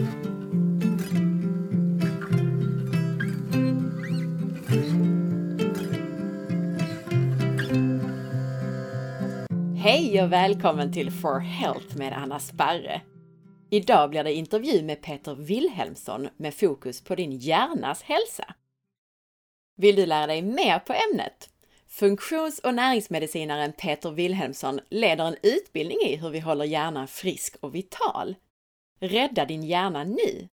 Hej och välkommen till For Health med Anna Sparre. Idag blir det intervju med Peter Wilhelmsson med fokus på din hjärnas hälsa. Vill du lära dig mer på ämnet? Funktions och näringsmedicinaren Peter Wilhelmsson leder en utbildning i hur vi håller hjärnan frisk och vital. Rädda din hjärna nu!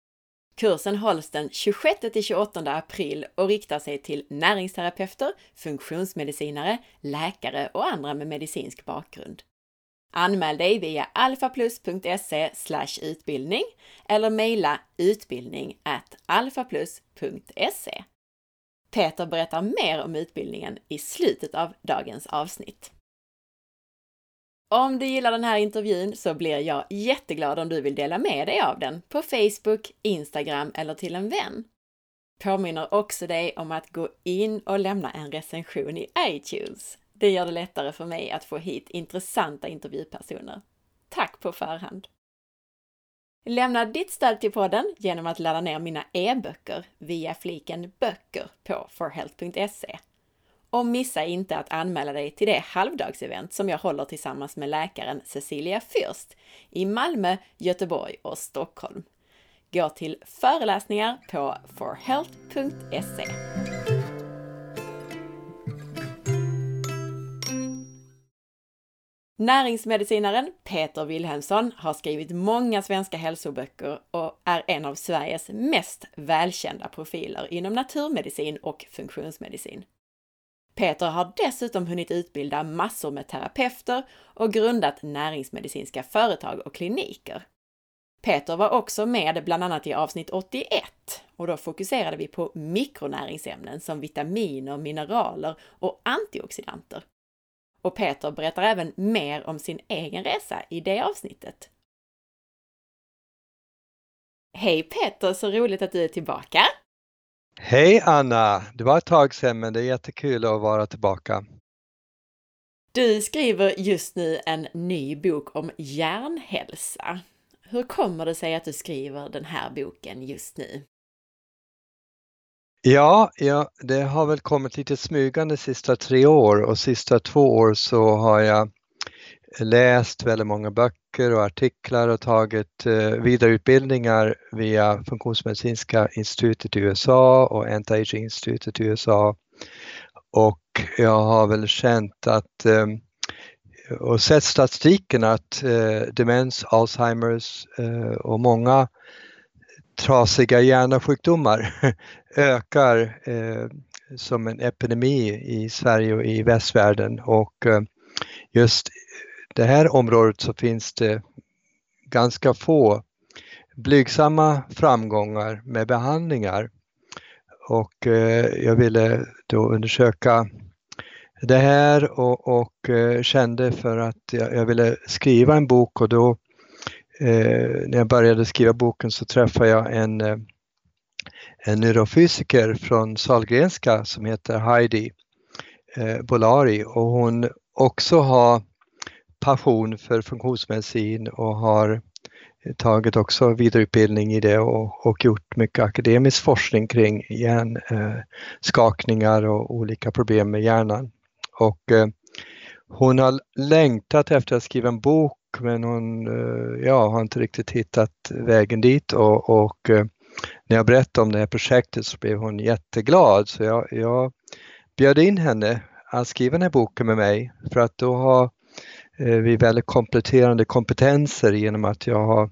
Kursen hålls den 26-28 april och riktar sig till näringsterapeuter, funktionsmedicinare, läkare och andra med medicinsk bakgrund. Anmäl dig via alfaplus.se utbildning eller mejla utbildning alfaplus.se. Peter berättar mer om utbildningen i slutet av dagens avsnitt. Om du gillar den här intervjun så blir jag jätteglad om du vill dela med dig av den på Facebook, Instagram eller till en vän. Påminner också dig om att gå in och lämna en recension i iTunes. Det gör det lättare för mig att få hit intressanta intervjupersoner. Tack på förhand! Lämna ditt stöd till podden genom att ladda ner mina e-böcker via fliken böcker på forhealth.se. Och missa inte att anmäla dig till det halvdagsevent som jag håller tillsammans med läkaren Cecilia Fürst i Malmö, Göteborg och Stockholm. Gå till föreläsningar på forhealth.se. Näringsmedicinaren Peter Wilhelmsson har skrivit många svenska hälsoböcker och är en av Sveriges mest välkända profiler inom naturmedicin och funktionsmedicin. Peter har dessutom hunnit utbilda massor med terapeuter och grundat näringsmedicinska företag och kliniker. Peter var också med bland annat i avsnitt 81 och då fokuserade vi på mikronäringsämnen som vitaminer, mineraler och antioxidanter. Och Peter berättar även mer om sin egen resa i det avsnittet. Hej Peter, så roligt att du är tillbaka! Hej Anna! Det var ett tag sedan men det är jättekul att vara tillbaka. Du skriver just nu en ny bok om hjärnhälsa. Hur kommer det sig att du skriver den här boken just nu? Ja, ja, det har väl kommit lite smygande sista tre år och sista två år så har jag läst väldigt många böcker och artiklar och tagit eh, vidareutbildningar via Funktionsmedicinska institutet i USA och Anti-Aging-institutet i USA. Och jag har väl känt att eh, och sett statistiken att eh, demens, Alzheimers eh, och många trasiga hjärnsjukdomar ökar eh, som en epidemi i Sverige och i västvärlden och eh, just det här området så finns det ganska få blygsamma framgångar med behandlingar. Och eh, jag ville då undersöka det här och, och eh, kände för att jag, jag, ville skriva en bok och då eh, när jag började skriva boken så träffade jag en, eh, en neurofysiker från Sahlgrenska som heter Heidi eh, Bolari och hon också har passion för funktionsmedicin och har tagit också vidareutbildning i det och, och gjort mycket akademisk forskning kring hjärnskakningar eh, och olika problem med hjärnan. Och eh, hon har längtat efter att skriva en bok men hon eh, ja, har inte riktigt hittat vägen dit och, och eh, när jag berättade om det här projektet så blev hon jätteglad så jag, jag bjöd in henne att skriva den här boken med mig för att då har Eh, vi väldigt kompletterande kompetenser genom att jag har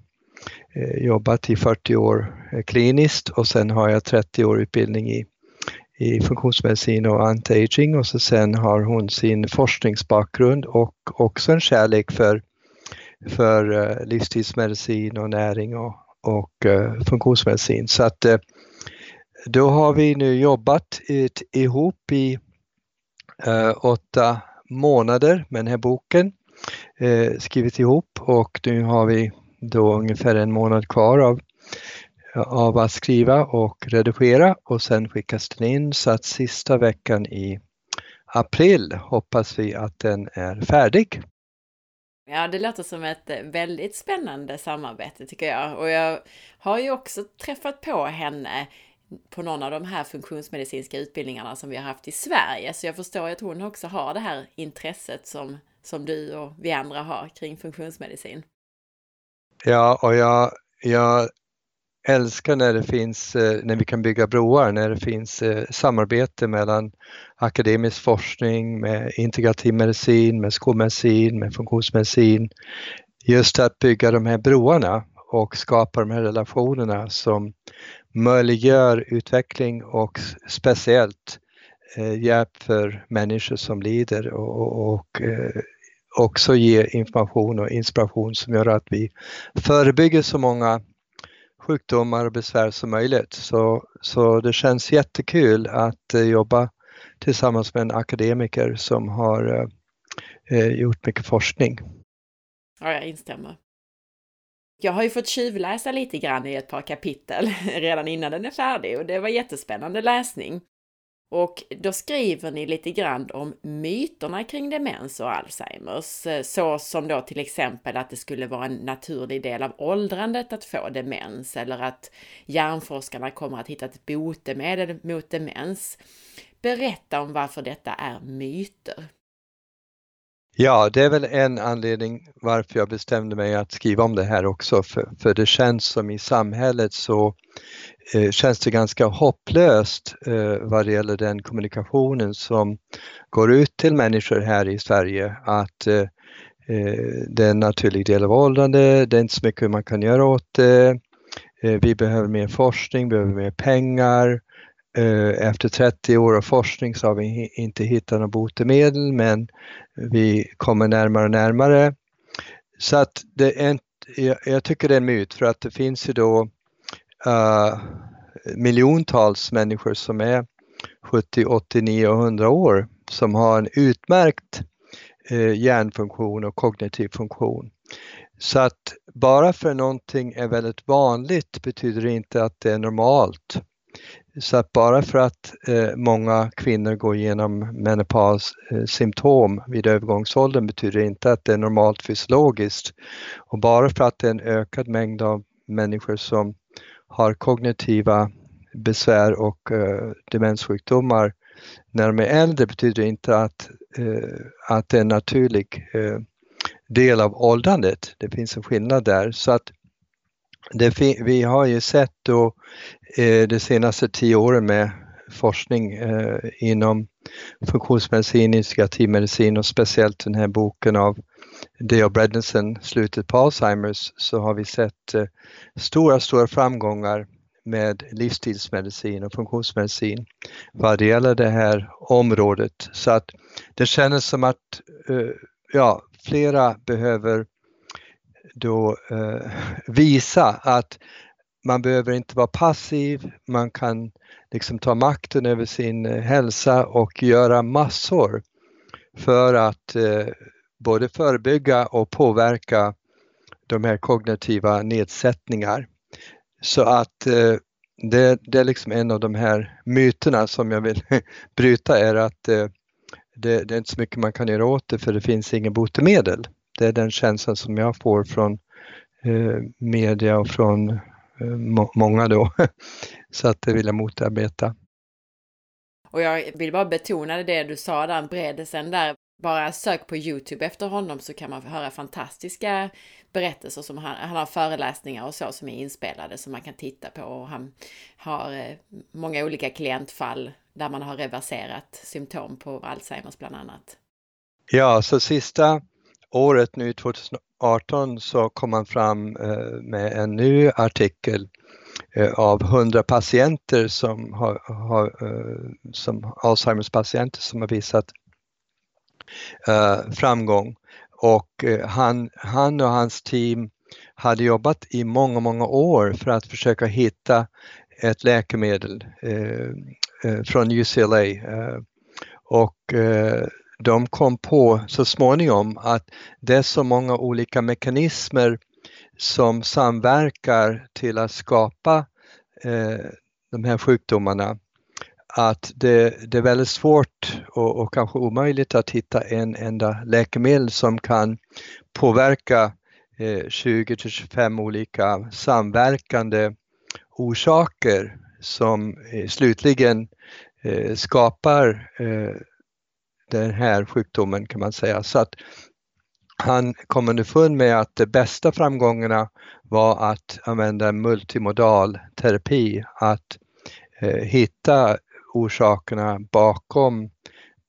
eh, jobbat i 40 år eh, kliniskt och sen har jag 30 år utbildning i, i funktionsmedicin och anti-aging och så sen har hon sin forskningsbakgrund och också en kärlek för, för eh, livstidsmedicin och näring och, och eh, funktionsmedicin. Så att då har vi nu jobbat ihop i åtta månader med den här boken eh, skrivit ihop och nu har vi då ungefär en månad kvar av, av att skriva och redigera och sen skickas den in så att sista veckan i april hoppas vi att den är färdig. Ja, det låter som ett väldigt spännande samarbete tycker jag. Och jag har ju också träffat på henne på någon av de här funktionsmedicinska utbildningarna som vi har haft i Sverige. Så jag förstår att hon också har det här intresset som, som du och vi andra har kring funktionsmedicin. Ja, och jag, jag älskar när det finns, eh, när vi kan bygga broar, när det finns eh, samarbete mellan akademisk forskning med integrativ medicin, med skolmedicin, med funktionsmedicin. Just att bygga de här broarna och skapa de här relationerna som möjliggör utveckling och speciellt eh, hjälp för människor som lider och, och och också ge information och inspiration som gör att vi förebygger så många sjukdomar och besvär som möjligt. Så, så det känns jättekul att eh, jobba tillsammans med en akademiker som har eh, eh, gjort mycket forskning. Ja, jag instämmer. Jag har ju fått tjuvläsa lite grann i ett par kapitel redan innan den är färdig och det var jättespännande läsning. Och då skriver ni lite grann om myterna kring demens och Alzheimers, eh, så som då till exempel att det skulle vara en naturlig del av åldrandet att få demens eller att hjärnforskarna kommer att hitta ett botemedel mot demens. Berätta om varför detta är myter. Ja, det är väl en anledning varför jag bestämde mig att skriva om det här också, för, för det känns som i samhället så eh, känns det ganska hopplöst eh, vad det gäller den kommunikationen som går ut till människor här i Sverige att eh, eh det är en naturlig del av åldrande, det är inte så mycket man kan göra åt det, eh, vi behöver mer forskning, vi behöver mer pengar, Eh, Eh, efter 30 år av forskning så har vi inte hittat något botemedel men vi kommer närmare och närmare. Så att det är en, jag tycker det är en myt för att det finns ju då uh, miljontals människor som är 70, 80, 9 och 100 år som har en utmärkt uh, hjärnfunktion och kognitiv funktion. Så att bara för någonting är väldigt vanligt betyder det inte att det är normalt. Så att bara för att eh, många kvinnor går igenom menopaussymptom eh, vid övergångsåldern betyder det inte att det är normalt fysiologiskt. Och bara för att det är en ökad mängd av människor som har kognitiva besvär och eh, demenssjukdomar när de är äldre betyder det inte att, eh, att det är en naturlig eh, del av åldrandet. Det finns en skillnad där. Så att det, vi har ju sett då eh, de senaste tio åren med forskning eh, inom funktionsmedicin, integrativ medicin och speciellt den här boken av Deo Bredensen, Slutet på Alzheimers, så har vi sett eh, stora, stora framgångar med livsstilsmedicin och funktionsmedicin vad det gäller det här området. Så att det känns som att eh, ja, flera behöver då eh, visa att man behöver inte vara passiv, man kan liksom ta makten över sin eh, hälsa och göra massor för att eh, både förebygga och påverka de här kognitiva nedsättningar. Så att eh, det, det, är liksom en av de här myterna som jag vill bryta är att eh, det, det, är inte så mycket man kan göra åt det för det finns inget botemedel. Det är den känslan som jag får från eh, media och från eh, må många då. Så att det vill jag motarbeta. Och jag vill bara betona det du sa där, bredelsen där. Bara sök på Youtube efter honom så kan man höra fantastiska berättelser som han, han har föreläsningar och så som är inspelade som man kan titta på och han har eh, många olika klientfall där man har reverserat symptom på Alzheimers bland annat. Ja, så sista året nu 2018 så kom man fram eh, med en ny artikel eh, av 100 patienter som har, har eh, som Alzheimers patienter som har visat framgång. Och han, han och hans team hade jobbat i många, många år för att försöka hitta ett läkemedel från UCLA och de kom på så småningom att det är så många olika mekanismer som samverkar till att skapa eh, de här sjukdomarna att det, det är väldigt svårt och, och, kanske omöjligt att hitta en enda läkemedel som kan påverka eh, 20 till 25 olika samverkande orsaker som eh, slutligen eh, skapar eh, den här sjukdomen kan man säga. Så att han kom underfund med att de bästa framgångarna var att använda multimodal terapi, att eh, hitta orsakerna bakom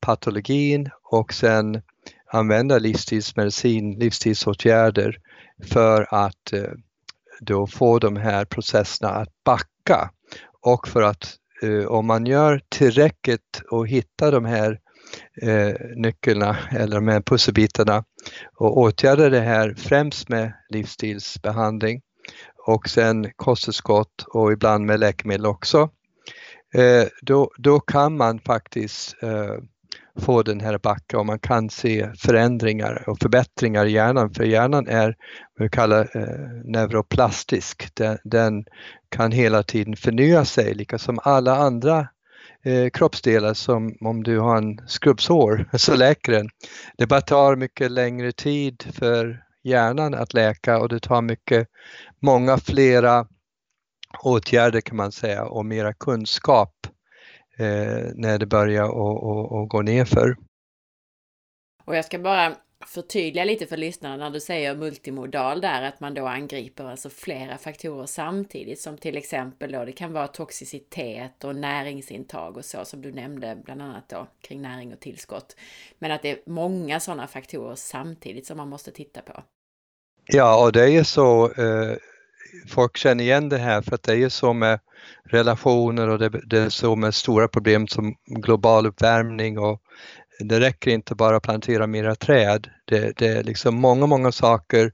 patologin och sen använda livstidsmedicin, livstidsåtgärder för att eh, då få de här processerna att backa och för att eh, om man gör tillräckligt och hittar de här eh, nycklarna eller de här pusselbitarna och åtgärda det här främst med livsstilsbehandling och sen kosttillskott och ibland med läkemedel också. Eh, då, då kan man faktiskt eh, få den här backa och man kan se förändringar och förbättringar i hjärnan för hjärnan är vad vi kallar eh, neuroplastisk. Den, den, kan hela tiden förnya sig, lika som alla andra eh, kroppsdelar som om du har en skrubbsår så läker den. Det bara tar mycket längre tid för hjärnan att läka och det tar mycket, många flera åtgärder kan man säga och mera kunskap eh, när det börjar att gå nerför. Och jag ska bara förtydliga lite för lyssnarna när du säger multimodal där, att man då angriper alltså flera faktorer samtidigt som till exempel då det kan vara toxicitet och näringsintag och så som du nämnde bland annat då kring näring och tillskott. Men att det är många sådana faktorer samtidigt som man måste titta på. Ja, och det är ju så eh, folk känner igen det här för att det är ju så med relationer och det, det är så med stora problem som global uppvärmning och det räcker inte bara att plantera mera träd. Det, det är liksom många, många saker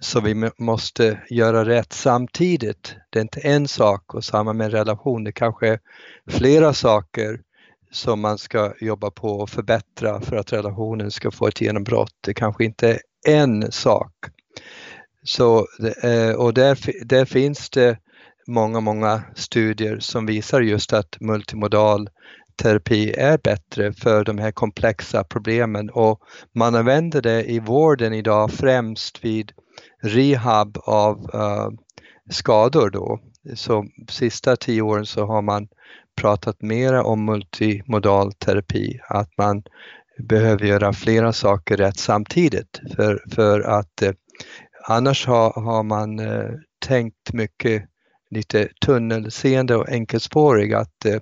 som vi måste göra rätt samtidigt. Det är inte en sak och samma med relation, det kanske är flera saker som man ska jobba på och förbättra för att relationen ska få ett genombrott. Det kanske inte är en sak. Så, eh, och där, där finns det många, många studier som visar just att multimodal terapi är bättre för de här komplexa problemen och man använder det i vården idag främst vid rehab av uh, skador då. Så sista tio åren så har man pratat mera om multimodal terapi, att man behöver göra flera saker rätt samtidigt för, för att eh, annars har, har man eh, tänkt mycket lite tunnelseende och enkelspårig att eh,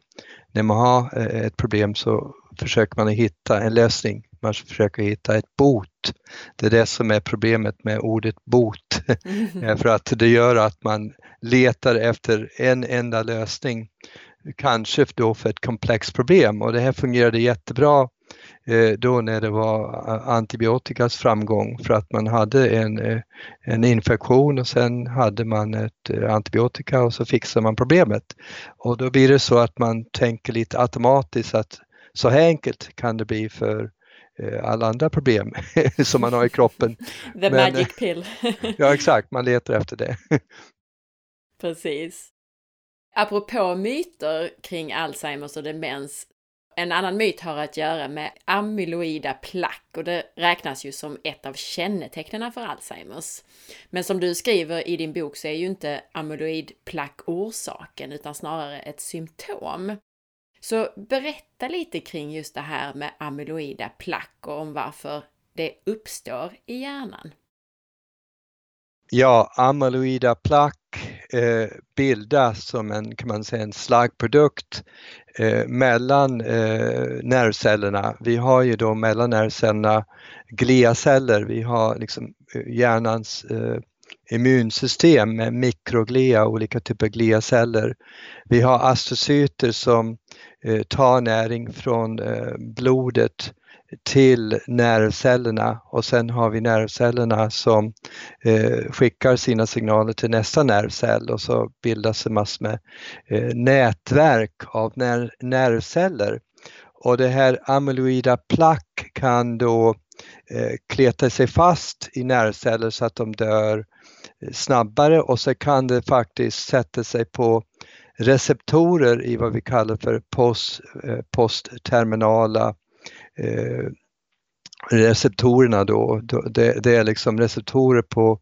när man har eh, ett problem så försöker man hitta en lösning. Man försöker hitta ett bot. Det är det som är problemet med ordet bot. Mm. för att det gör att man letar efter en enda lösning. Kanske då för ett komplext problem och det här fungerade jättebra Eh, då när det var antibiotikas framgång för att man hade en, eh, en infektion och sen hade man ett eh, antibiotika och så fixar man problemet. Och då blir det så att man tänker lite automatiskt att så här enkelt kan det bli för alla andra problem som man har i kroppen. The Men, magic pill. ja exakt, man letar efter det. Precis. Apropå myter kring Alzheimers och demens en annan myt har att göra med amyloida plack och det räknas ju som ett av kännetecknen för Alzheimers. Men som du skriver i din bok så är ju inte amyloid plack orsaken utan snarare ett symptom. Så berätta lite kring just det här med amyloida plack och om varför det uppstår i hjärnan. Ja, amyloida plack eh, bildas som en, kan man säga, en slaggprodukt eh, mellan eh, nervcellerna. Vi har ju då mellan nervcellerna gliaceller, vi har liksom eh, hjärnans eh, immunsystem med mikroglia, olika typer av gliaceller. Vi har astrocyter som eh, tar näring från eh, blodet till nervcellerna och sen har vi nervcellerna som eh, skickar sina signaler till nästa nervcell och så bildas det massor med eh, nätverk av ner nervceller. Och det här amyloida plack kan då eh, kleta sig fast i nervceller så att de dör eh, snabbare och så kan det faktiskt sätta sig på receptorer i vad vi kallar för post, eh, postterminala eh, receptorerna då, det, det, är liksom receptorer på,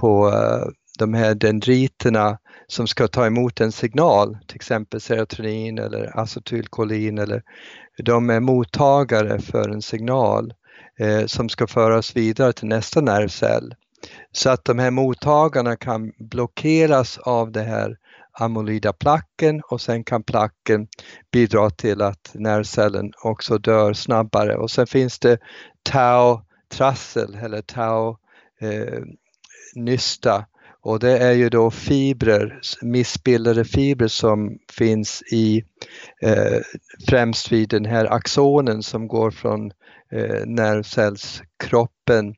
på uh, de här dendriterna som ska ta emot en signal, till exempel serotonin eller acetylkolin eller de är mottagare för en signal eh, som ska föras vidare till nästa nervcell. Så att de här mottagarna kan blockeras av det här amyloida placken och sen kan placken bidra till att nervcellen också dör snabbare. Och sen finns det tau-trassel eller tau eh, nysta. Och det är ju då fibrer, missbildade fibrer som finns i eh, främst vid den här axonen som går från eh, nervcellskroppen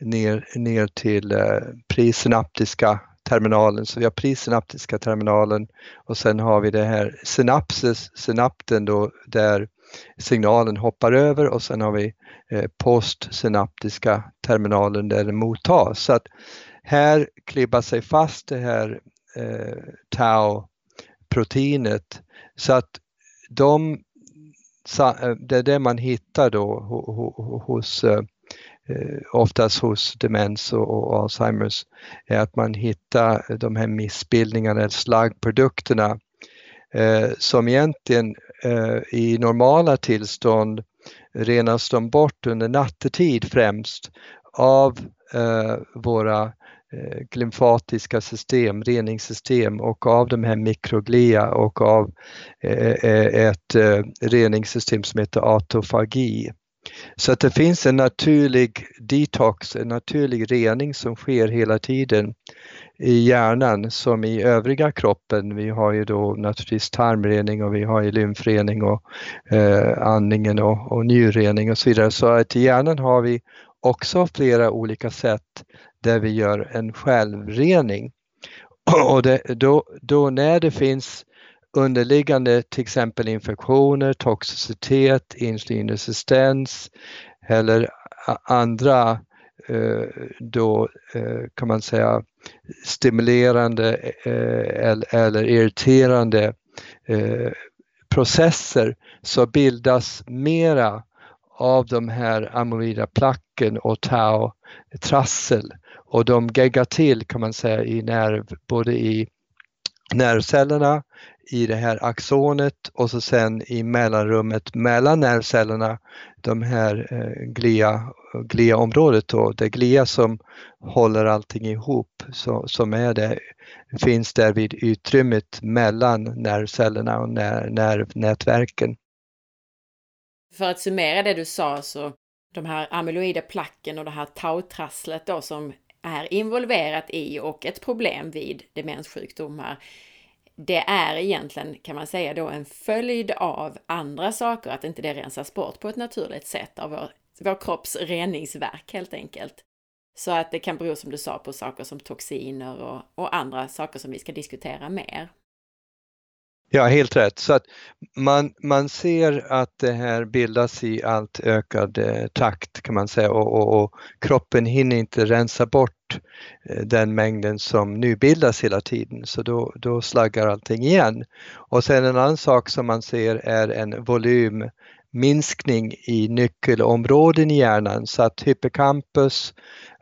ner, ner till eh, presynaptiska terminalen. Så vi har presynaptiska terminalen och sen har vi det här synapses, synapten då där signalen hoppar över och sen har vi eh, postsynaptiska terminalen där den mottas. Så att här klibbar sig fast det här eh, tau-proteinet så att de, eh, det är det man hittar då hos eh, Eh, oftast hos demens och, och, Alzheimers, är att man hittar de här missbildningarna eller slaggprodukterna eh, som egentligen eh, i normala tillstånd renas de bort under nattetid främst av eh, våra eh, glymfatiska system, reningssystem och av de här mikroglia och av eh, ett reningssystem som heter autofagi. Så att det finns en naturlig detox, en naturlig rening som sker hela tiden i hjärnan som i övriga kroppen. Vi har ju då naturligtvis tarmrening och vi har ju lymfrening och eh, andningen och, och njurrening och så vidare. Så att i hjärnan har vi också flera olika sätt där vi gör en självrening. Och det, då, då när det finns underliggande till exempel infektioner, toxicitet, insulinresistens eller andra eh, då eh, kan man säga stimulerande eh, eller irriterande processer så bildas mera av de här amyloida placken och tau-trassel. Och de geggar till kan man säga i nerv, både i nervcellerna, i det här axonet och så sen i mellanrummet mellan nervcellerna, de här eh, glia, gliaområdet då, det glia som håller allting ihop, så, som är det, finns där vid utrymmet mellan nervcellerna och ner, nervnätverken. För att summera det du sa så de här amyloida placken och det här tautrasslet då som är involverat i och ett problem vid demenssjukdomar, det är egentligen, kan man säga då, en följd av andra saker, att inte det rensas bort på ett naturligt sätt av vår, vår kropps reningsverk helt enkelt. Så att det kan bero, som du sa, på saker som toxiner och, och andra saker som vi ska diskutera mer. Ja, helt rätt. Så att man, man ser att det här bildas i allt ökad eh, takt kan man säga och, och, och, kroppen hinner inte rensa bort Eh, den mängden som nu bildas hela tiden. Så då, då slaggar allting igen. Och sen en annan sak som man ser är en volymminskning i nyckelområden i hjärnan. Så att hippocampus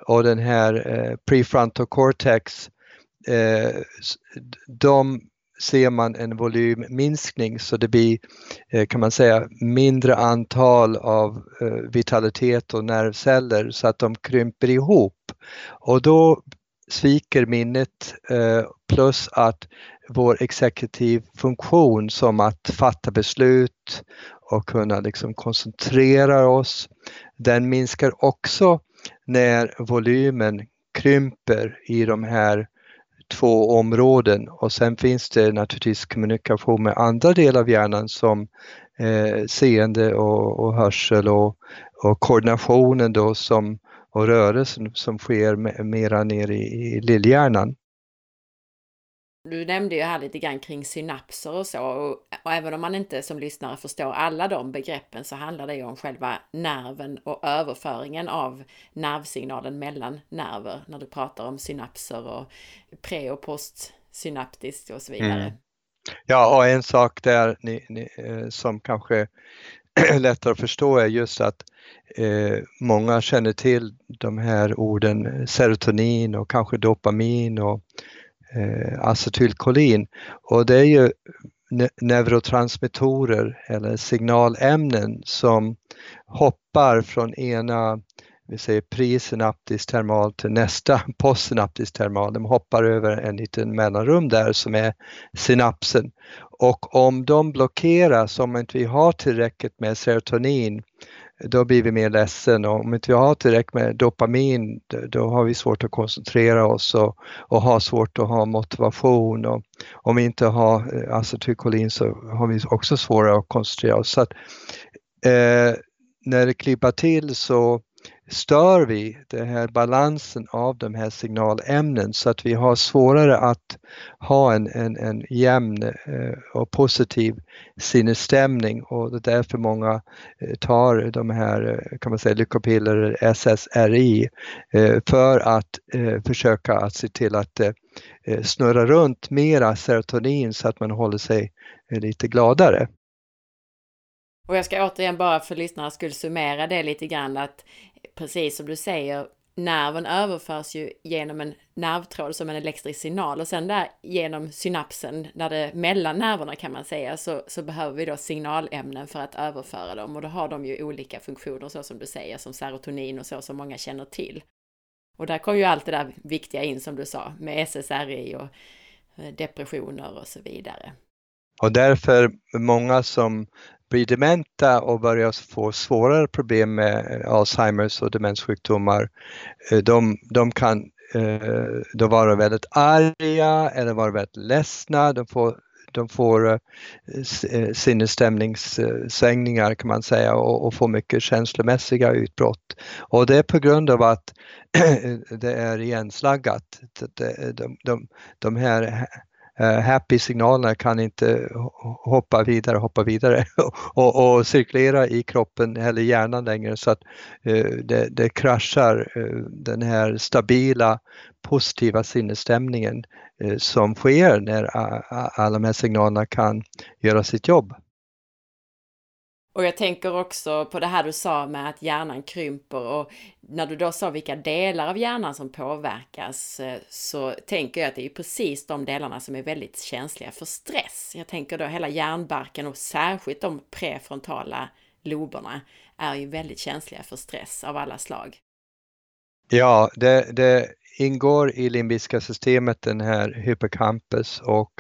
och den här eh, prefrontal cortex eh, de ser man en volymminskning. Så det blir eh, kan man säga mindre antal av eh, vitalitet och nervceller. Så att de krymper ihop och då sviker minnet eh, plus att vår exekutiv funktion som att fatta beslut och kunna liksom koncentrera oss, den minskar också när volymen krymper i de här två områden. Och sen finns det naturligtvis kommunikation med andra delar av hjärnan som eh, seende och, och hörsel och, och, koordinationen då som, och rörelsen som sker mera ner i, i lillhjärnan. Du nämnde ju här lite grann kring synapser och så och, och, även om man inte som lyssnare förstår alla de begreppen så handlar det ju om själva nerven och överföringen av nervsignalen mellan nerver när du pratar om synapser och pre och postsynaptiskt och så vidare. Mm. Ja, och en sak där ni, ni, eh, som kanske är lättare att förstå är just att eh, många känner till de här orden serotonin och kanske dopamin och eh, acetylkolin och det är ju ne neurotransmittorer eller signalämnen som hoppar från ena vi säger presynaptisk termal till nästa postsynaptisk termal. De hoppar över en liten mellanrum där som är synapsen. Och om de blockeras, om inte vi har tillräckligt med serotonin, då blir vi mer ledsen och om inte vi har tillräckligt med dopamin då har vi svårt att koncentrera oss och, och har svårt att ha motivation och om vi inte har eh, acetylkolin så har vi också svårare att koncentrera oss. Så att, eh, när det klippar till så stör vi den här balansen av de här signalämnen så att vi har svårare att ha en, en, en jämn eh, och positiv sinnesstämning och det är därför många eh, tar de här eh, kan man säga lyckopiller, SSRI, för att försöka att se till att snurra runt mera serotonin så att man håller sig lite gladare. Och jag ska återigen bara för lyssnarnas skull summera det lite grann att precis som du säger, nerven överförs ju genom en nervtråd som en elektrisk signal och sen där genom synapsen, där det mellan nerverna kan man säga, så, så behöver vi då signalämnen för att överföra dem och då har de ju olika funktioner så som du säger, som serotonin och så som många känner till. Och där kom ju allt det där viktiga in som du sa, med SSRI och eh, depressioner och så vidare. Och därför många som blir dementa och börjar få svårare problem med eh, Alzheimers och demenssjukdomar, eh, de, de kan eh, då vara väldigt arga eller vara väldigt ledsna. De får, de får sinnesstämningssvängningar kan man säga och, och får mycket känslomässiga utbrott. Och det är på grund av att det är igenslaggat. De, de, de, här Eh, happy-signalerna kan inte hoppa vidare, hoppa vidare och, och, cirkulera i kroppen eller hjärnan längre så att eh, det, det kraschar eh, den här stabila positiva sinnesstämningen som sker när alla de här signalerna kan göra sitt jobb. Och jag tänker också på det här du sa med att hjärnan krymper och när du då sa vilka delar av hjärnan som påverkas eh, så tänker jag att det är precis de delarna som är väldigt känsliga för stress. Jag tänker då hela hjärnbarken och särskilt de prefrontala loberna är ju väldigt känsliga för stress av alla slag. Ja, det, det ingår i limbiska systemet den här hippocampus och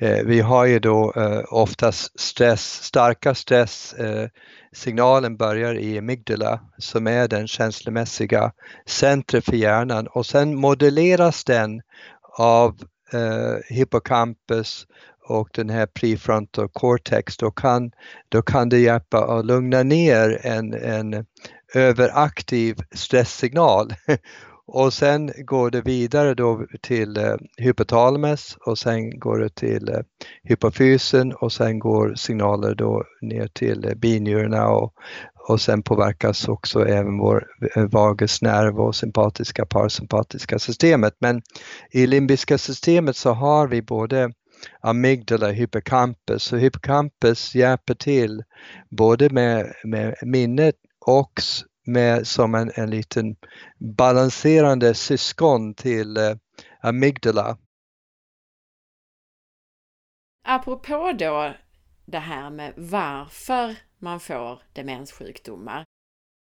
eh, vi har ju då eh, oftast stress, starka stresssignalen eh, börjar i amygdala som är den känslomässiga centret för hjärnan och sen modelleras den av eh, hippocampus och den här prefrontal cortex, då kan, då kan det hjälpa att lugna ner en, en överaktiv stresssignal. Och sen går det vidare då till eh, hypotalamus och sen går det till eh, hypofysen och sen går signaler då ner till eh, binjurarna och, och sen påverkas också även vår eh, vagusnerv och sympatiska parasympatiska systemet. Men i limbiska systemet så har vi både amygdala och hippocampus. Så hippocampus hjälper till både med, med minnet och med som en, en liten balanserande syskon till eh, amygdala. Apropå då det här med varför man får demenssjukdomar.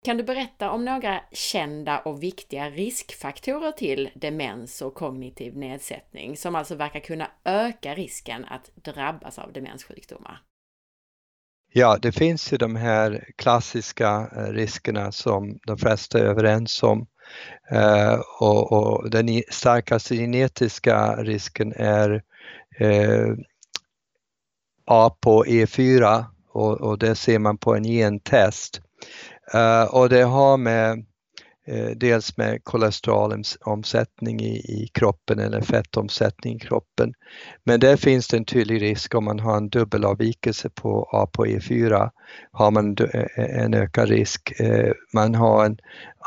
Kan du berätta om några kända och viktiga riskfaktorer till demens och kognitiv nedsättning som alltså verkar kunna öka risken att drabbas av demenssjukdomar? Ja, det finns ju de här klassiska eh, riskerna som de flesta är överens om. Eh, och, och, den starkaste genetiska risken är eh, A på E4 och, och det ser man på en gentest. Eh, och det har med Eh, dels med kolesterolomsättning i, i kroppen eller fettomsättning i kroppen. Men där finns det en tydlig risk om man har en dubbelavvikelse på ApoE4 har man eh, eh, en ökad risk. Man har en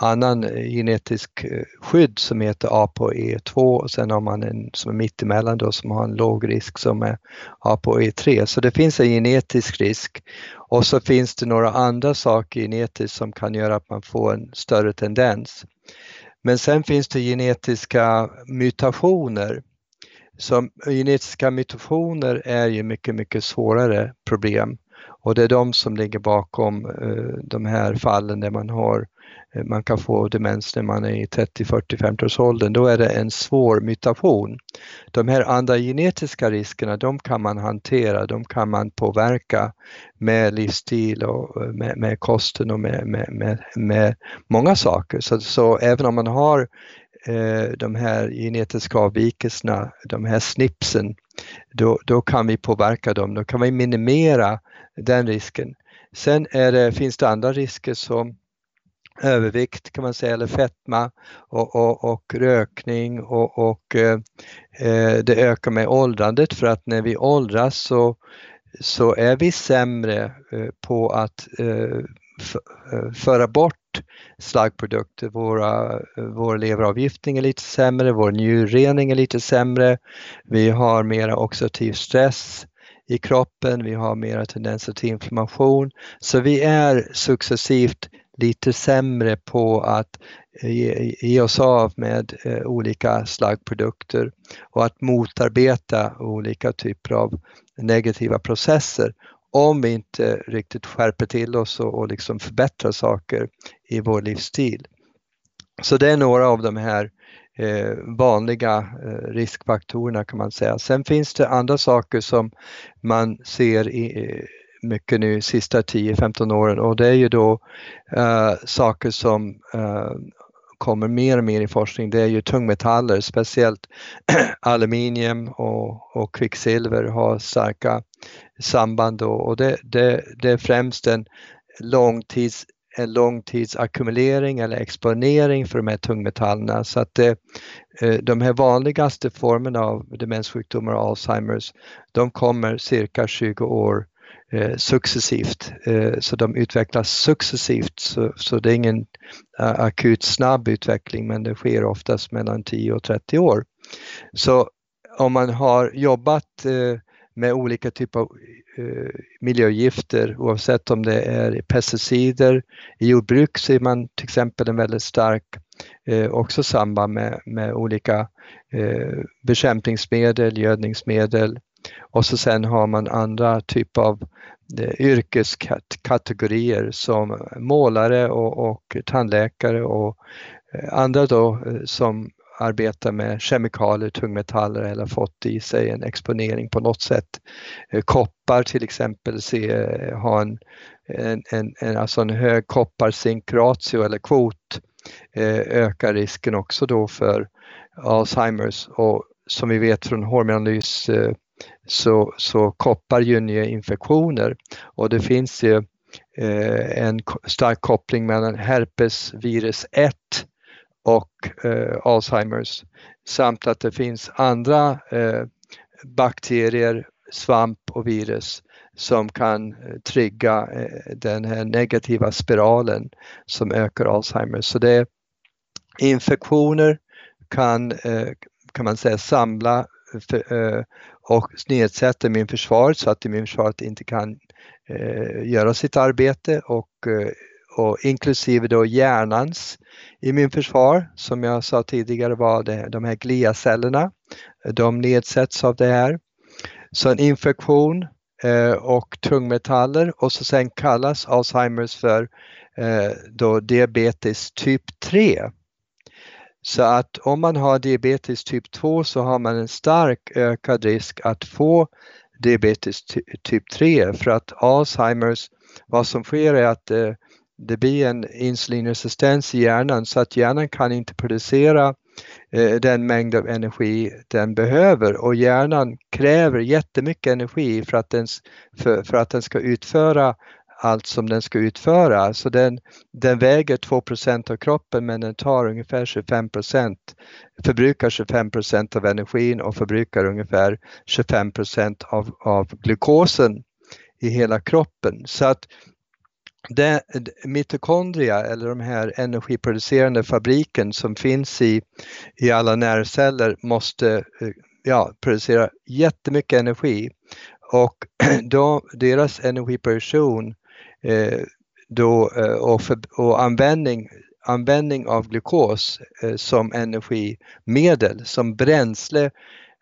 annan genetisk skydd som heter ApoE2 och sen har man en som är mittemellan då som har en låg risk som är ApoE3. Så det finns en genetisk risk och så finns det några andra saker genetiskt som kan göra att man får en större tendens. Men sen finns det genetiska mutationer. Så genetiska mutationer är ju mycket, mycket svårare problem och det är de som ligger bakom eh, de här fallen där man har Eh, man kan få demens när man är i 30, 40, 50 års åldern, då är det en svår mutation. De här andra genetiska riskerna, de kan man hantera, de kan man påverka med livsstil och eh, med, med kosten och med, med, med, med många saker. Så, så även om man har eh, de här genetiska avvikelserna, de här snipsen, då, då kan vi påverka dem, då kan vi minimera den risken. Sen det, finns det andra risker som övervikt kan man säga, eller fetma och, och, och rökning och, och eh, eh, det ökar med åldrandet för att när vi åldras så, så är vi sämre eh, på att eh, eh föra bort slaggprodukter. Våra, eh, vår leveravgiftning är lite sämre, vår njurrening är lite sämre. Vi har mera oxidativ stress i kroppen, vi har mera tendenser till inflammation. Så vi är successivt lite sämre på att eh, ge, ge oss av med eh, olika slaggprodukter och att motarbeta olika typer av negativa processer om vi inte riktigt skärper till oss och, och liksom förbättrar saker i vår livsstil. Så det är några av de här eh, vanliga eh, riskfaktorerna kan man säga. Sen finns det andra saker som man ser i, eh, mycket nu sista 10-15 åren. Och det är ju då uh, saker som uh, kommer mer och mer i forskning, det är ju tungmetaller, speciellt aluminium och, och kvicksilver har starka samband och, och det, det, det är främst en långtids en långtidsackumulering eller exponering för de här tungmetallerna. Så att det, eh, de här vanligaste formerna av demenssjukdomar och Alzheimers de kommer cirka 20 år eh, Eh, successivt. Eh, så de utvecklas successivt så, så det är ingen eh, akut snabb utveckling men det sker oftast mellan 10 och 30 år. Så om man har jobbat med olika typer av miljögifter oavsett om det är pesticider. I jordbruk ser man till exempel en väldigt stark också samband med, med olika bekämpningsmedel, gödningsmedel, och så sen har man andra typer av eh, yrkeskategorier som målare och, och tandläkare och eh, andra då eh, som arbetar med kemikalier, tungmetaller eller fått i sig en exponering på något sätt. Koppar till exempel se, en, en, en, en, alltså en hög kopparsinkratio eller kvot ökar risken också då för Alzheimers och som vi vet från hormonanalys så, så koppar ju infektioner och det finns ju eh, en stark koppling mellan herpesvirus 1 och eh, Alzheimers samt att det finns andra eh, bakterier, svamp och virus som kan eh, trigga eh, den här negativa spiralen som ökar Alzheimers. Så det är infektioner kan, eh, kan man säga samla eh, och nedsätter immunförsvaret så att immunförsvaret inte kan eh, göra sitt arbete och, eh, och inklusive då hjärnans immunförsvar som jag sa tidigare var det, de här gliacellerna. De nedsätts av det här. Så en infektion eh, och tungmetaller och så sen kallas Alzheimers för eh, då diabetes typ 3. Så att om man har diabetes typ 2 så har man en stark ökad risk att få diabetes typ 3 för att Alzheimers, vad som sker är att det, det blir en insulinresistens i hjärnan. Så att hjärnan kan inte producera eh, den mängd av energi den behöver. Och hjärnan kräver jättemycket energi för att den, för, för att den ska utföra allt som den ska utföra. Så den, den väger 2% av kroppen men den tar ungefär 25% förbrukar 25% av energin och förbrukar ungefär 25 av, av glukosen i hela kroppen. Så att det, mitokondria eller de här energiproducerande fabriken som finns i, i alla nervceller måste eh, ja, producera jättemycket energi och då, deras energiproduktion eh, Eh, då, eh, och, för, och användning, användning av glukos eh, som energimedel, som bränsle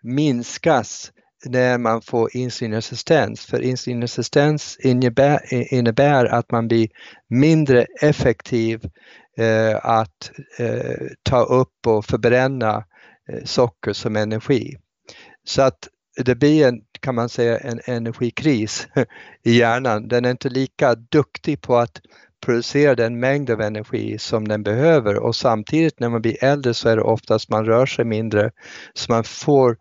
minskas när man får insulinresistens. För insulinresistens innebär, innebär att man blir mindre effektiv eh, att eh, ta upp och förbränna eh, socker som energi. Så att det blir en, kan man säga, en energikris i hjärnan. Den är inte lika duktig på att producera den mängd av energi som den behöver och samtidigt när man blir äldre så är det oftast man rör sig mindre så man får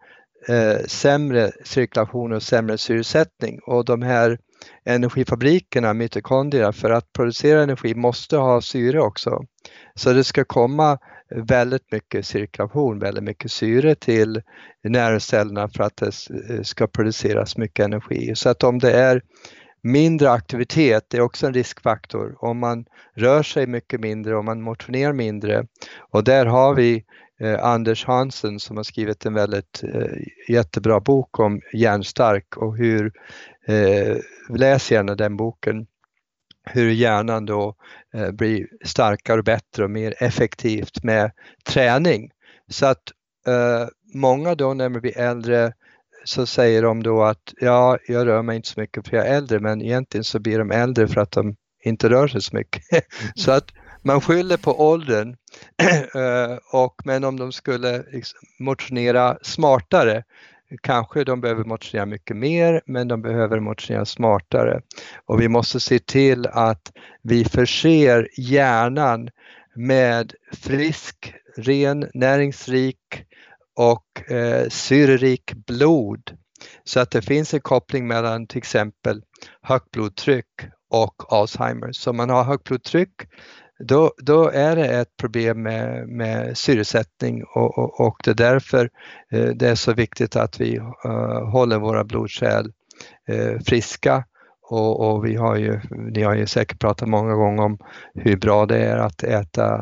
eh, sämre cirkulation och sämre syresättning och de här energifabrikerna, mitokondrierna, för att producera energi måste ha syre också. Så det ska komma väldigt mycket cirkulation, väldigt mycket syre till nervcellerna för att det eh, ska produceras mycket energi. Så att om det är mindre aktivitet, det är också en riskfaktor. Om man rör sig mycket mindre, om man motionerar mindre och där har vi eh, Anders Hansen som har skrivit en väldigt eh, jättebra bok om hjärnstark och hur, eh, läs gärna den boken hur hjärnan då eh, blir starkare och bättre och mer effektivt med träning. Så att eh, många då när man blir äldre så säger de då att ja, jag rör mig inte så mycket för jag är äldre, men egentligen så blir de äldre för att de inte rör sig så mycket. så att man skyller på åldern. Eh, och, men om de skulle liksom motionera smartare Kanske de behöver motionera mycket mer, men de behöver motionera smartare. Och vi måste se till att vi förser hjärnan med frisk, ren, näringsrik och eh, syrerik blod. Så att det finns en koppling mellan till exempel högt blodtryck och Alzheimer. Så om man har högt blodtryck då, då är det ett problem med, med syresättning och, och, och det är därför eh, det är så viktigt att vi eh, håller våra blodkärl eh, friska och, och, vi har ju, ni har ju säkert pratat många gånger om hur bra det är att äta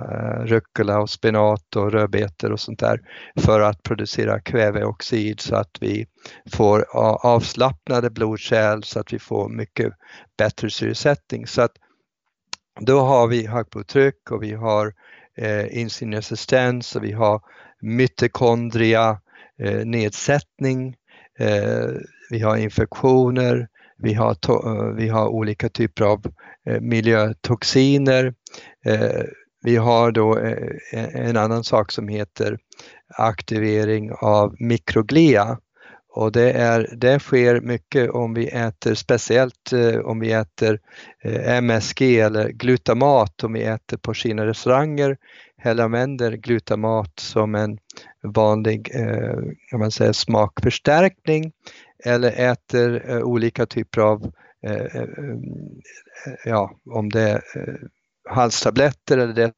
rucola och spenat och rödbetor och sånt där för att producera kväveoxid så att vi får avslappnade blodkärl så att vi får mycket bättre syresättning. Så att då har vi högt blodtryck och vi har eh, insulinresistens och vi har mitokondria, eh, nedsättning, eh, vi har infektioner, vi har, eh, vi har olika typer av eh, miljötoxiner. Eh, vi har då eh, en annan sak som heter aktivering av mikroglia och det, är, det sker mycket om vi äter, speciellt eh, om vi äter eh, MSG eller glutamat, om vi äter på Kina-restauranger eller använder glutamat som en vanlig eh, kan man säga, smakförstärkning eller äter eh, olika typer av, eh, eh, ja om det är halstabletter eller det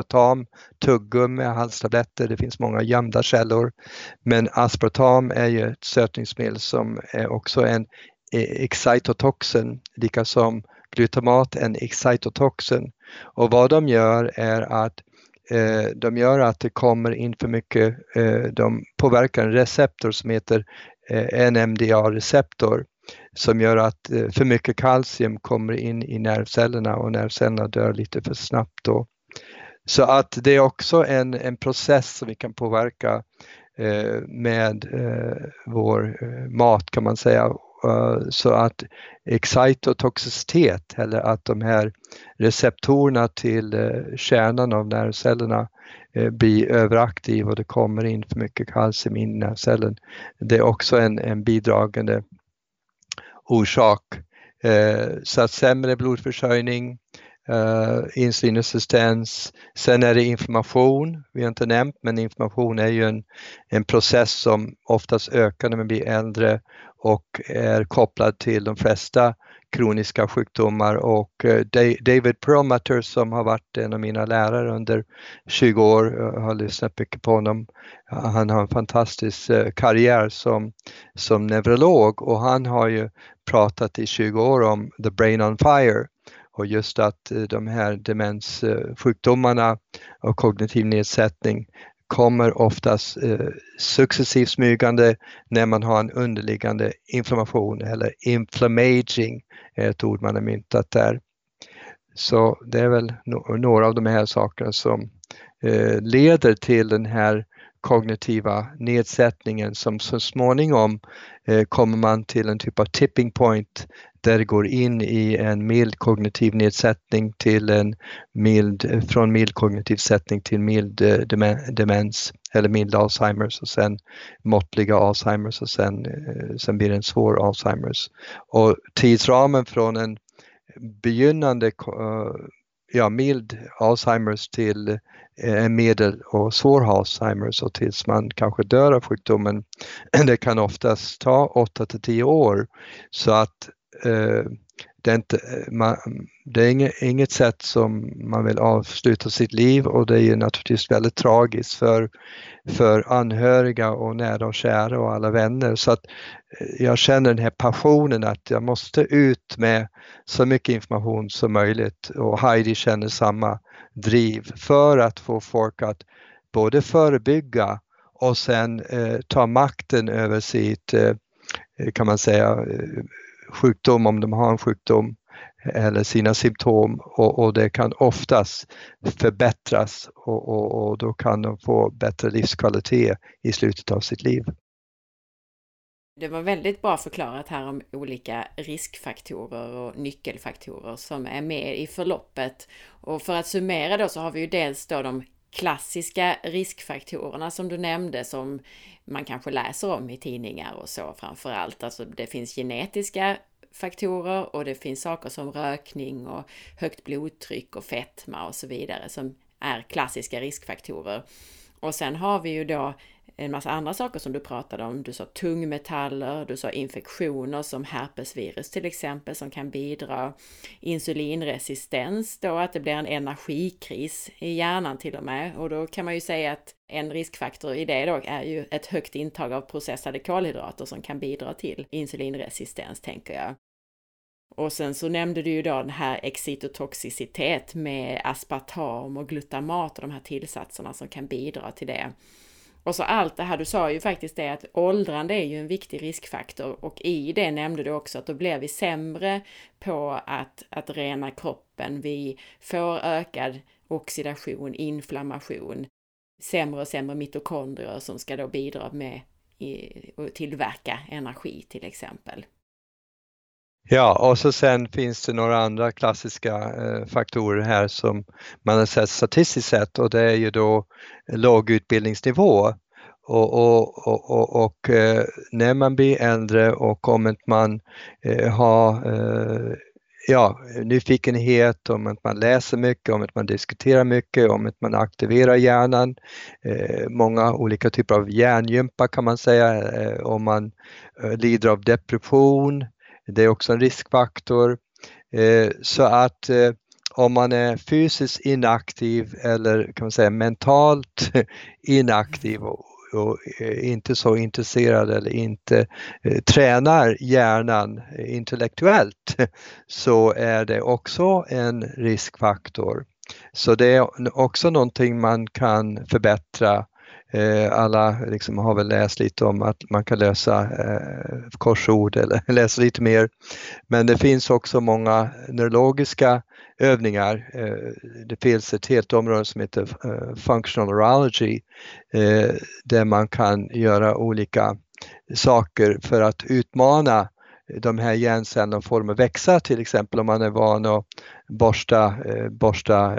aspartam, tuggummi, halstabletter, det finns många gömda källor. Men aspartam är ju ett sötningsmedel som är också en eh, excitotoxin, lika som glutamat en excitotoxin. Och vad de gör är att eh, de gör att det kommer in för mycket, eh, de påverkar en receptor som heter eh, NMDA-receptor som gör att eh, för mycket kalcium kommer in i nervcellerna och nervcellerna dör lite för snabbt då. Så att det är också en, en process som vi kan påverka eh, med eh, vår eh, mat kan man säga. Uh, så att excitotoxicitet eller att de här receptorerna till uh, kärnan av nervcellerna uh, blir överaktiva och det kommer in för mycket kalcium in i nervcellen. Det är också en, en bidragande orsak. Så att sämre blodförsörjning, Eh, uh, insulinresistens. Sen är det information, vi har inte nämnt, men information är ju en, en process som oftast ökar när man blir äldre och är kopplad till de flesta kroniska sjukdomar och eh, David Perlmutter som har varit en av mina lärare under 20 år, jag har lyssnat mycket på honom. Han har en fantastisk karriär som, som neurolog och han har ju pratat i 20 år om the brain on fire och just att eh, de här demenssjukdomarna och kognitiv nedsättning kommer oftast eh, successivt smygande när man har en underliggande inflammation eller inflammaging är ett ord man har myntat där. Så det är väl några av de här sakerna som eh, leder till den här kognitiva nedsättningen som så småningom eh, kommer man till en typ av tipping point där det går in i en mild kognitiv nedsättning till en mild, från mild kognitiv sättning till mild eh, demens eller mild Alzheimers och sen måttliga Alzheimers och sen, eh, sen blir det en svår Alzheimers. Och tidsramen från en begynnande eh, ja, mild Alzheimers till en medel och svår Alzheimers och tills man kanske dör av sjukdomen. Det kan oftast ta 8 till 10 år. Så att Eh, det är, inte, eh, man, det är inget, inget sätt som man vill avsluta sitt liv och det är ju naturligtvis väldigt tragiskt för, för anhöriga och nära och kära och alla vänner. Så att eh, jag känner den här passionen att jag måste ut med så mycket information som möjligt och Heidi känner samma driv för att få folk att både förebygga och sen eh, ta makten över sitt, eh, kan man säga, sjukdom om de har en sjukdom eller sina symptom och, och det kan oftast förbättras och, och, och, då kan de få bättre livskvalitet i slutet av sitt liv. Det var väldigt bra förklarat här om olika riskfaktorer och nyckelfaktorer som är med i förloppet. Och för att summera då så har vi ju dels då de klassiska riskfaktorerna som du nämnde som man kanske läser om i tidningar och så framför allt. Alltså det finns genetiska faktorer och det finns saker som rökning och högt blodtryck och fetma och så vidare som är klassiska riskfaktorer. Och sen har vi ju då en massa andra saker som du pratade om. Du sa tungmetaller, du sa infektioner som herpesvirus till exempel som kan bidra. Insulinresistens då, att det blir en energikris i hjärnan till och med. Och då kan man ju säga att en riskfaktor i det då är ju ett högt intag av processade kolhydrater som kan bidra till insulinresistens, tänker jag. Och sen så nämnde du ju då den här excitotoxicitet med aspartam och glutamat och de här tillsatserna som kan bidra till det. Och så allt det här, du sa ju faktiskt det att åldrande är ju en viktig riskfaktor och i det nämnde du också att då blir vi sämre på att, att rena kroppen. Vi får ökad oxidation, inflammation, sämre och sämre mitokondrier som ska då bidra med att tillverka energi till exempel. Ja, och så sen finns det några andra klassiska eh, faktorer här som man har sett statistiskt sett och det är ju då låg utbildningsnivå. Och, och, och, och, och eh, när man blir äldre och om man eh, har eh, ja, nyfikenhet, om att man läser mycket, om att man diskuterar mycket, om att man aktiverar hjärnan. Eh, många olika typer av hjärngympa kan man säga, eh, om man eh, lider av depression, det är också en riskfaktor. Eh, så att eh, om man är fysiskt inaktiv eller kan man säga mentalt inaktiv och, och eh, inte så intresserad eller inte tränar hjärnan intellektuellt så är det också en riskfaktor. Så det är också någonting man kan förbättra Eh, alla liksom har väl läst lite om att man kan lösa eh, korsord eller läsa lite mer. Men det finns också många neurologiska övningar. Eh, det finns ett helt område som heter Functional Neurology där man kan göra olika saker för att utmana de här hjärncellerna och få dem att växa till exempel om man är van att borsta, borsta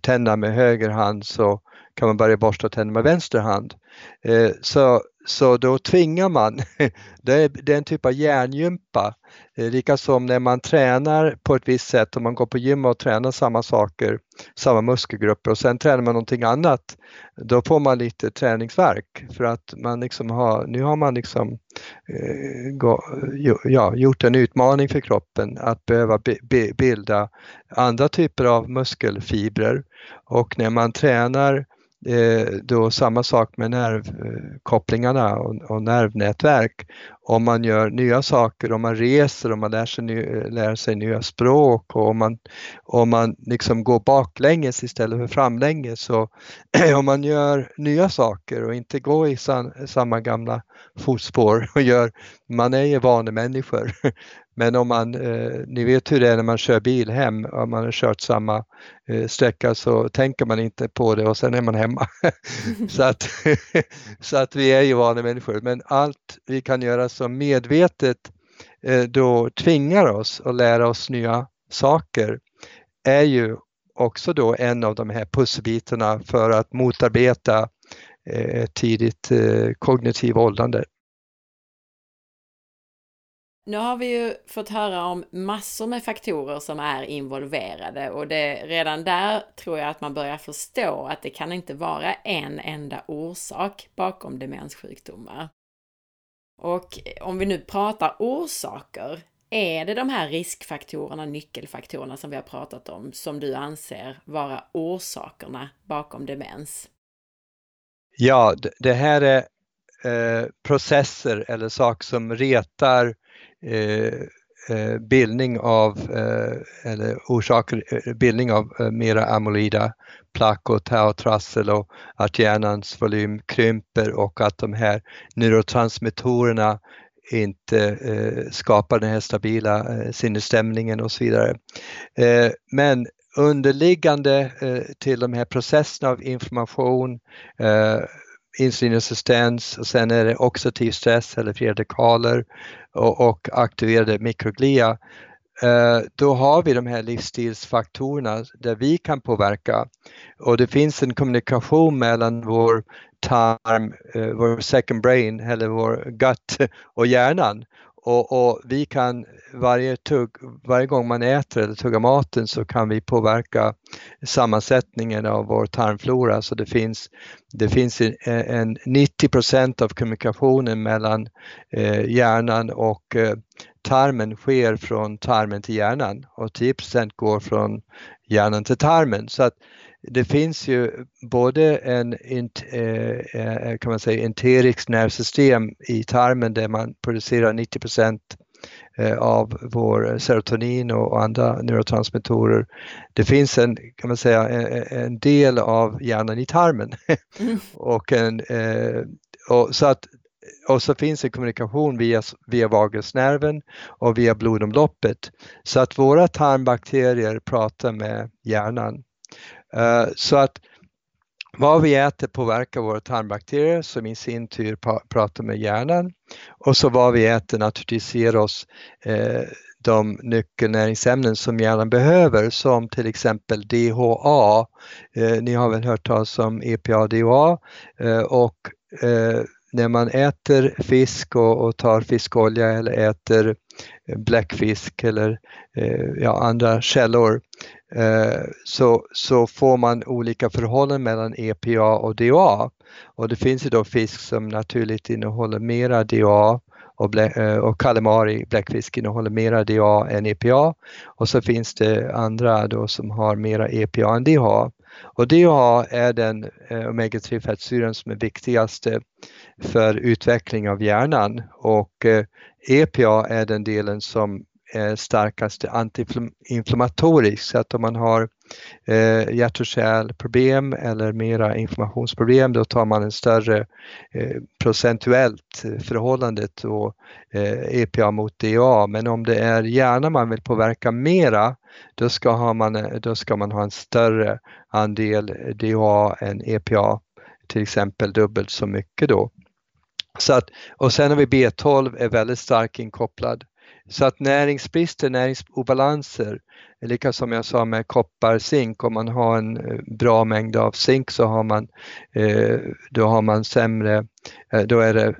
tänderna med höger hand så kan man börja borsta tänderna med vänster hand. Eh, så så då tvingar man, det är, det är en typ av hjärngympa. Eh, Lika som när man tränar på ett visst sätt, om man går på gym och tränar samma saker, samma muskelgrupper och sen tränar man någonting annat, då får man lite träningsverk för att man liksom har, nu har man liksom eh, gå, ja, gjort en utmaning för kroppen att behöva bilda andra typer av muskelfibrer och när man tränar Eh, Eh, då samma sak med nervkopplingarna och, nervnätverk. Om man gör nya saker, om man reser, om man lär sig, ny, lär sig nya språk och om man, om man liksom går baklänges istället för framlänges. Så om man gör nya saker och inte går i san, samma gamla fotspår och gör, man är ju vanemänniskor, Men om man, eh, ni vet hur det är när man kör bil hem, om man har kört samma eh, sträcka så tänker man inte på det och sen är man hemma. så, att, så att vi är ju vana människor, men allt vi kan göra som medvetet eh, då tvingar oss att lära oss nya saker är ju också då en av de här pusselbitarna för att motarbeta eh, tidigt eh, kognitiv åldrande. Nu har vi ju fått höra om massor med faktorer som är involverade och det, redan där tror jag att man börjar förstå att det kan inte vara en enda orsak bakom demenssjukdomar. Och om vi nu pratar orsaker, är det de här riskfaktorerna, nyckelfaktorerna som vi har pratat om, som du anser vara orsakerna bakom demens? Ja, det här är eh, processer eller saker som retar Eh, Eh, eh, bildning av, eh, eller orsaker bildning av mera amyloida plack och tautrassel och att hjärnans volym krymper och att de här neurotransmittorerna inte eh, skapar den här stabila eh, sinnesstämningen och så vidare. Eh, men underliggande till de här processerna av information, insulinresistens och sen är det oxidativ stress eller fria dekaler och, och aktiverade mikroglia. Eh, då har vi de här livsstilsfaktorerna där vi kan påverka och det finns en kommunikation mellan vår tarm, eh, vår second brain eller vår gut och hjärnan och, och, vi kan varje, tugg, varje gång man äter eller tuggar maten så kan vi påverka sammansättningen av vår tarmflora. Så det finns, det finns en, en 90% av kommunikationen mellan eh, hjärnan och eh, tarmen sker från tarmen till hjärnan och 10% går från hjärnan till tarmen. Så att det finns ju både en eh, eh, kan man säga, enteriks nervsystem i tarmen där man producerar 90 eh, av vår serotonin och andra neurotransmittorer. Det finns en, kan man säga, en del av hjärnan i tarmen. Mm. och, en, och, så att, och så finns en kommunikation via, via vagusnerven och via blodomloppet. Så att våra tarmbakterier pratar med hjärnan. Eh, så att vad vi äter påverkar våra tarmbakterier som i sin tur pratar med hjärnan och så vad vi äter naturligtvis ger oss eh, de nyckelnäringsämnen som hjärnan behöver som till exempel DHA. Eh, ni har väl hört talas om EPA-DHA och när man äter fisk och, och tar fiskolja eller äter Eh, bläckfisk eller eh, ja, andra källor Eh, så, så får man olika förhållanden mellan EPA och DHA. Och det finns ju då fisk som naturligt innehåller mera DHA och, blä, eh, och calamari, bläckfisk, innehåller mera DHA än EPA. Och så finns det andra då som har mera EPA än DHA. Och DHA är den eh, omega-3 fettsyran som är viktigaste för utveckling av hjärnan och eh, EPA är den delen som är starkast antiinflammatorisk. Så att om man har eh, hjärt och kärlproblem eller mera informationsproblem då tar man en större eh, procentuellt förhållandet och eh, EPA mot DA. Men om det är hjärnan man vill påverka mera då ska, ha man, då ska man ha en större andel DHA än EPA, till exempel dubbelt så mycket då. Så att, och sen har vi B12 är väldigt starkt inkopplad. Så att näringsbrister, näringsobalanser, lika som jag sa med koppar, zink, om man har en eh, bra mängd av zink så har man, eh, då har man sämre, eh, då är det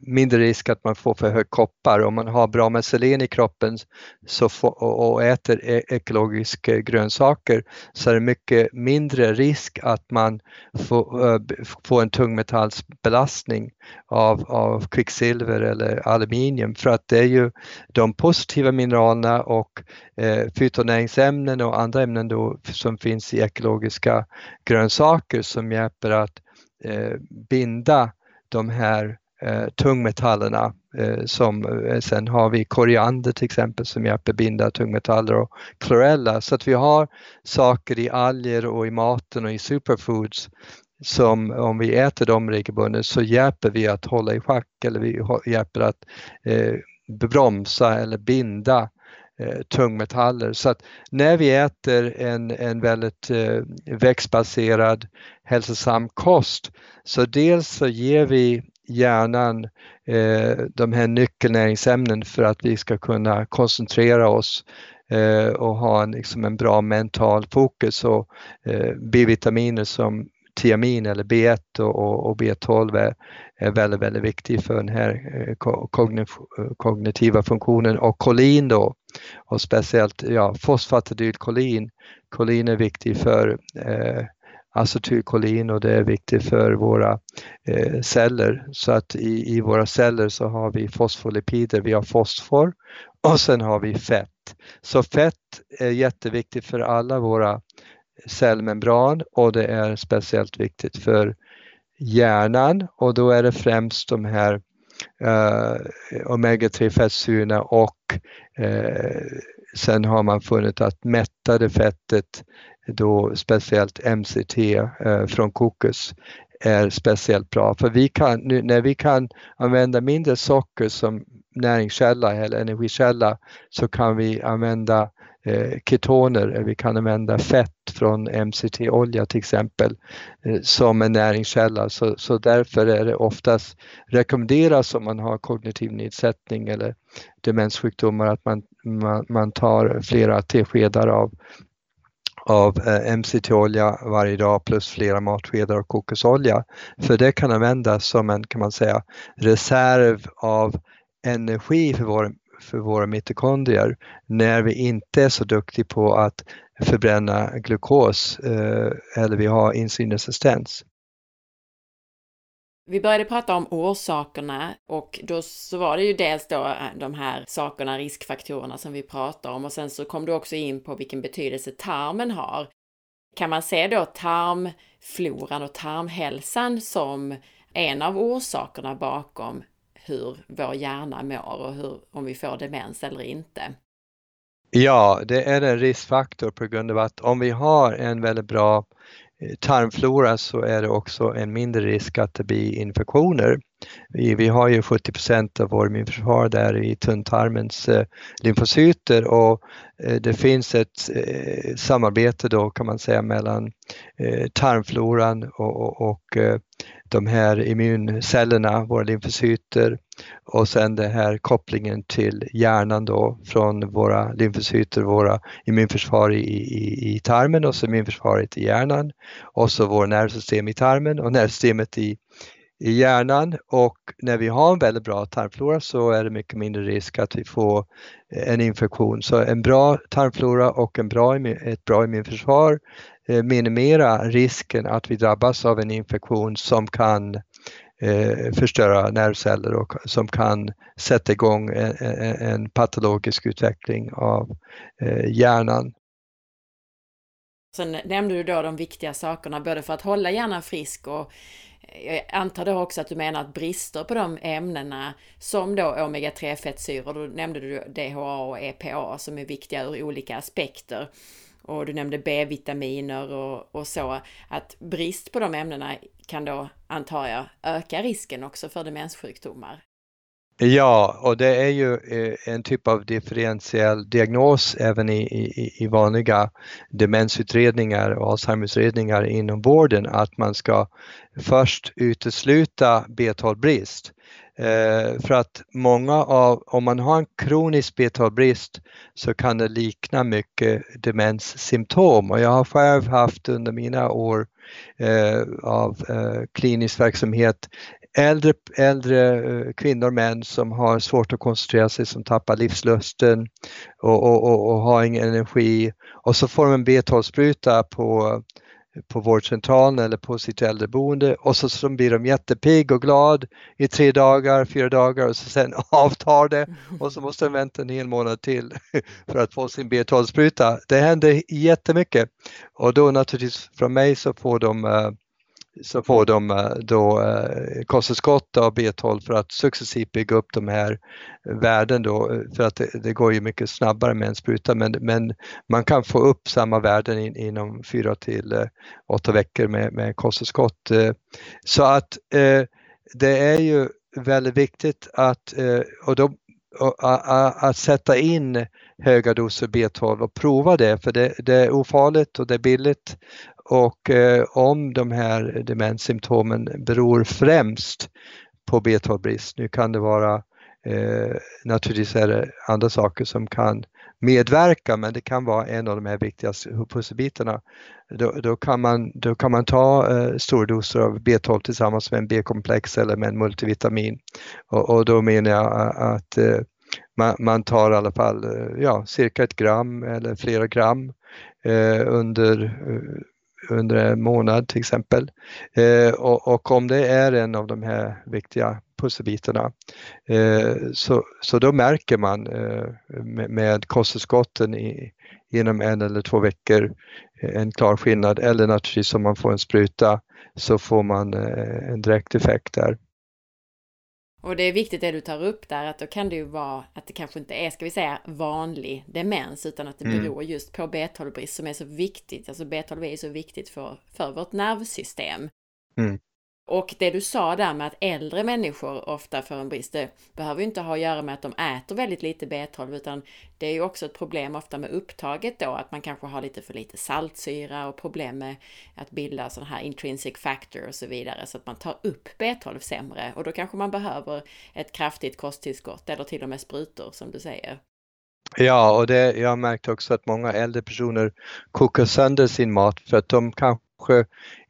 mindre risk att man får för hög koppar. Om man har bra med selen i kroppen så får, och äter e-, ekologiska grönsaker så är det mycket mindre risk att man får, får en tungmetallsbelastning av, av kvicksilver eller aluminium för att det är ju de positiva mineralerna och eh, fytonäringsämnen och andra ämnen då som finns i ekologiska grönsaker som hjälper att eh, binda de här eh, tungmetallerna eh, som eh, sen har vi koriander till exempel som hjälper binda tungmetaller och klorella så att vi har saker i alger och i maten och i superfoods som om vi äter dem regelbundet så hjälper vi att hålla i schack eller vi hjälper att eh, bromsa eller binda eh, tungmetaller. Så att när vi äter en, en väldigt eh, växtbaserad hälsosam kost så dels så ger vi hjärnan eh, de här nyckelnäringsämnen för att vi ska kunna koncentrera oss eh, och ha en, liksom en bra mental fokus och eh, B-vitaminer som tiamin eller B1 och, och B12 är, är väldigt, väldigt viktig för den här eh, eh, kognitiva funktionen och kolin då och speciellt ja, fosfatidylkolin. Kolin är viktig för eh, acetylkolin och det är viktigt för våra eh, celler. Så att i, i våra celler så har vi fosfolipider, vi har fosfor och sen har vi fett. Så fett är jätteviktigt för alla våra cellmembran och det är speciellt viktigt för hjärnan och då är det främst de här eh, omega-3 fettsyrorna och eh, sen har man funnit att mättade fettet, då speciellt MCT eh, från kokos, är speciellt bra. För vi kan, nu, när vi kan använda mindre socker som näringskälla eller energikälla så kan vi använda eh, Eh, ketoner, eh, vi kan använda fett från MCT-olja till exempel eh, som en näringskälla så, så därför är det oftast rekommenderas om man har kognitiv nedsättning eller demenssjukdomar att man, man, man tar flera teskedar av av MCT-olja varje dag plus flera matskedar av kokosolja. För det kan användas som en, kan man säga, reserv av energi för vår för våra mitokondrier när vi inte är så duktiga på att förbränna glukos eh, eller vi har insulinresistens. Vi började prata om orsakerna och då så var det ju dels då eh, de här sakerna, riskfaktorerna som vi pratar om och sen så kom du också in på vilken betydelse tarmen har. Kan man se då tarmfloran och tarmhälsan som en av orsakerna bakom hur vår hjärna mår och hur, om vi får demens eller inte. Ja, det är en riskfaktor på grund av att om vi har en väldigt bra eh, tarmflora så är det också en mindre risk att det blir infektioner. Vi, vi har ju 70% av vår immunförsvar där i tunntarmens eh, lymfocyter och eh, det finns ett eh, samarbete då kan man säga mellan eh, tarmfloran och, och, och eh, de här immuncellerna, våra lymfocyter och sen den här kopplingen till hjärnan då från våra lymfocyter, våra immunförsvar i, i, i tarmen och så immunförsvaret i hjärnan och så vårt nervsystem i tarmen och nervsystemet i, i hjärnan och när vi har en väldigt bra tarmflora så är det mycket mindre risk att vi får eh, en infektion. Så en bra tarmflora och en bra, ett bra immunförsvar Eh, minimera risken att vi drabbas av en infektion som kan eh, förstöra nervceller och som kan sätta igång en, en patologisk utveckling av eh, hjärnan. Sen nämnde du då de viktiga sakerna både för att hålla hjärnan frisk och eh, jag antar då också att du menar att brister på de ämnena som då omega-3 fettsyror, då nämnde du DHA och EPA som är viktiga ur olika aspekter och du nämnde B-vitaminer och, och så, att brist på de ämnena kan då, antar jag, öka risken också för demenssjukdomar. Ja, och det är ju eh, en typ av differentiell diagnos även i, i, i vanliga demensutredningar och Alzheimerutredningar inom vården att man ska först utesluta B12-brist Eh, för att många av, om man har en kronisk B12-brist så kan det likna mycket demenssymptom. Och jag har själv haft under mina år eh, av eh, klinisk verksamhet äldre, äldre eh, kvinnor, män som har svårt att koncentrera sig, som tappar livslusten och, och, och, och har ingen energi. Och så får de en B12-spruta på på vårdcentralen eller på sitt äldreboende. Och så, så blir de jättepigg och glad i tre dagar, fyra dagar och så sen avtar det. Och så måste de vänta en hel månad till för att få sin B12-spruta. Det händer jättemycket. Och då naturligtvis från mig så får de uh, så får de eh, då eh, kosttillskott av B12 för att successivt bygga upp de här värden då, eh, för att det, det går ju mycket snabbare med en spruta men, men man kan få upp samma värden in, inom fyra till eh, åtta veckor med, med kosttillskott. Så att det är ju väldigt viktigt att, och då, att sätta in höga doser B12 och prova det för det, det är ofarligt och det är billigt och eh, om de här demenssymptomen beror främst på B12-brist, nu kan det vara eh, naturligtvis är det andra saker som kan medverka men det kan vara en av de här viktigaste pusselbitarna. Då, då, kan, man, då kan man ta eh, stora doser av B12 tillsammans med en B-komplex eller med en multivitamin och, och då menar jag eh, att eh, man, man, tar i alla fall eh, ja, cirka ett gram eller flera gram eh, under eh, under en månad till exempel. Eh, och, och, om det är en av de här viktiga pusselbitarna eh, så, så då märker man eh, med, med kosttillskotten i, inom en eller två veckor eh, en klar skillnad eller naturligtvis om man får en spruta så får man eh, en direkt effekt där. Och det är viktigt det du tar upp där, att då kan det ju vara att det kanske inte är, ska vi säga, vanlig demens, utan att det mm. beror just på B12-brist som är så viktigt. Alltså B12 är så viktigt för, för vårt nervsystem. Mm. Och det du sa där med att äldre människor ofta får en brist, det behöver ju inte ha att göra med att de äter väldigt lite B12 utan det är ju också ett problem ofta med upptaget då, att man kanske har lite för lite saltsyra och problem med att bilda sådana här intrinsic factor och så vidare så att man tar upp B12 sämre och då kanske man behöver ett kraftigt kosttillskott eller till och med sprutor som du säger. Ja, och det, jag har märkt också att många äldre personer kokar sönder sin mat för att de kanske kanske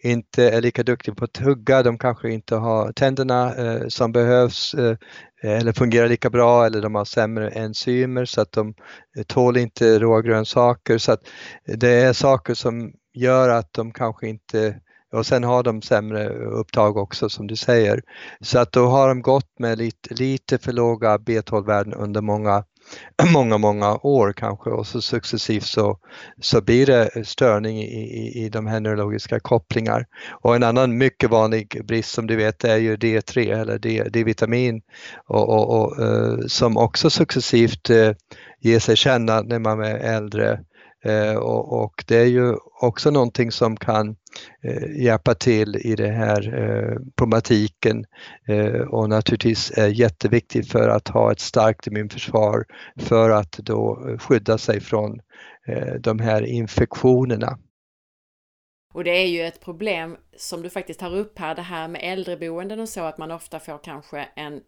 inte är lika duktiga på att tugga, de kanske inte har tänderna eh, som behövs eh, eller fungerar lika bra eller de har sämre enzymer så att de eh, tål inte råa grönsaker. Så att det är saker som gör att de kanske inte och sen har de sämre upptag också som du säger. Så att då har de gått med lite, lite för låga B12-värden under många många, många år kanske och så successivt så, så blir det störning i, i, i de här neurologiska kopplingar. Och en annan mycket vanlig brist som du vet är ju D3 eller D-vitamin och, och, och eh, som också successivt eh, ger sig känna när man är äldre Eh, och, och, det är ju också någonting som kan eh, hjälpa till i den här eh, problematiken eh, och naturligtvis är jätteviktigt för att ha ett starkt immunförsvar för att då eh, skydda sig från de här infektionerna. Och det är ju ett problem som du faktiskt tar upp här, det här med äldreboenden och så, att man ofta får kanske en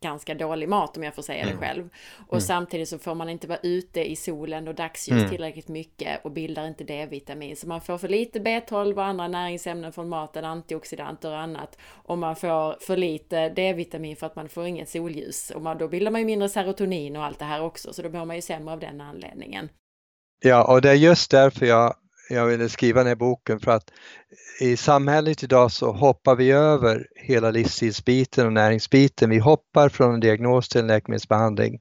ganska dålig mat om jag får säga det mm. själv. Och mm. samtidigt så får man inte vara ute i solen och dagsljus mm. tillräckligt mycket och bildar inte D-vitamin. Så man får för lite B12 och andra näringsämnen från maten, antioxidanter och annat. Och man får för lite D-vitamin för att man får inget solljus. Och man, då bildar man ju mindre serotonin och allt det här också. Så då mår man ju sämre av den anledningen. Ja, och det är just därför jag jag ville skriva den här boken för att i samhället idag så hoppar vi över hela livsstilsbiten och näringsbiten. Vi hoppar från en diagnos till en läkemedelsbehandling.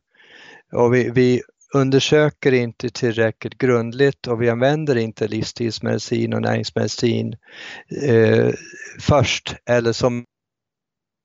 Och vi, vi undersöker inte tillräckligt grundligt och vi använder inte livsstilsmedicin och näringsmedicin eh, först eller som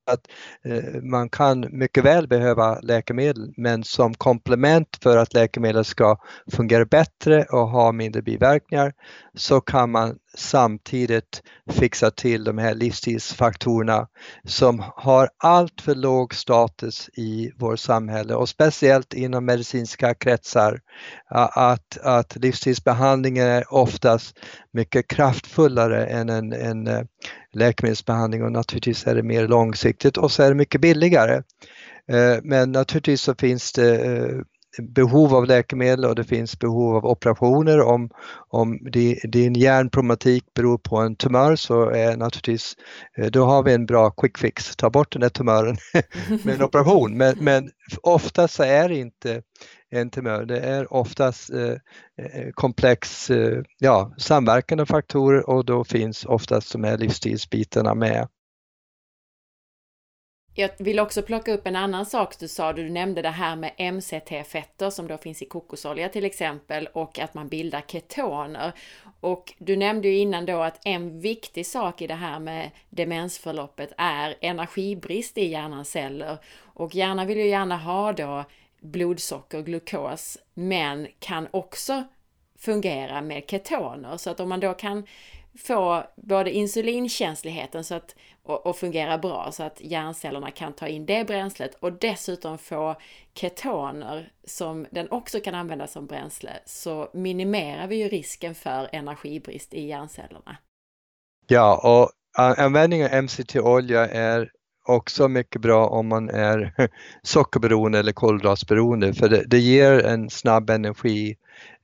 att eh, man kan mycket väl behöva läkemedel men som komplement för att läkemedel ska fungera bättre och ha mindre biverkningar så kan man samtidigt fixa till de här livsstilsfaktorerna som har allt för låg status i vårt samhälle och speciellt inom medicinska kretsar. Att, att livsstilsbehandlingen är oftast mycket kraftfullare än en, en, eh, läkemedelsbehandling och naturligtvis är det mer långsiktigt och så är det mycket billigare. Eh, men naturligtvis så finns det eh, behov av läkemedel och det finns behov av operationer. Om, om din hjärnproblematik beror på en tumör så är naturligtvis, eh, då har vi en bra quick fix, ta bort den där tumören med en operation. Men, men ofta så är det inte en tumör, det är oftast eh, eh, komplex eh, ja, samverkande faktorer och då finns oftast de här livsstilsbitarna med. Jag vill också plocka upp en annan sak du sa, du nämnde det här med MCT-fetter som då finns i kokosolja till exempel och att man bildar ketoner. Och du nämnde ju innan då att en viktig sak i det här med demensförloppet är energibrist i hjärnans celler. Och hjärnan vill ju gärna ha då blodsocker, glukos, men kan också fungera med ketoner. Så att om man då kan få både insulinkänsligheten så att, och, och fungera bra så att hjärncellerna kan ta in det bränslet och dessutom få ketoner som den också kan använda som bränsle så minimerar vi ju risken för energibrist i hjärncellerna. Ja, och användningen av MCT-olja är också mycket bra om man är sockerberoende eller kolhydratberoende för det, det ger en snabb energi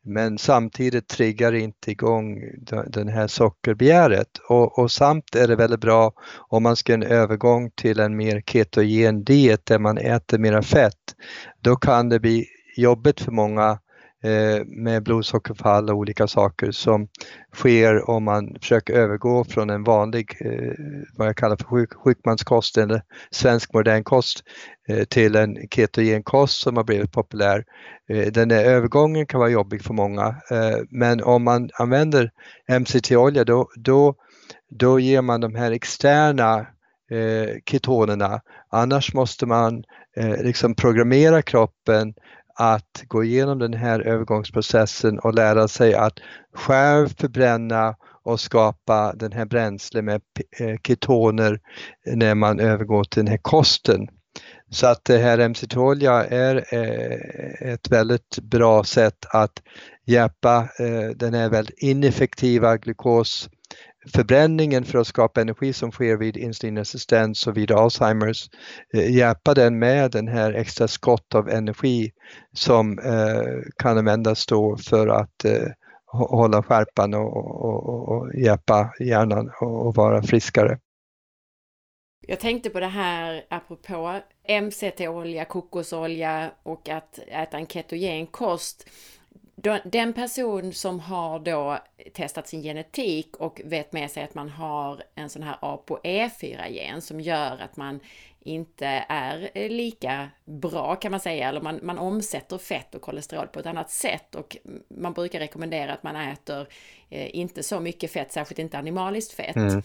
men samtidigt triggar det inte igång den här sockerbegäret och, och samt är det väldigt bra om man ska en övergång till en mer ketogen diet där man äter mera fett. Då kan det bli jobbigt för många Eh, med blodsockerfall och olika saker som sker om man försöker övergå från en vanlig, eh, vad jag kallar för sjuk, sjukmanskost eller svensk modern kost eh, till en ketogen kost som har blivit populär. Den där övergången kan vara jobbig för många men om man använder MCT-olja då, då, då ger man de här externa ketonerna. Annars måste man liksom programmera kroppen att gå igenom den här övergångsprocessen och lära sig att själv förbränna och skapa den här bränsle med eh, ketoner när man övergår till den här kosten. Så att det här MCT-olja är eh, ett väldigt bra sätt att hjälpa eh, den här väldigt ineffektiva glukos förbränningen för att skapa energi som sker vid insulinresistens och vid Alzheimers, eh, hjälpa den med den här extra skott av energi som eh, kan användas då för att eh, hålla skärpan och, och, och hjälpa hjärnan att vara friskare. Jag tänkte på det här apropå MCT-olja, kokosolja och att äta en ketogen kost den person som har då testat sin genetik och vet med sig att man har en sån här ApoE4-gen som gör att man inte är eh, lika bra kan man säga, eller man, man omsätter fett och kolesterol på ett annat sätt och man brukar rekommendera att man äter eh, inte så mycket fett, särskilt inte animaliskt fett. Mm. Mm.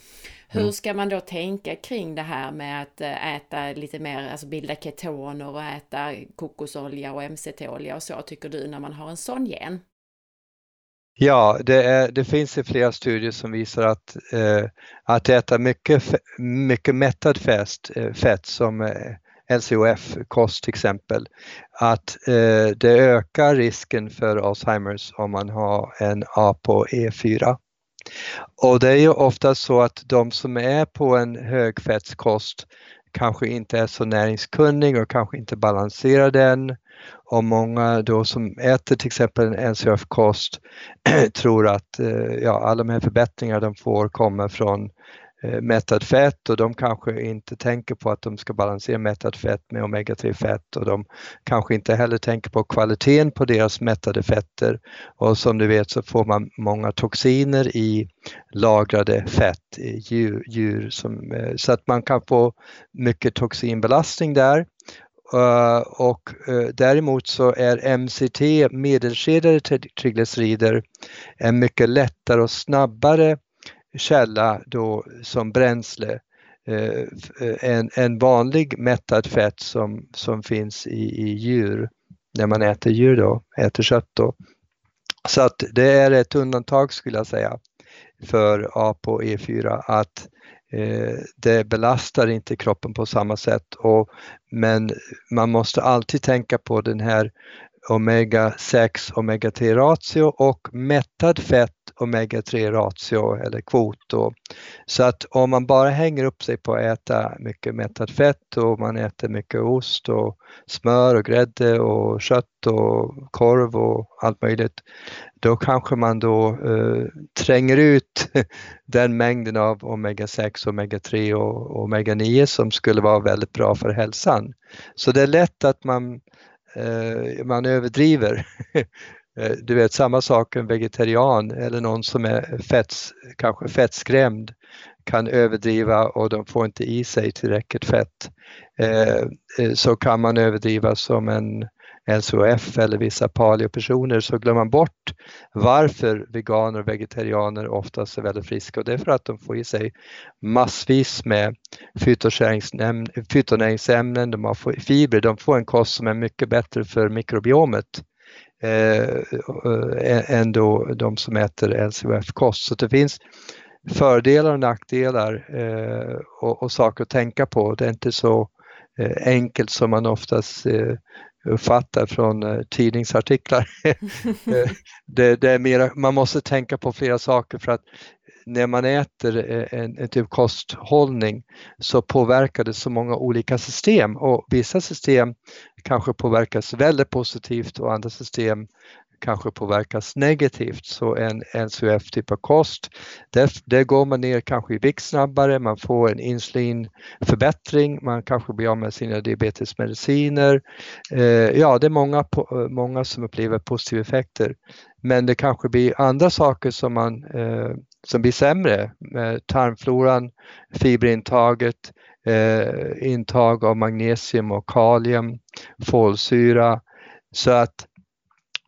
Hur ska man då tänka kring det här med att eh, äta lite mer, alltså bilda ketoner och äta kokosolja och MCT-olja och så, tycker du, när man har en sån gen? Ja, det, är, det finns ju flera studier som visar att, eh, att äta mycket, mycket mättad fett, eh, fett som eh, LCOF-kost till exempel, att eh, det ökar risken för Alzheimers om man har en ApoE4. Och det är ju ofta så att de som är på en högfettskost kanske inte är så näringskunnig och kanske inte balanserar den och många då som äter till exempel en NCF-kost tror att eh, ja, alla de här förbättringarna de får kommer från eh, fett. Och de kanske inte tänker på att de ska balansera mättat fett med omega-3 fett. Och de kanske inte heller tänker på kvaliteten på deras mättade fetter. Och som du vet så får man många toxiner i lagrade fett i djur, djur som, eh, så att man kan få mycket toxinbelastning där. Eh, och eh, däremot så är MCT, medelskedade triglycerider, en mycket lättare och snabbare källa då som bränsle eh, än, än vanlig mättat fett som, som finns i, i djur, när man äter djur då, äter kött då. Så att det är ett undantag skulle jag säga för ApoE4 att Eh, Eh, det belastar inte kroppen på samma sätt och, men man måste alltid tänka på den här omega 6 omega 3 ratio och mättad fett omega-3 ratio eller kvot. Då. Så att om man bara hänger upp sig på att äta mycket mättat fett och man äter mycket ost och smör och grädde och kött och korv och allt möjligt, då kanske man då eh, tränger ut den mängden av omega-6, omega-3 och omega-9 som skulle vara väldigt bra för hälsan. Så det är lätt att man, eh, man överdriver. Eh, du vet samma sak en vegetarian eller någon som är fetts, kanske fettskrämd kan överdriva och de får inte i sig tillräckligt fett. Eh, eh, så kan man överdriva som en LCHF eller vissa paleopersoner så glömmer man bort varför veganer och vegetarianer oftast är väldigt friska och det är för att de får i sig massvis med fytonäringsämnen, de har fibrer, de får en kost som är mycket bättre för mikrobiomet Eh, eh, än då de som äter LCHF-kost. Så det finns fördelar och nackdelar eh, och, och, saker att tänka på. Det är inte så eh, enkelt som man oftast eh, uppfattar från eh, tidningsartiklar. Eh, det, det, är mera, man måste tänka på flera saker för att när man äter eh, en, en typ kosthållning så påverkar det så många olika system och vissa system kanske påverkas väldigt positivt och andra system kanske påverkas negativt. Så en NCF typ av kost, där, där går man ner kanske i vikt snabbare, man får en insulinförbättring, man kanske blir av med sina diabetesmediciner. Eh, ja, det är många, eh, många som upplever positiva effekter. Men det kanske blir andra saker som, man, eh, som blir sämre. Tarmfloran, fiberintaget, eh, intag av magnesium och kalium, folsyra. Så att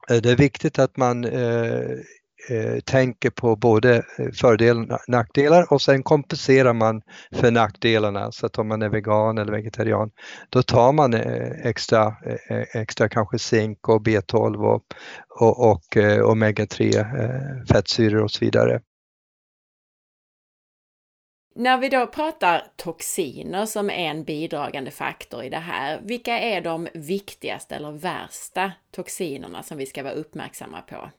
Eh, det är viktigt att man eh, eh tänker på både eh, fördelar och nackdelar och sen kompenserar man för nackdelarna. Så att om man är vegan eller vegetarian, då tar man eh, extra, extra kanske zink och B12 och, och, och omega-3 fettsyror och så vidare. När vi då pratar toxiner som är en bidragande faktor i det här, vilka är de viktigaste eller värsta toxinerna som vi ska vara uppmärksamma på?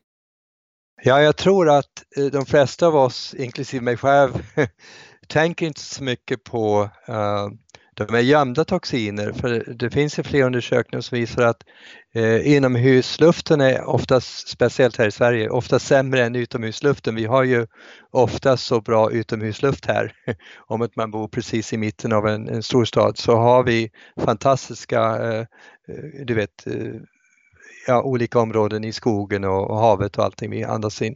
Ja, jag tror att eh, de flesta av oss, inklusive mig själv, tänker inte så mycket på uh, de är gömda toxiner för det finns ju flera undersökningar som visar att eh, inomhusluften är oftast, speciellt här i Sverige, ofta sämre än utomhusluften. Vi har ju oftast så bra utomhusluft här. Om att man bor precis i mitten av en, en storstad så har vi fantastiska, eh, eh du vet, eh, ja, olika områden i skogen och, och, havet och allting vi andas in.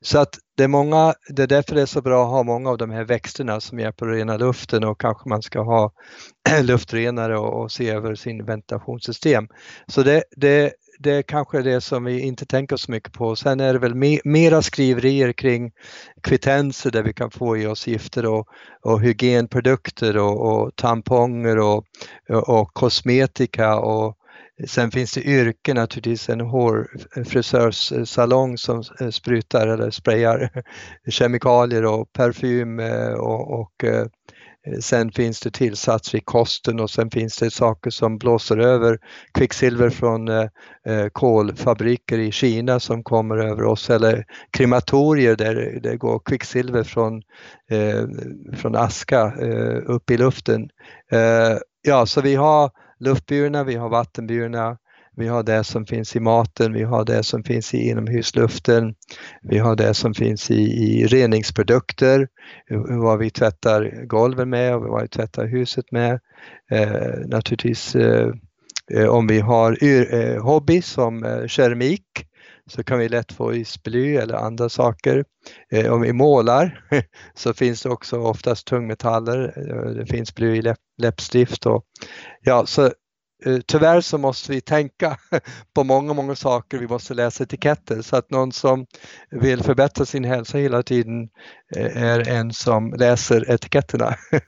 Så att det är många, det är därför det är så bra att ha många av de här växterna som hjälper att rena luften och kanske man ska ha luftrenare och, och se över sin ventilationssystem. Så det, det, det är kanske det som vi inte tänker så mycket på. Sen är det väl me, mera skriverier kring kvittenser där vi kan få i oss gifter och, och hygienprodukter och, och tamponger och, och, kosmetika och Sen finns det yrken naturligtvis, en hårfrisörssalong som eh, sprutar eller sprayar kemikalier och parfym eh, och, och eh, Sen finns det tillsatser i kosten och sen finns det saker som blåser över kvicksilver från eh, kolfabriker i Kina som kommer över oss eller krematorier där det går kvicksilver från, eh, från aska eh, upp i luften. ja, så vi har luftburna, vi har vattenburna, vi har det som finns i maten, vi har det som finns i inomhusluften, vi har det som finns i, i reningsprodukter, vad vi tvättar golven med och vad vi tvättar huset med. Eh, naturligtvis eh, eh om vi har eh, hobby som eh, keramik så kan vi lätt få i sply eller andra saker. Eh, om vi målar så finns det också oftast tungmetaller, eh, det finns bly i läpp, läppstift och ja, så eh, tyvärr så måste vi tänka på många, många saker. Vi måste läsa etiketter så att någon som vill förbättra sin hälsa hela tiden eh, är en som läser etiketterna.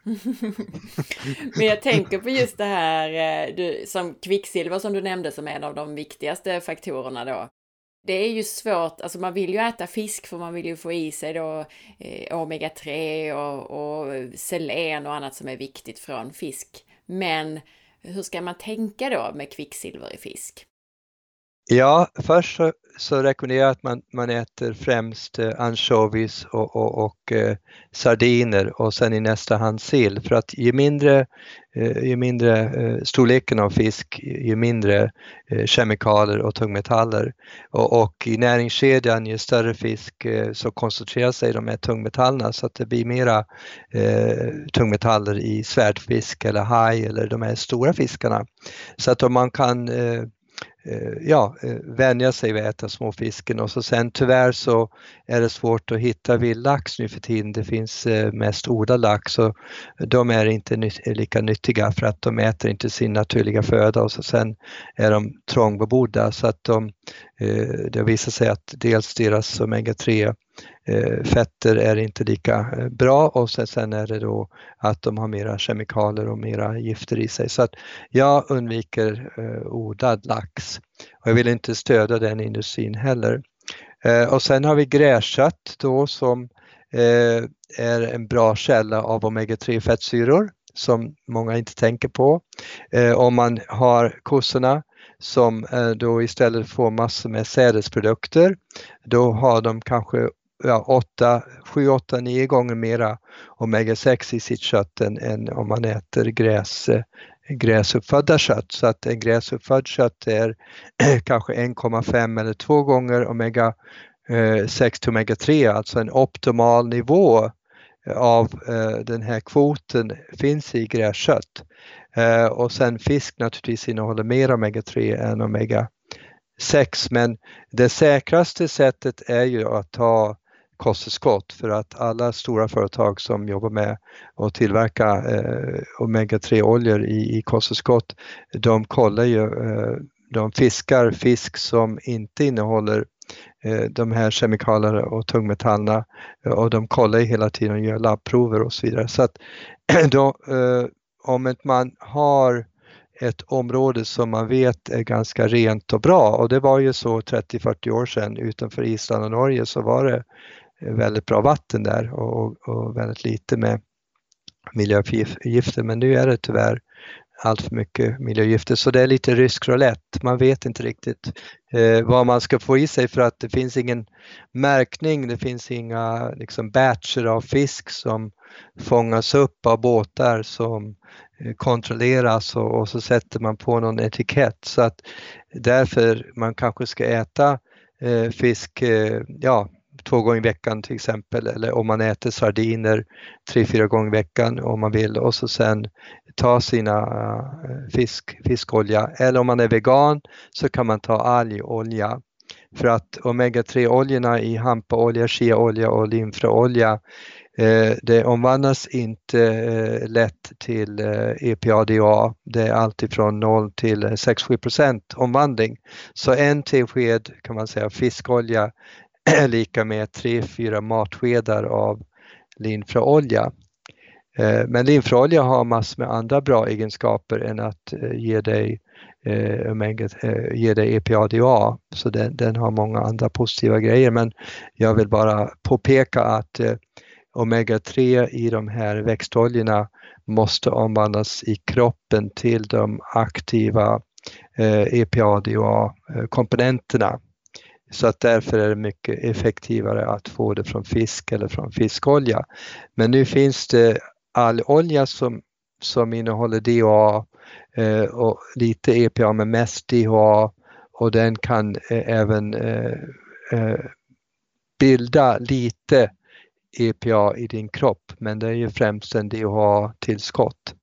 Men jag tänker på just det här eh, du, som kvicksilver som du nämnde som en av de viktigaste faktorerna då det är ju svårt, alltså man vill ju äta fisk för man vill ju få i sig då eh, omega-3 och, och selen och annat som är viktigt från fisk. Men hur ska man tänka då med kvicksilver i fisk? Ja, först så så rekommenderar jag att man, man äter främst eh, ansjovis och, och, och eh, sardiner och sen i nästa hand sill för att ju mindre, eh, ju mindre eh, storleken av fisk, ju mindre eh, kemikalier och tungmetaller. Och, och, i näringskedjan, ju större fisk eh, så koncentrerar sig de här tungmetallerna så att det blir mera eh, tungmetaller i svärdfisk eller haj eller de här stora fiskarna. Så att om man kan Eh, Eh, ja, eh, vänja sig vid att äta småfisken och så sen tyvärr så är det svårt att hitta vildlax nu för tiden. Det finns eh, mest odlad lax och de är inte lika nyttiga för att de äter inte sin naturliga föda och så sen är de trångbebodda så att de, det visar sig att dels deras omega-3 Eh, fetter är inte lika eh, bra och sen är det då att de har mera kemikalier och mera gifter i sig. Så att jag undviker eh, odlad lax och jag vill inte stödja den industrin heller. Och sen har vi gräskött då som är en bra källa av omega-3 fettsyror som många inte tänker på. Om man har kossorna som då istället får massor med sädesprodukter, då har de kanske ja, 8, 7, 8, 9 gånger mera omega-6 i sitt kött än, än, om man äter gräs, eh, gräsuppfödda kött. Så att en gräsuppfödd kött är kanske 1,5 eller 2 gånger omega eh, 6 till omega 3, alltså en optimal nivå av eh, den här kvoten finns i gräskött. Och sen fisk naturligtvis innehåller mer omega 3 än omega 6 men det säkraste sättet är ju att ta kosttillskott för att alla stora företag som jobbar med att tillverka eh, omega-3 oljor i, i kosttillskott, de kollar ju, eh, de fiskar fisk som inte innehåller eh, de här kemikalierna och tungmetallerna eh, och de kollar ju hela tiden och gör labbprover och så vidare. Så att då, eh, om man har ett område som man vet är ganska rent och bra och det var ju så 30-40 år sedan utanför Island och Norge så var det väldigt bra vatten där och, och väldigt lite med miljögifter men nu är det tyvärr allt för mycket miljögifter så det är lite rysk roulette. Man vet inte riktigt eh, vad man ska få i sig för att det finns ingen märkning, det finns inga liksom, batcher av fisk som fångas upp av båtar som eh, kontrolleras och, och, så sätter man på någon etikett så att därför man kanske ska äta eh, fisk, eh, två gånger i veckan till exempel eller om man äter sardiner tre, fyra gånger i veckan om man vill och så sen ta sina eh, fisk, fiskolja eller om man är vegan så kan man ta algolja. För att omega-3 oljorna i hampaolja, chiaolja och linfröolja eh, det omvandlas inte eh, lätt till eh, EPA-DA. Det är alltifrån 0 till 6-7 omvandling. Så en tesked kan man säga fiskolja lika med 3-4 matskedar av linfröolja. Eh, men linfröolja har massor med andra bra egenskaper än att eh, ge dig, eh, ge dig EPA-DHA, så den, den, har många andra positiva grejer. Men jag vill bara påpeka att omega-3 i de här växtoljorna måste omvandlas i kroppen till de aktiva EPA-DHA-komponenterna så att därför är det mycket effektivare att få det från fisk eller från fiskolja. Men nu finns det allolja som, som innehåller DHA eh, och lite EPA men mest DHA och den kan eh, även eh, eh bilda lite EPA i din kropp men det är ju främst en DHA-tillskott.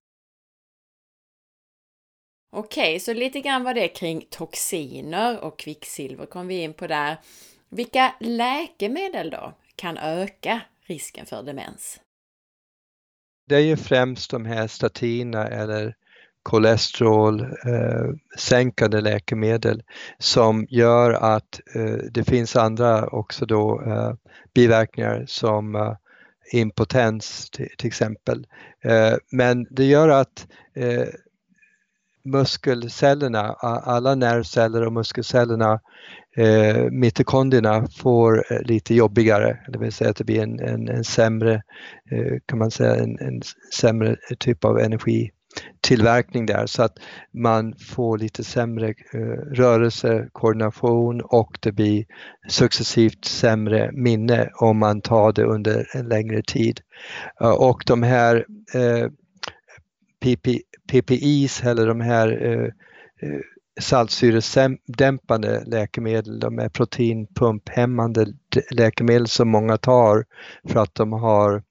Okej, så lite grann var det kring toxiner och kvicksilver kom vi in på där. Vilka läkemedel då kan öka risken för demens? Det är ju främst de här statina eller kolesterol eh, sänkande läkemedel som gör att eh, det finns andra också då eh, biverkningar som eh, impotens till, till exempel. Eh, men det gör att eh, muskelcellerna, alla nervceller och muskelcellerna, eh, mitokondrierna får eh, lite jobbigare, det vill säga att det blir en, en, en sämre, eh, kan man säga, en, en, sämre typ av energi tillverkning där så att man får lite sämre eh, rörelse, koordination och det blir successivt sämre minne om man tar det under en längre tid. Eh, och de här PPIs eller de här eh, eh, saltsyredämpande läkemedel, de är proteinpumphämmande läkemedel som många tar för att de har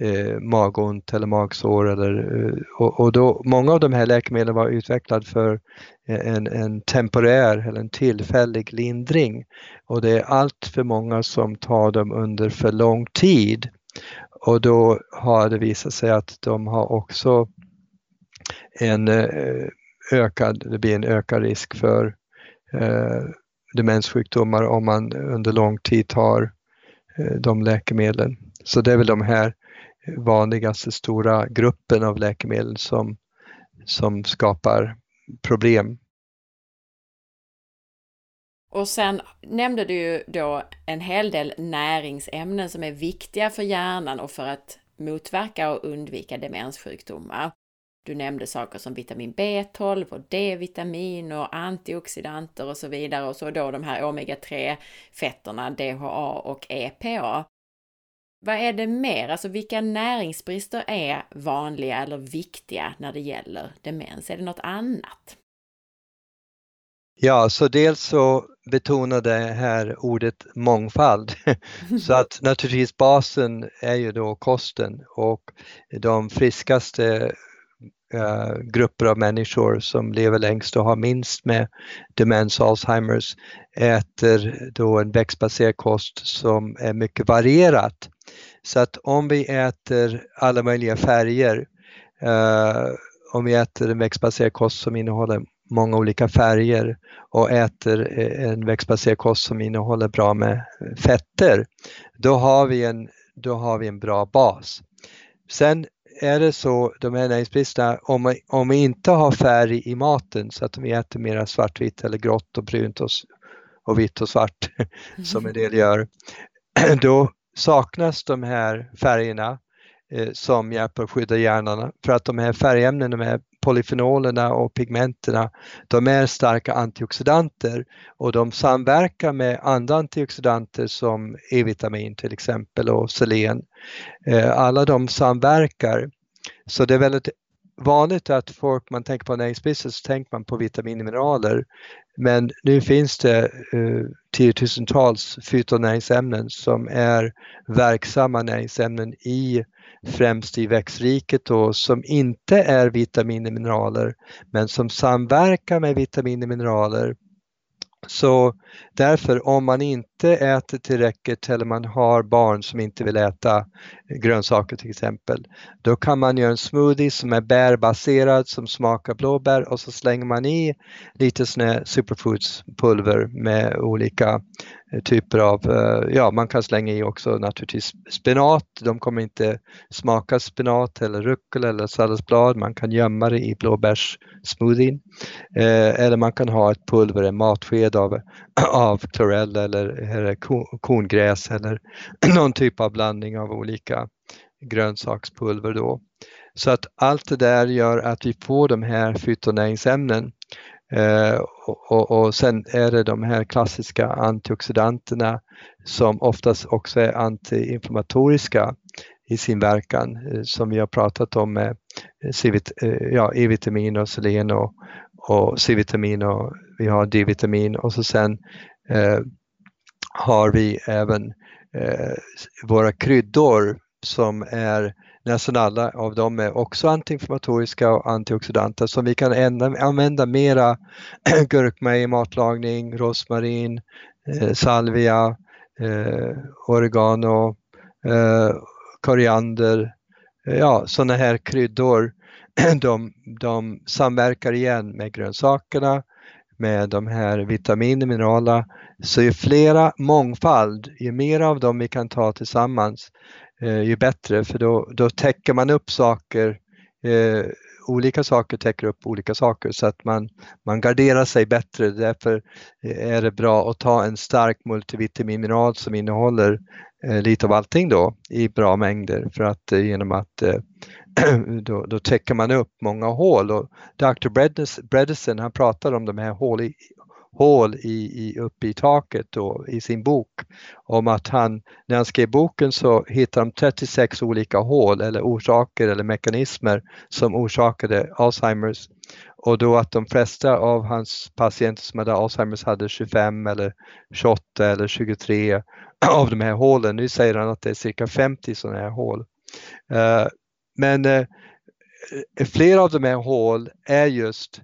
eh, magont eller magsår. Eller, eh, och, och då, många av de här läkemedlen var utvecklade för eh, en, en temporär eller en tillfällig lindring och det är allt för många som tar dem under för lång tid och då har det visat sig att de har också en eh, ökad, det blir en ökad risk för eh, demenssjukdomar om man under lång tid tar eh, de läkemedlen. Så det är väl de här vanligaste stora gruppen av läkemedel som, som skapar problem. Och sen nämnde du ju då en hel del näringsämnen som är viktiga för hjärnan och för att motverka och undvika demenssjukdomar. Du nämnde saker som vitamin B12 och D-vitamin och antioxidanter och så vidare och så då de här omega-3 fetterna DHA och EPA. Vad är det mer? Alltså vilka näringsbrister är vanliga eller viktiga när det gäller demens? Är det något annat? Ja, så dels så betonade här ordet mångfald. så att naturligtvis basen är ju då kosten och de friskaste Eh, grupper av människor som lever längst och har minst med demens och Alzheimers äter då en växtbaserad kost som är mycket varierat. Så att om vi äter alla möjliga färger, eh, om vi äter en växtbaserad kost som innehåller många olika färger och äter eh, en växtbaserad kost som innehåller bra med fetter, då har vi en, då har vi en bra bas. Sen är det så, de här näringsbristerna, om, om vi inte har färg i maten så att vi äter mera svartvitt eller grått och brunt och, och vitt och svart som en del gör, då saknas de här färgerna eh, som hjälper att skydda hjärnan. För att de här färgämnena, de här polyfenolerna och pigmenterna, de är starka antioxidanter och de samverkar med andra antioxidanter som E-vitamin till exempel och selen. Eh, alla de samverkar. Så det är väldigt vanligt att folk, man tänker på näringsbrist så tänker man på vitaminmineraler. Men nu finns det uh, tiotusentals fytonäringsämnen som är verksamma näringsämnen i främst i växtriket då, som inte är vitaminer och mineraler men som samverkar med vitaminer och mineraler. Så därför om man inte äter tillräckligt eller man har barn som inte vill äta grönsaker till exempel, då kan man göra en smoothie som är bärbaserad som smakar blåbär och så slänger man i lite sån här superfoodspulver med olika typer av, eh, ja man kan slänga i också naturligtvis spenat, de kommer inte smaka spenat eller rucola eller salladsblad, man kan gömma det i blåbärssmoothien. Eh, eller man kan ha ett pulver, en matsked av, av klorell eller, eller korngräs eller någon typ av blandning av olika grönsakspulver då. Så att allt det där gör att vi får de här fytonäringsämnen Eh, och, och, sen är det de här klassiska antioxidanterna som oftast också är antiinflammatoriska i sin verkan eh, som vi har pratat om med eh, eh ja, E-vitamin och selen och, och C-vitamin och vi har D-vitamin. Och så sen eh, har vi även eh, våra kryddor som är nästan alla av dem är också antiinflammatoriska och antioxidanter som vi kan använda mera gurkmeja i matlagning, rosmarin, eh, salvia, eh, oregano, eh, koriander, eh, ja sådana här kryddor. De, de samverkar igen med grönsakerna, med de här vitaminer, mineraler. Så ju flera mångfald, ju mer av dem vi kan ta tillsammans, Eh, ju bättre för då, då täcker man upp saker eh, olika saker täcker upp olika saker så att man, man garderar sig bättre. Därför eh, är det bra att ta en stark multivitaminmineral som innehåller eh, lite av allting då i bra mängder för att eh, genom att eh, då, då täcker man upp många hål och Dr. Bredesen han pratar om de här hål i, hål i, i, uppe i taket då, i sin bok om att han, när han skrev boken så hittade de 36 olika hål eller orsaker eller mekanismer som orsakade Alzheimers och då att de flesta av hans patienter som hade Alzheimers hade 25 eller 28 eller 23 av de här hålen. Nu säger han att det är cirka 50 sådana här hål. Uh, men uh, flera av de här hål är just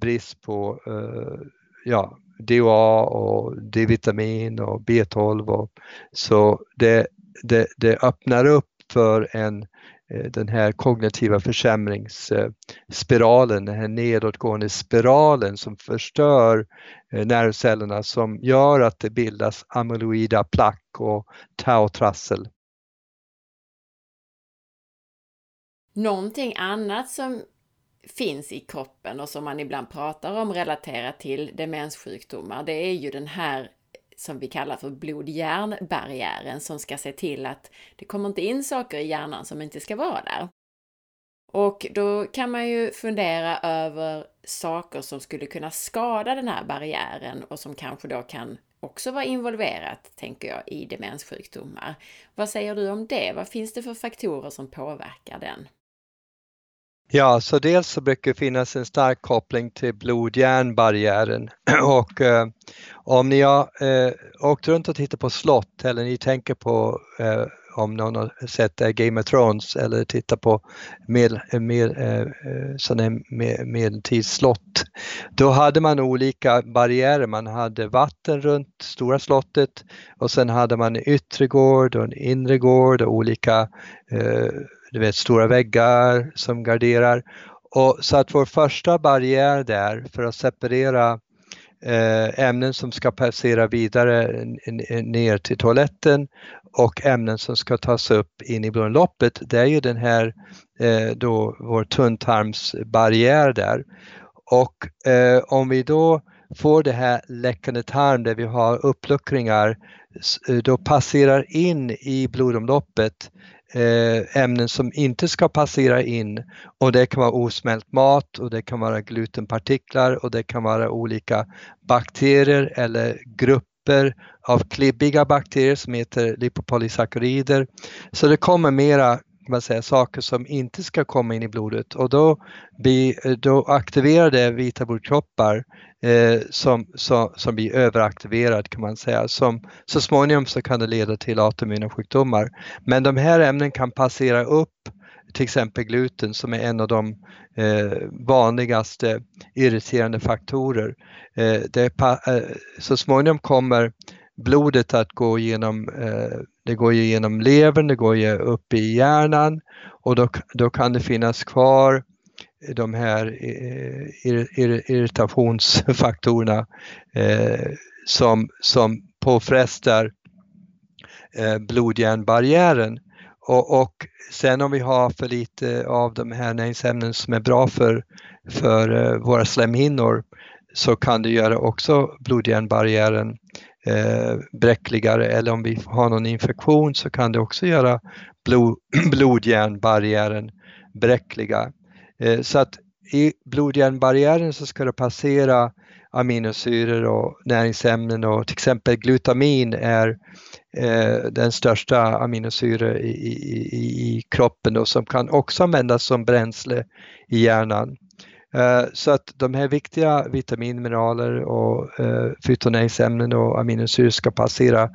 brist på uh, ja, DHA och D-vitamin och B12. Och, så det, det, det öppnar upp för en, eh, den här kognitiva försämringsspiralen, den här nedåtgående spiralen som förstör eh, nervcellerna som gör att det bildas amyloida plack och tau-trassel. Någonting annat som finns i kroppen och som man ibland pratar om relaterat till demenssjukdomar, det är ju den här som vi kallar för blod-hjärnbarriären som ska se till att det kommer inte in saker i hjärnan som inte ska vara där. Och då kan man ju fundera över saker som skulle kunna skada den här barriären och som kanske då kan också vara involverat, tänker jag, i demenssjukdomar. Vad säger du om det? Vad finns det för faktorer som påverkar den? Ja, så dels så brukar det finnas en stark koppling till blod-hjärnbarriären och eh, om ni har eh, åkt runt och tittat på slott eller ni tänker på eh, om någon har sett eh, Game of Thrones eller tittar på med, med, eh, eh, eh sådana med, medeltidsslott. Då hade man olika barriärer. Man hade vatten runt stora slottet och sen hade man en yttre gård och en inre gård och olika eh, du vet, stora väggar som garderar. Och så att vår första barriär där för att separera eh, ämnen som ska passera vidare ner till toaletten och ämnen som ska tas upp in i blodomloppet, det är ju den här eh, då vår tunntarmsbarriär där. Och eh, om vi då får det här läckande tarm där vi har uppluckringar, då passerar in i blodomloppet Eh, ämnen som inte ska passera in och det kan vara osmält mat och det kan vara glutenpartiklar och det kan vara olika bakterier eller grupper av klibbiga bakterier som heter lipopolysackarider. Så det kommer mera man säga, saker som inte ska komma in i blodet och då, blir, eh, då aktiverar det vita blodkroppar eh, som, som, som blir överaktiverad kan man säga. Som, så småningom så kan det leda till autoimmuna sjukdomar. Men de här ämnen kan passera upp till exempel gluten som är en av de eh, vanligaste irriterande faktorer. Eh, det, eh, så småningom kommer blodet att gå genom, eh, det går genom levern, det går upp i hjärnan och då, då kan det finnas kvar de här eh, irritationsfaktorerna eh, som, som påfrestar eh, blodhjärnbarriären. Och, och sen om vi har för lite av de här näringsämnen som är bra för, för våra slemhinnor så kan det göra också blodhjärnbarriären eh, bräckligare eller om vi har någon infektion så kan det också göra blod, blodhjärnbarriären bräckliga. Eh, så att i blodhjärnbarriären så ska det passera aminosyror och näringsämnen och till exempel glutamin är eh, den största aminosyra i, i, i kroppen och som kan också användas som bränsle i hjärnan. Eh, så att de här viktiga vitaminmineraler och eh, fytonäringsämnen och aminosyror ska passera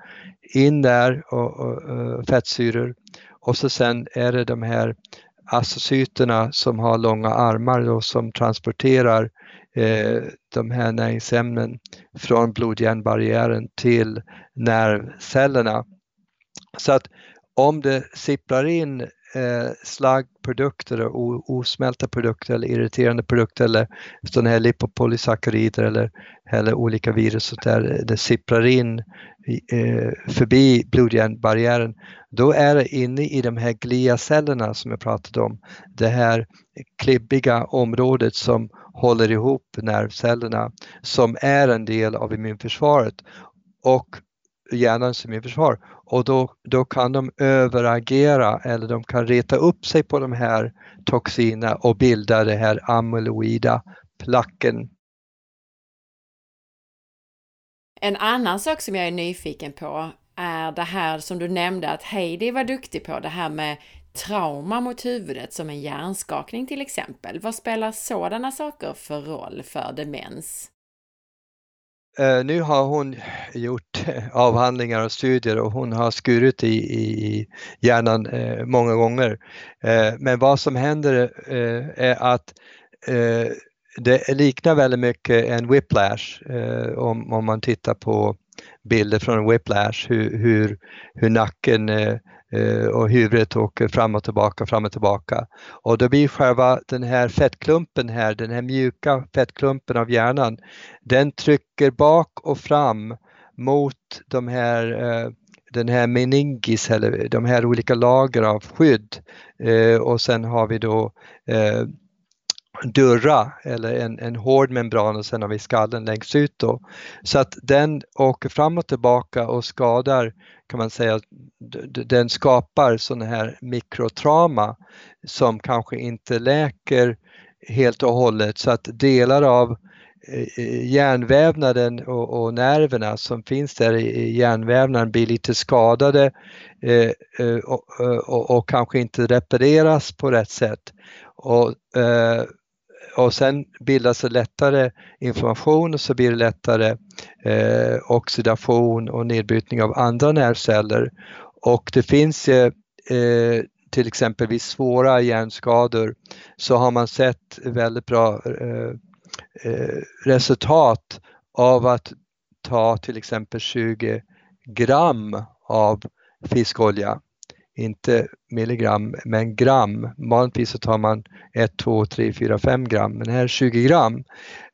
in där och, och, och fettsyror och så sen är det de här astrocyterna som har långa armar och som transporterar eh, de här näringsämnen från blodhjärnbarriären till nervcellerna. Så att om det sipprar in eh, slaggprodukter och osmälta produkter eller irriterande produkter eller sådana här lipopolysackarider eller, eller olika virus och där det sipprar in eh, förbi blodhjärnbarriären, då är det inne i de här gliacellerna som jag pratade om, det här klibbiga området som håller ihop nervcellerna som är en del av immunförsvaret. Och hjärnans immunförsvar och då, då kan de överagera eller de kan reta upp sig på de här toxinerna och bilda det här amyloida placken. En annan sak som jag är nyfiken på är det här som du nämnde att Heidi var duktig på, det här med trauma mot huvudet som en hjärnskakning till exempel. Vad spelar sådana saker för roll för demens? Eh, nu har hon gjort avhandlingar och studier och hon har skurit i, i hjärnan eh, många gånger. Eh, men vad som händer är att det liknar väldigt mycket en whiplash om, om man tittar på bilder från whiplash, hur, hur, hur nacken Eh, Eh, och huvudet åker fram och tillbaka, fram och tillbaka. Och då blir själva den här fettklumpen här, den här mjuka fettklumpen av hjärnan, den trycker bak och fram mot de här eh, den här meningis eller de här olika lager av skydd eh, och sen har vi då eh, dörra eller en, en hård membran och sen har vi skallen längst ut då. Så att den åker fram och tillbaka och skadar kan man säga, den skapar sådana här mikrotrauma som kanske inte läker helt och hållet så att delar av eh, eh, hjärnvävnaden och, och nerverna som finns där i hjärnvävnaden blir lite skadade eh, eh och, och, och, kanske inte repareras på rätt sätt. Och, eh, och sen bildas det lättare inflammation och så blir det lättare eh, oxidation och nedbrytning av andra nervceller. Och det finns eh, till exempel vid svåra hjärnskador så har man sett väldigt bra eh, eh resultat av att ta till exempel 20 gram av fiskolja inte milligram, men gram. Vanligtvis så tar man 1, 2, 3, 4, 5 gram, men här 20 gram.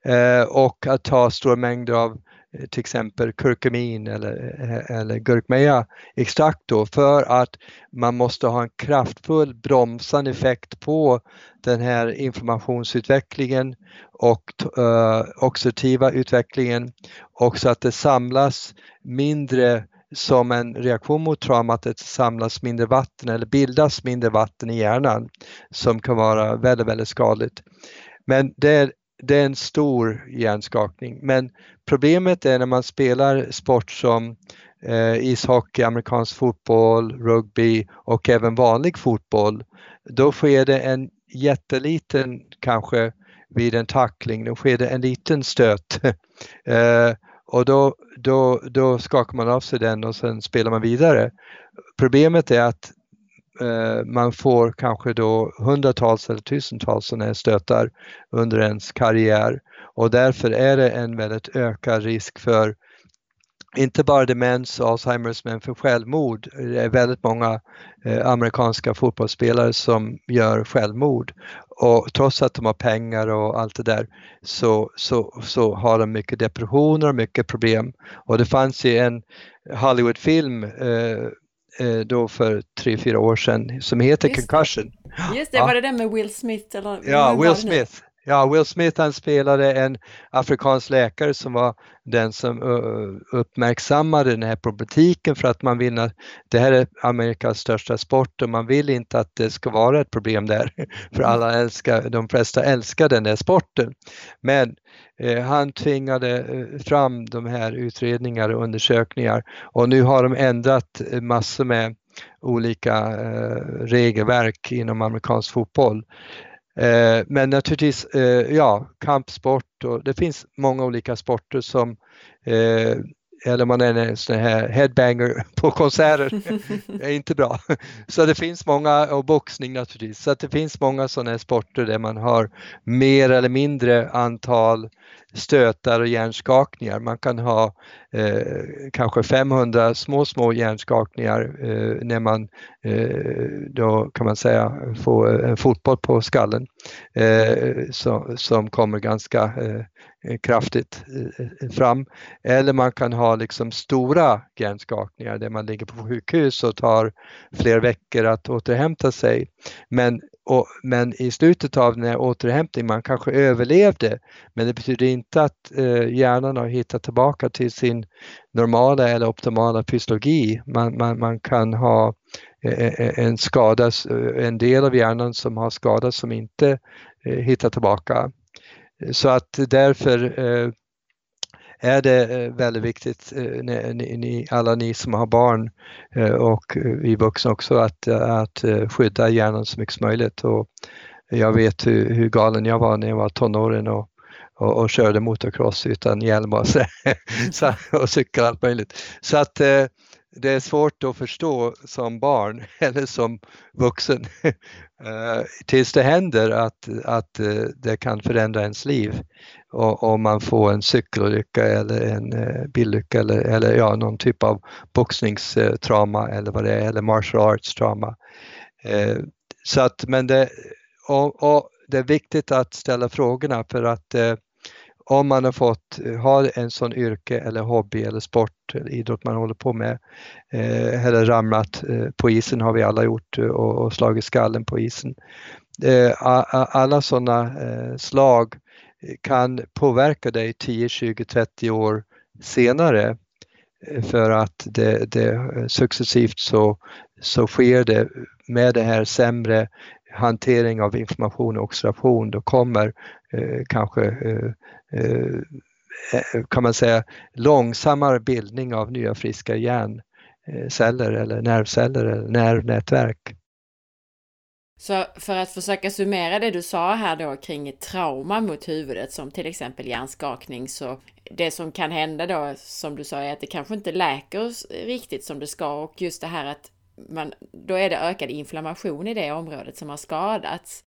Eh, och att ta stora mängder av eh, till exempel kurkumin eller, eh, eller gurkmeja extrakt då för att man måste ha en kraftfull bromsande effekt på den här informationsutvecklingen och uh, oxidativa utvecklingen och så att det samlas mindre som en reaktion mot traumat att det samlas mindre vatten eller bildas mindre vatten i hjärnan som kan vara väldigt, väldigt skadligt. Men det är, det är en stor hjärnskakning. Men problemet är när man spelar sport som eh, ishockey, amerikansk fotboll, rugby och även vanlig fotboll. Då sker det en jätteliten, kanske vid en tackling, då sker det en liten stöt. eh, och då, då, då skakar man av sig den och sen spelar man vidare. Problemet är att eh, man får kanske då hundratals eller tusentals sådana här stötar under ens karriär och därför är det en väldigt ökad risk för inte bara demens och Alzheimers men för självmord. Det är väldigt många eh, amerikanska fotbollsspelare som gör självmord och trots att de har pengar och allt det där så, så, så har de mycket depressioner och mycket problem. Och det fanns ju en Hollywoodfilm eh, eh då för tre, fyra år sedan som heter Just Concussion. Just det, ja. var det den med Will Smith? Eller, ja, Will Smith. Ja, Will Smith han spelade en afrikansk läkare som var den som uppmärksammade den här problematiken för att man vill att det här är Amerikas största sport och man vill inte att det ska vara ett problem där. För alla älskar, de flesta älskar den där sporten. Men eh, han tvingade eh, fram de här utredningar och undersökningar och nu har de ändrat eh, massor med olika eh, regelverk inom amerikansk fotboll. Eh, men naturligtvis, eh, ja, kampsport och det finns många olika sporter som eh, eller man är en sån här headbanger på konserter, är inte bra. Så det finns många, och boxning naturligtvis, så det finns många sådana här sporter där man har mer eller mindre antal stötar och hjärnskakningar. Man kan ha eh, kanske 500 små, små hjärnskakningar eh, när man eh, då kan man säga får en fotboll på skallen eh, som, som kommer ganska eh, kraftigt eh, fram. Eller man kan ha liksom stora hjärnskakningar där man ligger på sjukhus och tar flera veckor att återhämta sig. Men och, men i slutet av den här återhämtningen, man kanske överlevde, men det betyder inte att eh, hjärnan har hittat tillbaka till sin normala eller optimala fysiologi. Man, man, man kan ha eh, eh, eh en skada, eh, en del av hjärnan som har skadats som inte eh, hittar tillbaka. Så att därför eh, är det väldigt viktigt, ni, alla ni som har barn och vi vuxna också, att, att skydda hjärnan så mycket som möjligt. Och jag vet hur, hur galen jag var när jag var tonåring och, och, och körde motocross utan hjälm och, så, och cykel allt möjligt. Så att det är svårt att förstå som barn eller som vuxen tills det händer att, att det kan förändra ens liv om man får en cykelolycka eller en eh, bilolycka eller, eller ja, någon typ av boxningstrauma eller vad det är, eller martial arts trauma. Eh, så att, men det, och, och det är viktigt att ställa frågorna för att eh, om man har fått, eh, har en sån yrke eller hobby eller sport eller idrott man håller på med eh, eller ramlat eh, på isen har vi alla gjort eh, och, och slagit skallen på isen. Eh, alla sådana eh, slag kan påverka dig 10, 20, 30 år senare för att det, det successivt så, så sker det med det här sämre hantering av information och observation då kommer eh, kanske eh Eh, eh, kan man säga långsammare bildning av nya friska hjärnceller eller nervceller eller nervnätverk. Så för att försöka summera det du sa här då kring trauma mot huvudet som till exempel hjärnskakning så det som kan hända då som du sa är att det kanske inte läker riktigt som det ska och just det här att man, då är det ökad inflammation i det området som har skadats.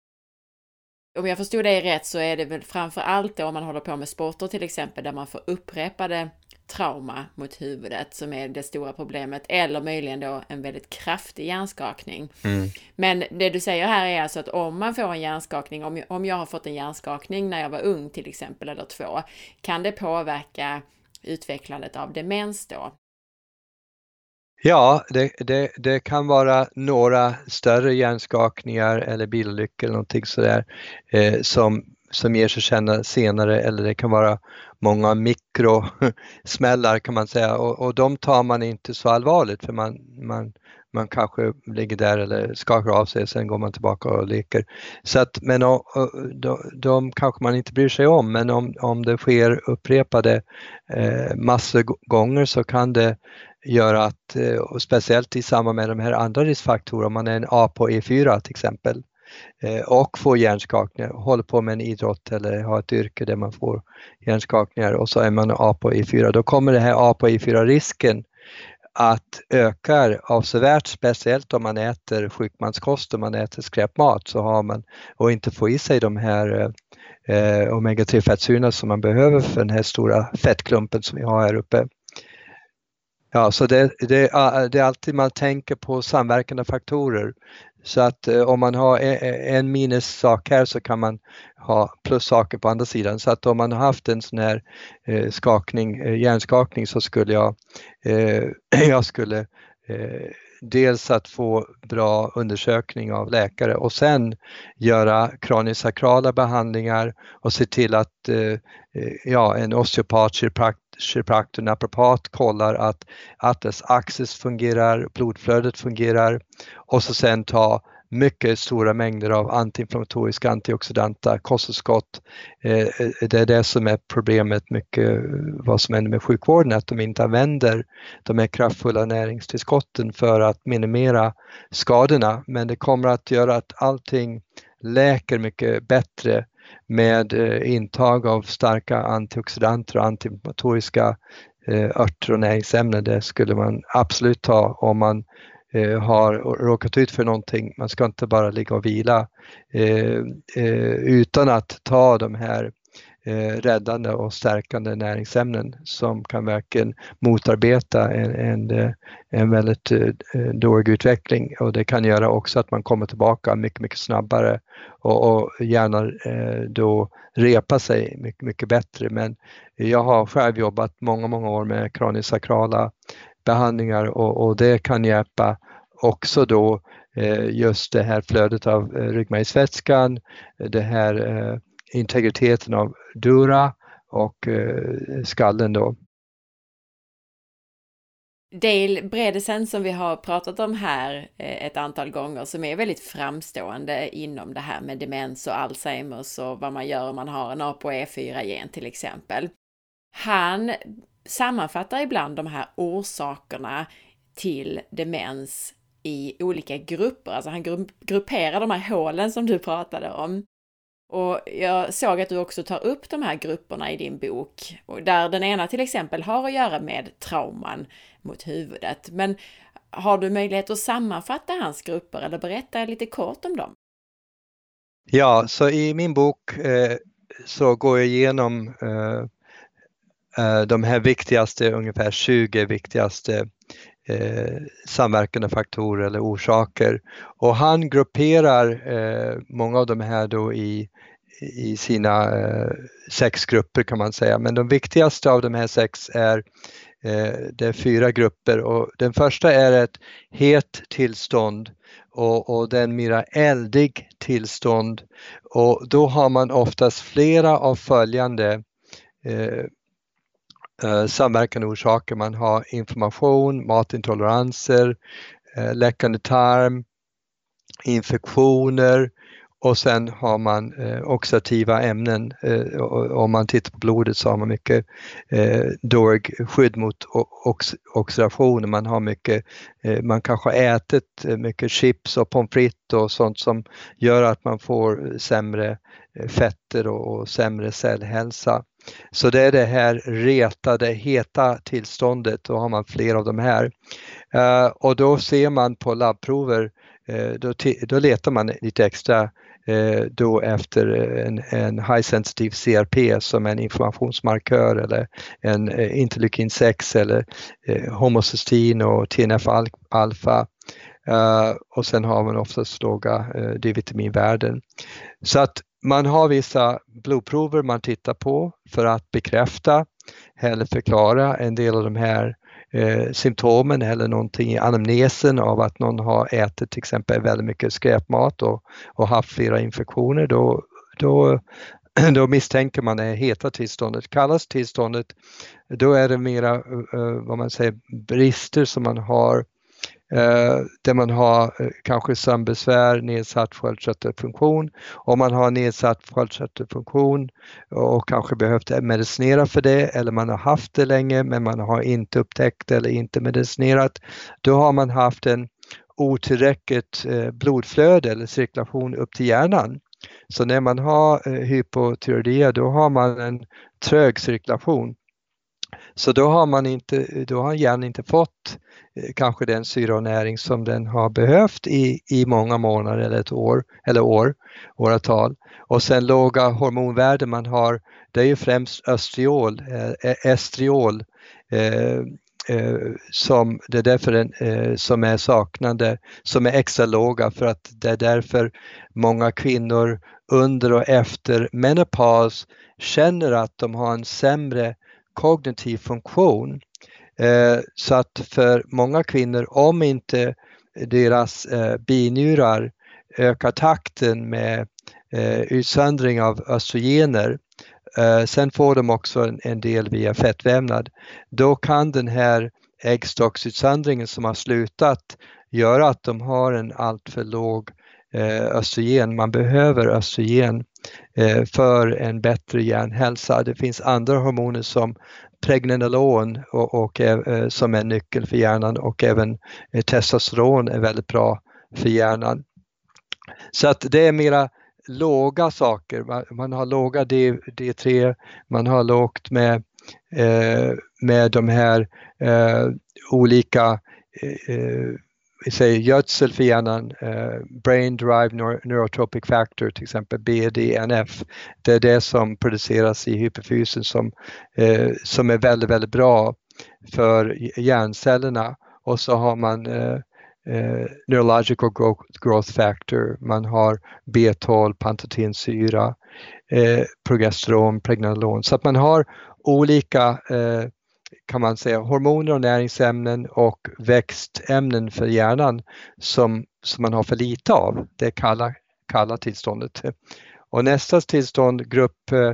Om jag förstod dig rätt så är det väl framför allt då om man håller på med sporter till exempel där man får upprepade trauma mot huvudet som är det stora problemet eller möjligen då en väldigt kraftig hjärnskakning. Mm. Men det du säger här är alltså att om man får en hjärnskakning, om, om jag har fått en hjärnskakning när jag var ung till exempel eller två, kan det påverka utvecklandet av demens då? Ja, det, det, det, kan vara några större hjärnskakningar eller bilolyckor eller någonting sådär eh, som, som ger sig känna senare eller det kan vara många mikrosmällar kan man säga och, och de tar man inte så allvarligt för man, man, man kanske ligger där eller skakar av sig, sen går man tillbaka och leker. Så att, men och, och, de, de kanske man inte bryr sig om, men om, om det sker upprepade eh, massor gånger så kan det gör att, eh, och speciellt i samband med de här andra riskfaktorerna, om man är en A på E4 till exempel, eh, och får hjärnskakningar, håller på med en idrott eller har ett yrke där man får hjärnskakningar och så är man A på E4, då kommer det här A på E4-risken att öka avsevärt, speciellt om man äter sjukmanskost och man äter skräpmat så har man och inte får i sig de här eh, eh omega-3 fettsyrorna som man behöver för den här stora fettklumpen som vi har här uppe. Ja, så det, det, det är alltid man tänker på samverkande faktorer. Så att eh, om man har e, e, en minussak här så kan man ha plussaker på andra sidan. Så att om man har haft en sån här eh, skakning, eh, hjärnskakning så skulle jag, jag skulle dels att få bra undersökning av läkare och sen göra kraniosakrala behandlingar och se till att eh, eh, ja, en osteopat, kiropraktor, naprapat kollar att atlas axis fungerar, blodflödet fungerar och så sen ta mycket stora mängder av antiinflammatoriska antioxidanta kosttillskott. Eh, eh, det är det som är problemet mycket vad som händer med sjukvården, att de inte använder de här kraftfulla näringstillskotten för att minimera skadorna. Men det kommer att göra att allting läker mycket bättre med eh, intag av starka antioxidanter och antiinflammatoriska örter och näringsämnen. Det skulle man absolut ta om man Eh, har råkat ut för någonting. Man ska inte bara ligga och vila eh, eh, utan att ta de här räddande och stärkande näringsämnen som kan verkligen motarbeta en, en, en väldigt dålig utveckling och det kan göra också att man kommer tillbaka mycket, mycket snabbare och, och gärna då repa sig mycket, mycket bättre. Men jag har själv jobbat många, många år med kraniosakrala behandlingar och, och det kan hjälpa också då eh, just det här flödet av eh, ryggmärgsvätskan, det här eh, integriteten av dura och eh, skallen då. Dale Bredesen som vi har pratat om här eh, ett antal gånger som är väldigt framstående inom det här med demens och Alzheimers och vad man gör om man har en ApoE4-gen till exempel. Han sammanfattar ibland de här orsakerna till demens i olika grupper, alltså han grupperar de här hålen som du pratade om. Och jag såg att du också tar upp de här grupperna i din bok, där den ena till exempel har att göra med trauman mot huvudet. Men har du möjlighet att sammanfatta hans grupper eller berätta lite kort om dem? Ja, så i min bok eh, så går jag igenom eh, Eh, de här viktigaste, ungefär 20 viktigaste eh, samverkande faktorer eller orsaker. Och han grupperar eh, många av de här då i, i sina eh, sex grupper kan man säga. Men de viktigaste av de här sex är eh, det är fyra grupper och den första är ett het tillstånd och, och den mera eldig tillstånd och då har man oftast flera av följande eh, eh, samverkande orsaker. Man har inflammation, matintoleranser, eh, läckande tarm, infektioner och sen har man eh, oxidativa ämnen. Eh, om man tittar på blodet så har man mycket eh, dålig skydd mot ox oxidation. Man har mycket, eh, man kanske har ätit eh, mycket chips och pommes frites och sånt som gör att man får eh, sämre eh, fetter och, och sämre cellhälsa. Så det är det här retade, heta tillståndet, då har man fler av de här. Eh, och då ser man på labbprover, eh, då, då letar man lite extra eh, då efter en, en high sensitive CRP som är en informationsmarkör eller en interleukin 6 eller homocystein och TNF-alfa. Uh, och sen har man oftast låga uh, D-vitaminvärden. Så att man har vissa blodprover man tittar på för att bekräfta eller förklara en del av de här eh, symptomen eller någonting i anamnesen av att någon har ätit till exempel väldigt mycket skräpmat och, och haft flera infektioner. Då, då, då misstänker man det heta tillståndet. Kallas tillståndet, då är det mera eh, vad man säger, brister som man har eh, där man har eh, kanske sömnbesvär, nedsatt sköldkörtelfunktion. Om man har nedsatt sköldkörtelfunktion och kanske behövt medicinera för det eller man har haft det länge men man har inte upptäckt eller inte medicinerat, då har man haft en otillräckligt eh, blodflöde eller cirkulation upp till hjärnan. Så när man har eh, hypotyreodia då har man en trög cirkulation. Så då har man inte, då har hjärnan inte fått eh, kanske den syra och näring som den har behövt i, i många månader eller ett år eller år, åratal. Och sen låga hormonvärden man har, det är ju främst östriol, eh, eh, estriol, eh, eh, som det är därför den, eh, som är saknande, som är extra låga för att det är därför många kvinnor under och efter menopaus känner att de har en sämre kognitiv funktion Eh, så att för många kvinnor, om inte deras eh, binjurar ökar takten med eh, utsöndring av östrogener, eh, sen får de också en del via fettvävnad, då kan den här äggstocksutsöndringen som har slutat göra att de har en alltför låg eh, östrogen. Man behöver östrogen Eh, för en bättre hjärnhälsa. Det finns andra hormoner som pregnenolon och, och eh, eh som är nyckel för hjärnan och även eh, testosteron är väldigt bra för hjärnan. Så att det är mera låga saker. Man, man har låga D, D3, man har lågt med, eh, med de här eh, olika eh, eh vi säger gödsel för hjärnan, eh, Brain Drive Neurotropic Factor till exempel BDNF. Det är det som produceras i hypofysen som, eh, som är väldigt, väldigt bra för hjärncellerna och så har man eh, eh, Neurological growth, growth, Factor, man har B12, pantotensyra, eh, progesteron, pregnenolon. Så att man har olika eh, kan man säga hormoner och näringsämnen och växtämnen för hjärnan som, som man har för lite av. Det kalla, kalla tillståndet. Och nästa tillstånd, grupp eh,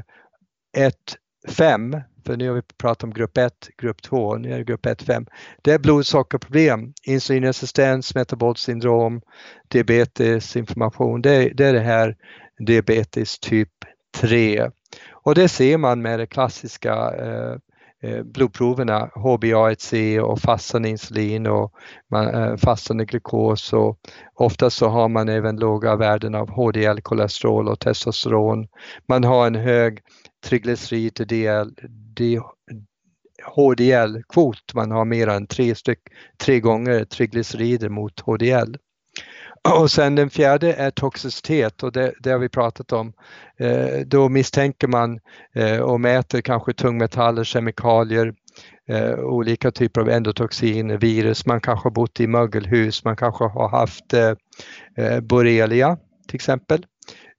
1-5, för nu har vi pratat om grupp 1, grupp 2, nu är det grupp 1, 5. Det är blodsockerproblem, insulinresistens, metabolt syndrom, diabetes, inflammation. Det, det är det här diabetes typ 3. Och det ser man med det klassiska eh Eh, blodproverna HbA1c och fastande insulin och eh, fastande glukos och ofta så har man även låga värden av HDL, kolesterol och testosteron. Man har en hög triglycerid HDL-kvot, man har mer än tre, styck, tre gånger triglycerider mot HDL. Och sen den fjärde är toxicitet och det, det har vi pratat om. Eh, då misstänker man eh, och mäter kanske tungmetaller, kemikalier, eh, olika typer av endotoxiner, virus, man kanske har bott i mögelhus, man kanske har haft eh, eh borrelia till exempel.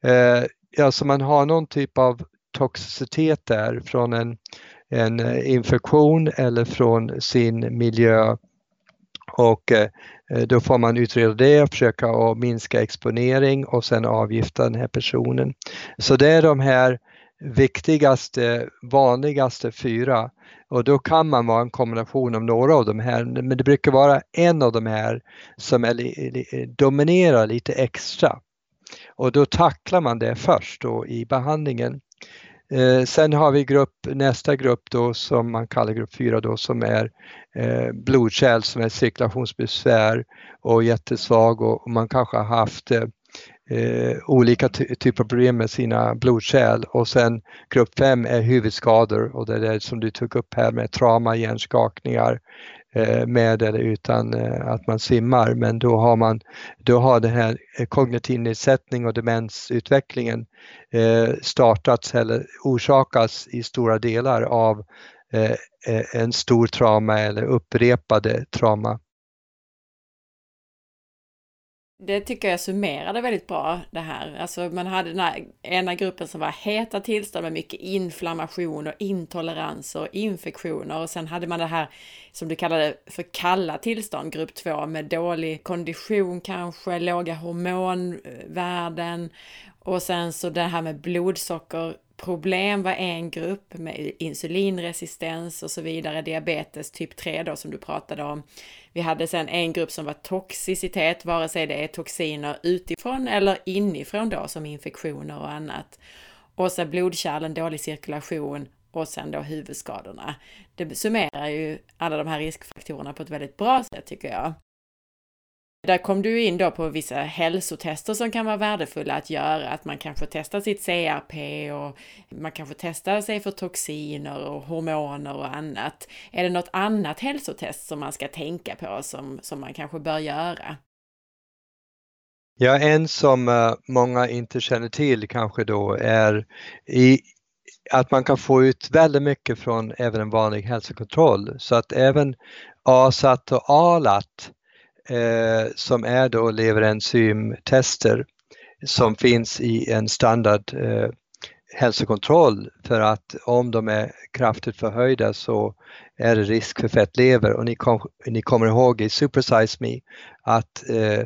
Eh, alltså man har någon typ av toxicitet där från en, en eh, infektion eller från sin miljö och eh, då får man utreda det, försöka att minska exponering och sen avgifta den här personen. Så det är de här viktigaste, vanligaste fyra och då kan man vara en kombination av några av de här, men det brukar vara en av de här som är, dominerar lite extra. Och då tacklar man det först då i behandlingen. Eh, sen har vi grupp, nästa grupp då som man kallar grupp 4 då som är eh, blodkärl som är cirkulationsbesvär och jättesvag och, och man kanske har haft eh, eh olika ty typer av problem med sina blodkärl. Och sen grupp 5 är huvudskador. Och det är det som du tog upp här med trauma, hjärnskakningar, Eh, med eller utan eh, att man simmar. Men då har man då har den här eh, kognitiv nedsättning och demensutvecklingen eh, startats eller orsakats i stora delar av eh, en stor trauma eller upprepade trauma. Det tycker jag summerade väldigt bra det här. Alltså man hade den här ena gruppen som var heta tillstånd med mycket inflammation och intoleranser och infektioner och sen hade man det här som du kallade för kalla tillstånd, grupp 2 med dålig kondition kanske, låga hormonvärden och sen så det här med blodsocker Problem var en grupp med insulinresistens och så vidare, diabetes typ 3 då som du pratade om. Vi hade sen en grupp som var toxicitet, vare sig det är toxiner utifrån eller inifrån då som infektioner och annat. Och så blodkärlen, dålig cirkulation och sen då huvudskadorna. Det summerar ju alla de här riskfaktorerna på ett väldigt bra sätt tycker jag. Där kom du in då på vissa hälsotester som kan vara värdefulla att göra, att man kanske testar sitt CRP och man kanske testar sig för toxiner och hormoner och annat. Är det något annat hälsotest som man ska tänka på som, som man kanske bör göra? Ja, en som eh, många inte känner till kanske då är i, att man kan få ut väldigt mycket från även en vanlig hälsokontroll så att även ASAT och ALAT eh, som är då leverenzymtester som finns i en standard eh, hälsokontroll för att om de är kraftigt förhöjda så är det risk för fettlever och ni, kom, ni kommer ihåg i Supersize Me att eh,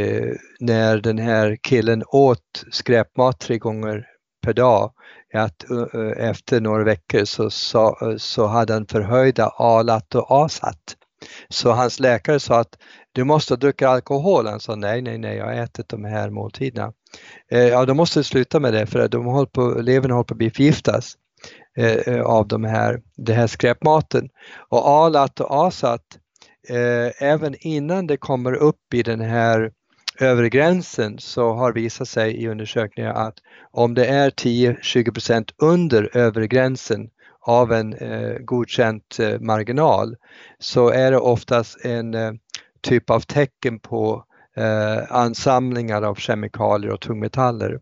eh, när den här killen åt skräpmat tre gånger per dag att eh, eh, efter några veckor så, så, eh, så hade han förhöjda ALAT och ASAT. Så hans läkare sa att du måste ha druckit alkohol. Han sa nej, nej, nej, jag har ätit de här måltiderna. Eh, ja, då måste du sluta med det för de håller på, levern håller på att bli förgiftas eh, eh, av de här, det här skräpmaten. Och ALAT och ASAT, eh, även innan det kommer upp i den här övre gränsen så har visat sig i undersökningar att om det är 10-20% under övre gränsen av en eh, godkänt eh, marginal så är det oftast en eh, typ av tecken på eh, ansamlingar av kemikalier och tungmetaller.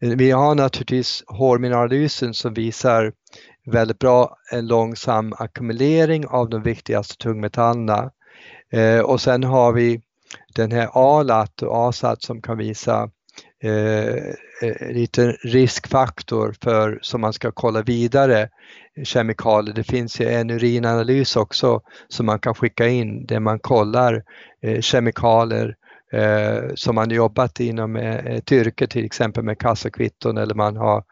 Vi har naturligtvis hårmineralanalysen som visar väldigt bra en långsam ackumulering av de viktigaste tungmetallerna. Eh, och sen har vi den här ALAT och ASAT som kan visa Eh, eh, lite riskfaktor för som man ska kolla vidare kemikalier. Det finns ju en urinanalys också som man kan skicka in där man kollar eh, kemikalier Eh, som man jobbat inom eh, ett yrke till exempel med kassakvitton eller man har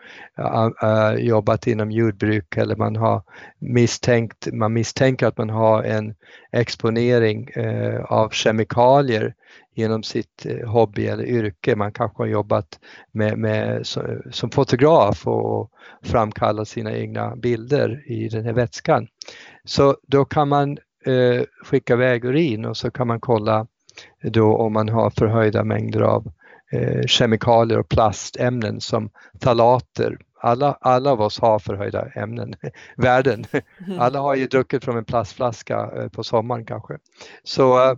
uh, jobbat inom jordbruk eller man har misstänkt, man misstänker att man har en exponering uh, av kemikalier genom sitt hobby eller yrke. Man kanske har jobbat med, med, som fotograf och framkallat sina egna bilder i den här vätskan. Så då kan man skicka iväg urin och så kan man kolla då om man har förhöjda mängder av eh, kemikalier och plastämnen som talater. Alla, alla av oss har förhöjda ämnen, värden. Mm. Alla har ju druckit från en plastflaska eh, på sommaren kanske. Så, eh,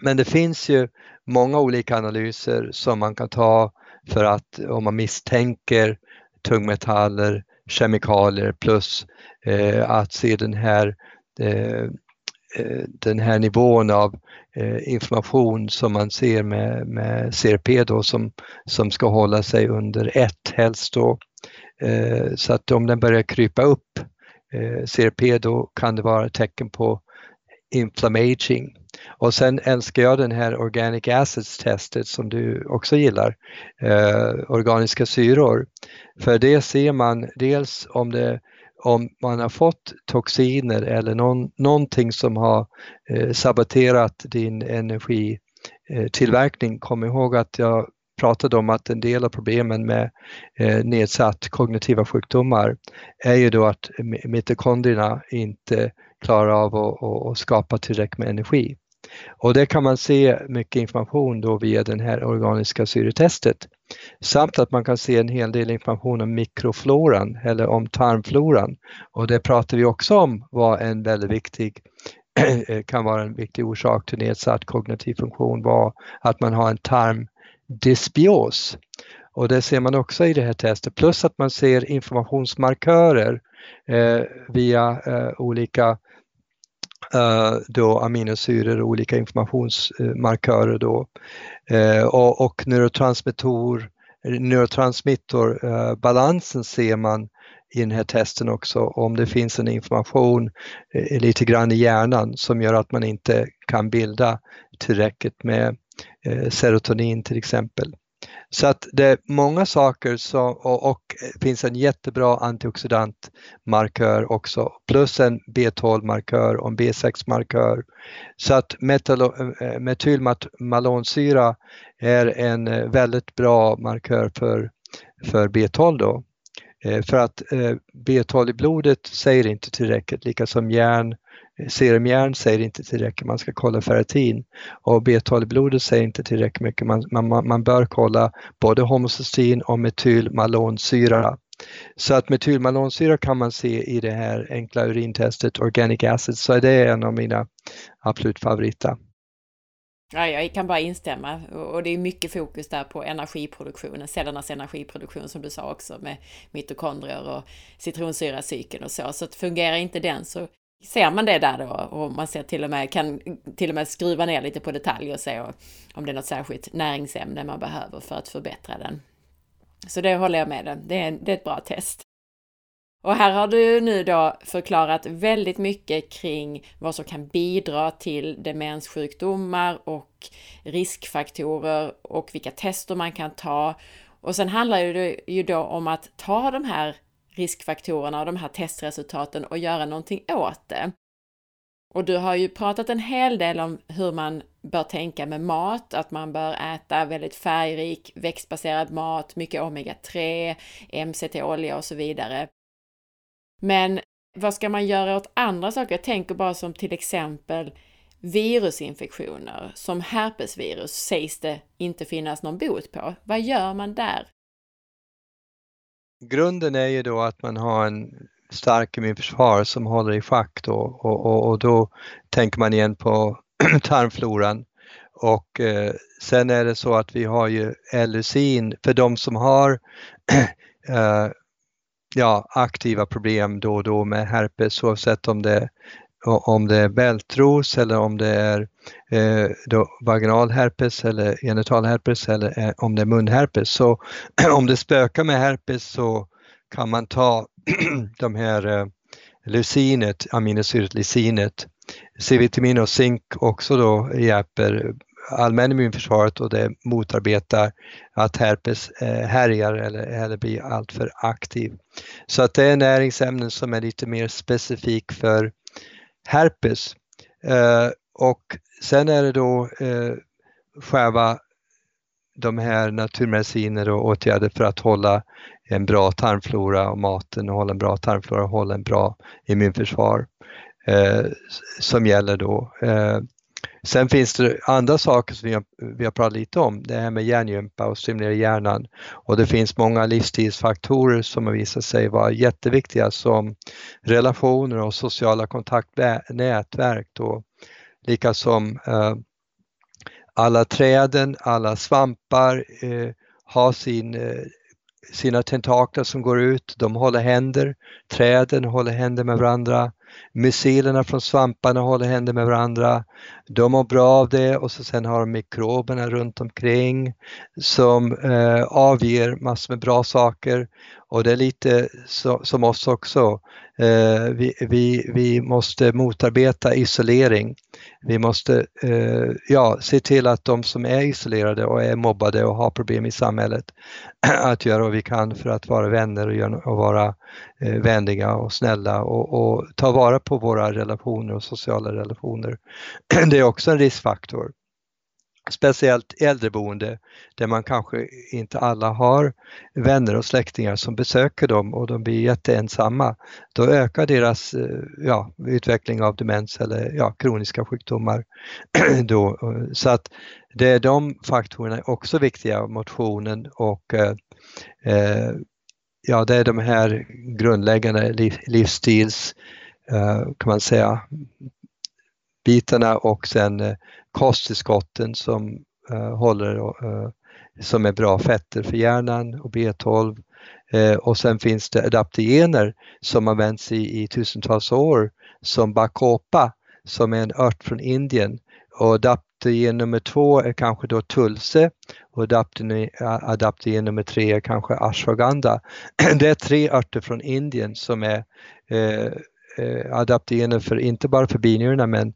men det finns ju många olika analyser som man kan ta för att om man misstänker tungmetaller, kemikalier plus eh, att se den här eh, Eh, den här nivån av eh, information som man ser med, med CRP då som, som ska hålla sig under 1 helst då. Eh, så att om den börjar krypa upp CRP då kan det vara tecken på inflammaging. Och sen älskar jag den här Organic Acids testet som du också gillar, eh, organiska syror. För det ser man dels om det om man har fått toxiner eller någon, någonting som har eh, saboterat din energitillverkning. Eh, Kom ihåg att jag pratade om att en del av problemen med eh, nedsatt kognitiva sjukdomar är ju då att mitokondrierna inte klarar av att, att skapa tillräckligt med energi. Och det kan man se mycket information då via det här organiska syretestet. Samt att man kan se en hel del information om mikrofloran eller om tarmfloran. Och det pratar vi också om var en väldigt viktig kan vara en viktig orsak till nedsatt kognitiv funktion var att man har en tarmdysbios. Och det ser man också i det här testet, plus att man ser informationsmarkörer eh, via eh, olika Eh, Eh, då aminosyror och olika informationsmarkörer då. Eh, och, och neurotransmittor, neurotransmittorbalansen eh, ser man i den här testen också om det finns en information eh, lite grann i hjärnan som gör att man inte kan bilda tillräckligt med serotonin till exempel. Så att det är många saker som, och, och finns en jättebra antioxidantmarkör också plus en B12-markör och en B6-markör. Så att eh, metylmalonsyra är en eh, väldigt bra markör för, för B12 då. Eh, för att B12 i blodet säger inte tillräckligt, lika som järn serumjärn säger inte tillräckligt, man ska kolla ferritin och B12 i blodet säger inte tillräckligt mycket. Man, man, man bör kolla både homocystein och metylmalonsyra. Så att metylmalonsyra kan man se i det här enkla urintestet Organic Acid, så det är en av mina absolut favoriter. Ja, jag kan bara instämma och det är mycket fokus där på energiproduktionen, cellernas energiproduktion som du sa också med mitokondrier och citronsyracykeln och så. Så att fungerar inte den så ser man det där då och man ser till och med, kan till och med skruva ner lite på detaljer och se om det är något särskilt näringsämne man behöver för att förbättra den. Så det håller jag med om. det är, det är ett bra test. Och här har du nu då förklarat väldigt mycket kring vad som kan bidra till demenssjukdomar och riskfaktorer och vilka tester man kan ta. Och sen handlar det ju då om att ta de här riskfaktorerna och de här testresultaten och göra någonting åt det. Och du har ju pratat en hel del om hur man bör tänka med mat, att man bör äta väldigt färgrik växtbaserad mat, mycket omega-3, MCT-olja och så vidare. Men vad ska man göra åt andra saker? Jag tänker bara som till exempel virusinfektioner, som herpesvirus sägs det inte finnas någon bot på. Vad gör man där? Grunden är ju då att man har en stark immunförsvar som håller i schack då och, och, och då tänker man igen på tarmfloran. Och eh, sen är det så att vi har ju LUCin för de som har eh, ja, aktiva problem då och då med herpes oavsett om det, om det är bältros eller om det är eh, då vaginal herpes eller genital herpes eller eh, om det är munherpes. Så om det spökar med herpes så kan man ta de här eh, leucinet, aminosyret lucinet, C-vitamin och zink också då hjälper allmänna immunförsvaret och det motarbetar att herpes eh, härjar eller, eller blir alltför aktiv. Så att det är näringsämnen som är lite mer specifik för herpes. Eh, och sen är det då eh, själva de här naturmediciner och åtgärder för att hålla en bra tarmflora och maten och hålla en bra tarmflora och hålla en bra immunförsvar eh, som gäller då. Eh, sen finns det andra saker som vi har, vi har pratat lite om, det här med hjärngympa och stimulera hjärnan. Och det finns många livsstilsfaktorer som har visat sig vara jätteviktiga som relationer och sociala kontaktnätverk lika som eh, alla träden, alla svampar eh, har sin eh, sina tentakler som går ut, de håller händer, träden håller händer med varandra, mycelerna från svamparna håller händer med varandra. De mår bra av det och så sen har de mikroberna runt omkring som eh, avger massor med bra saker och det är lite så, som oss också. Eh, vi, vi, vi måste motarbeta isolering. Vi måste eh, ja, se till att de som är isolerade och är mobbade och har problem i samhället, att göra vad vi kan för att vara vänner och, göra, och vara eh, vänliga och snälla och, och ta vara på våra relationer och sociala relationer. Det är också en riskfaktor speciellt äldreboende där man kanske inte alla har vänner och släktingar som besöker dem och de blir jätteensamma. Då ökar deras eh, ja, utveckling av demens eller ja, kroniska sjukdomar. Då. Så att det är de faktorerna är också viktiga, motionen och eh, eh, ja, det är de här grundläggande liv, livsstils, eh, kan man säga, bitarna och sen eh, kosttillskotten som uh, håller uh, som är bra fetter för hjärnan och B12 eh, och sen finns det adaptogener som använts i, i tusentals år som bacopa som är en ört från Indien och adaptogen nummer två är kanske då tulse och adaptogen nummer tre är kanske ashwagandha. Det är tre örter från Indien som är eh, Eh, adaptogener för inte bara för binjurarna men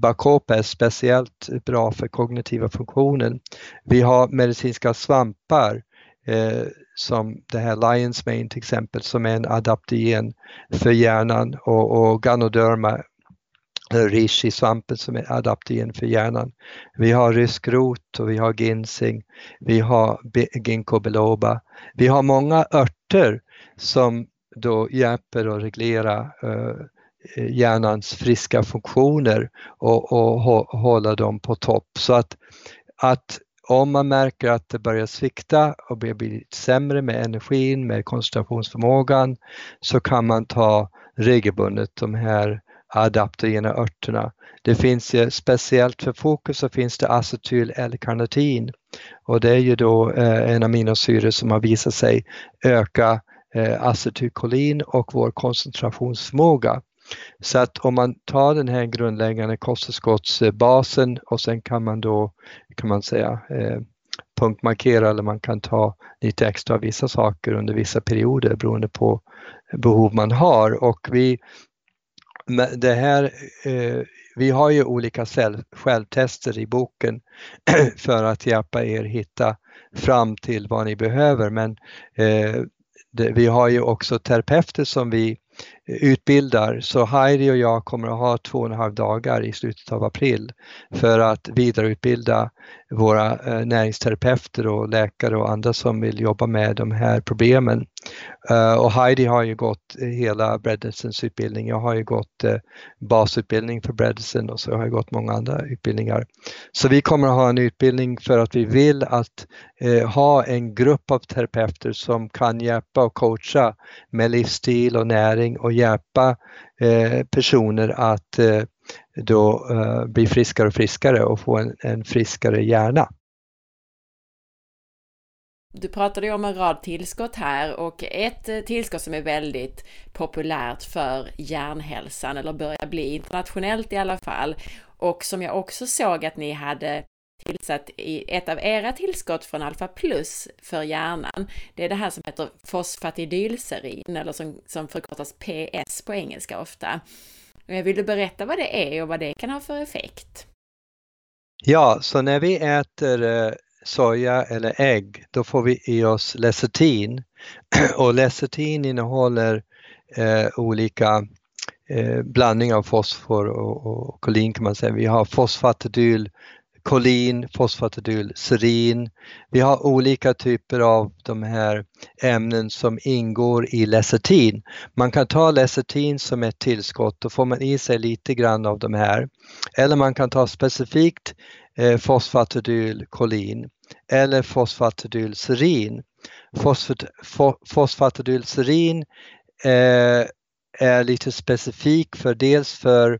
Bacopa är speciellt bra för kognitiva funktionen. Vi har medicinska svampar eh, som det här Lions Mane till exempel som är en adaptogen för hjärnan och, och Ganoderma eh, Rishi-svampen som är adaptogen för hjärnan. Vi har rysk rot och vi har ginseng, vi har ginkgo biloba. Vi har många örter som då hjälper att reglera eh, eh, hjärnans friska funktioner och, och hålla dem på topp. Så att, att om man märker att det börjar svikta och blir sämre med energin, med koncentrationsförmågan, så kan man ta regelbundet de här adaptogena örterna. Det finns ju speciellt för fokus så finns det acetyl L-karnitin och det är ju då eh, en aminosyra som har visat sig öka Eh, acetylkolin och vår koncentrationsförmåga. Så att om man tar den här grundläggande kosttillskottsbasen och sen kan man då, kan man säga, eh, punktmarkera eller man kan ta lite extra av vissa saker under vissa perioder beroende på behov man har och vi det här, eh, vi har ju olika självtester i boken för att hjälpa er hitta fram till vad ni behöver men vi har ju också terapeuter som vi utbildar. Så Heidi och jag kommer att ha två och en halv dagar i slutet av april för att vidareutbilda våra eh, näringsterapeuter och läkare och andra som vill jobba med de här problemen. Eh, och Heidi har ju gått hela Bredesens utbildning. Jag har ju gått eh, basutbildning för Bredesen och så har jag gått många andra utbildningar. Så vi kommer att ha en utbildning för att vi vill att ha en grupp av terapeuter som kan hjälpa och coacha med livsstil och näring och hjälpa eh, personer att eh, då eh, bli friskare och friskare och få en, en friskare hjärna. Du pratade ju om en rad tillskott här och ett tillskott som är väldigt populärt för hjärnhälsan eller börjar bli internationellt i alla fall och som jag också såg att ni hade tillsatt i ett av era tillskott från Alpha Plus för hjärnan. Det är det här som heter fosfatidylserin eller som, som förkortas PS på engelska ofta. Vill du berätta vad det är och vad det kan ha för effekt? Ja, så när vi äter eh, soja eller ägg, då får vi i oss lecitin. Och lecitin innehåller eh, olika eh, blandningar av fosfor och, och, kolin kan man säga. Vi har fosfatidyl, kolin, fosfatidyl, serin. Vi har olika typer av de här ämnen som ingår i lecetin. Man kan ta lecetin som ett tillskott, då får man i sig lite grann av de här. Eller man kan ta specifikt eh, fosfatidylkolin eller fosfatidylserin. Fosfat, fosfatidylserin eh, är lite specifik för dels för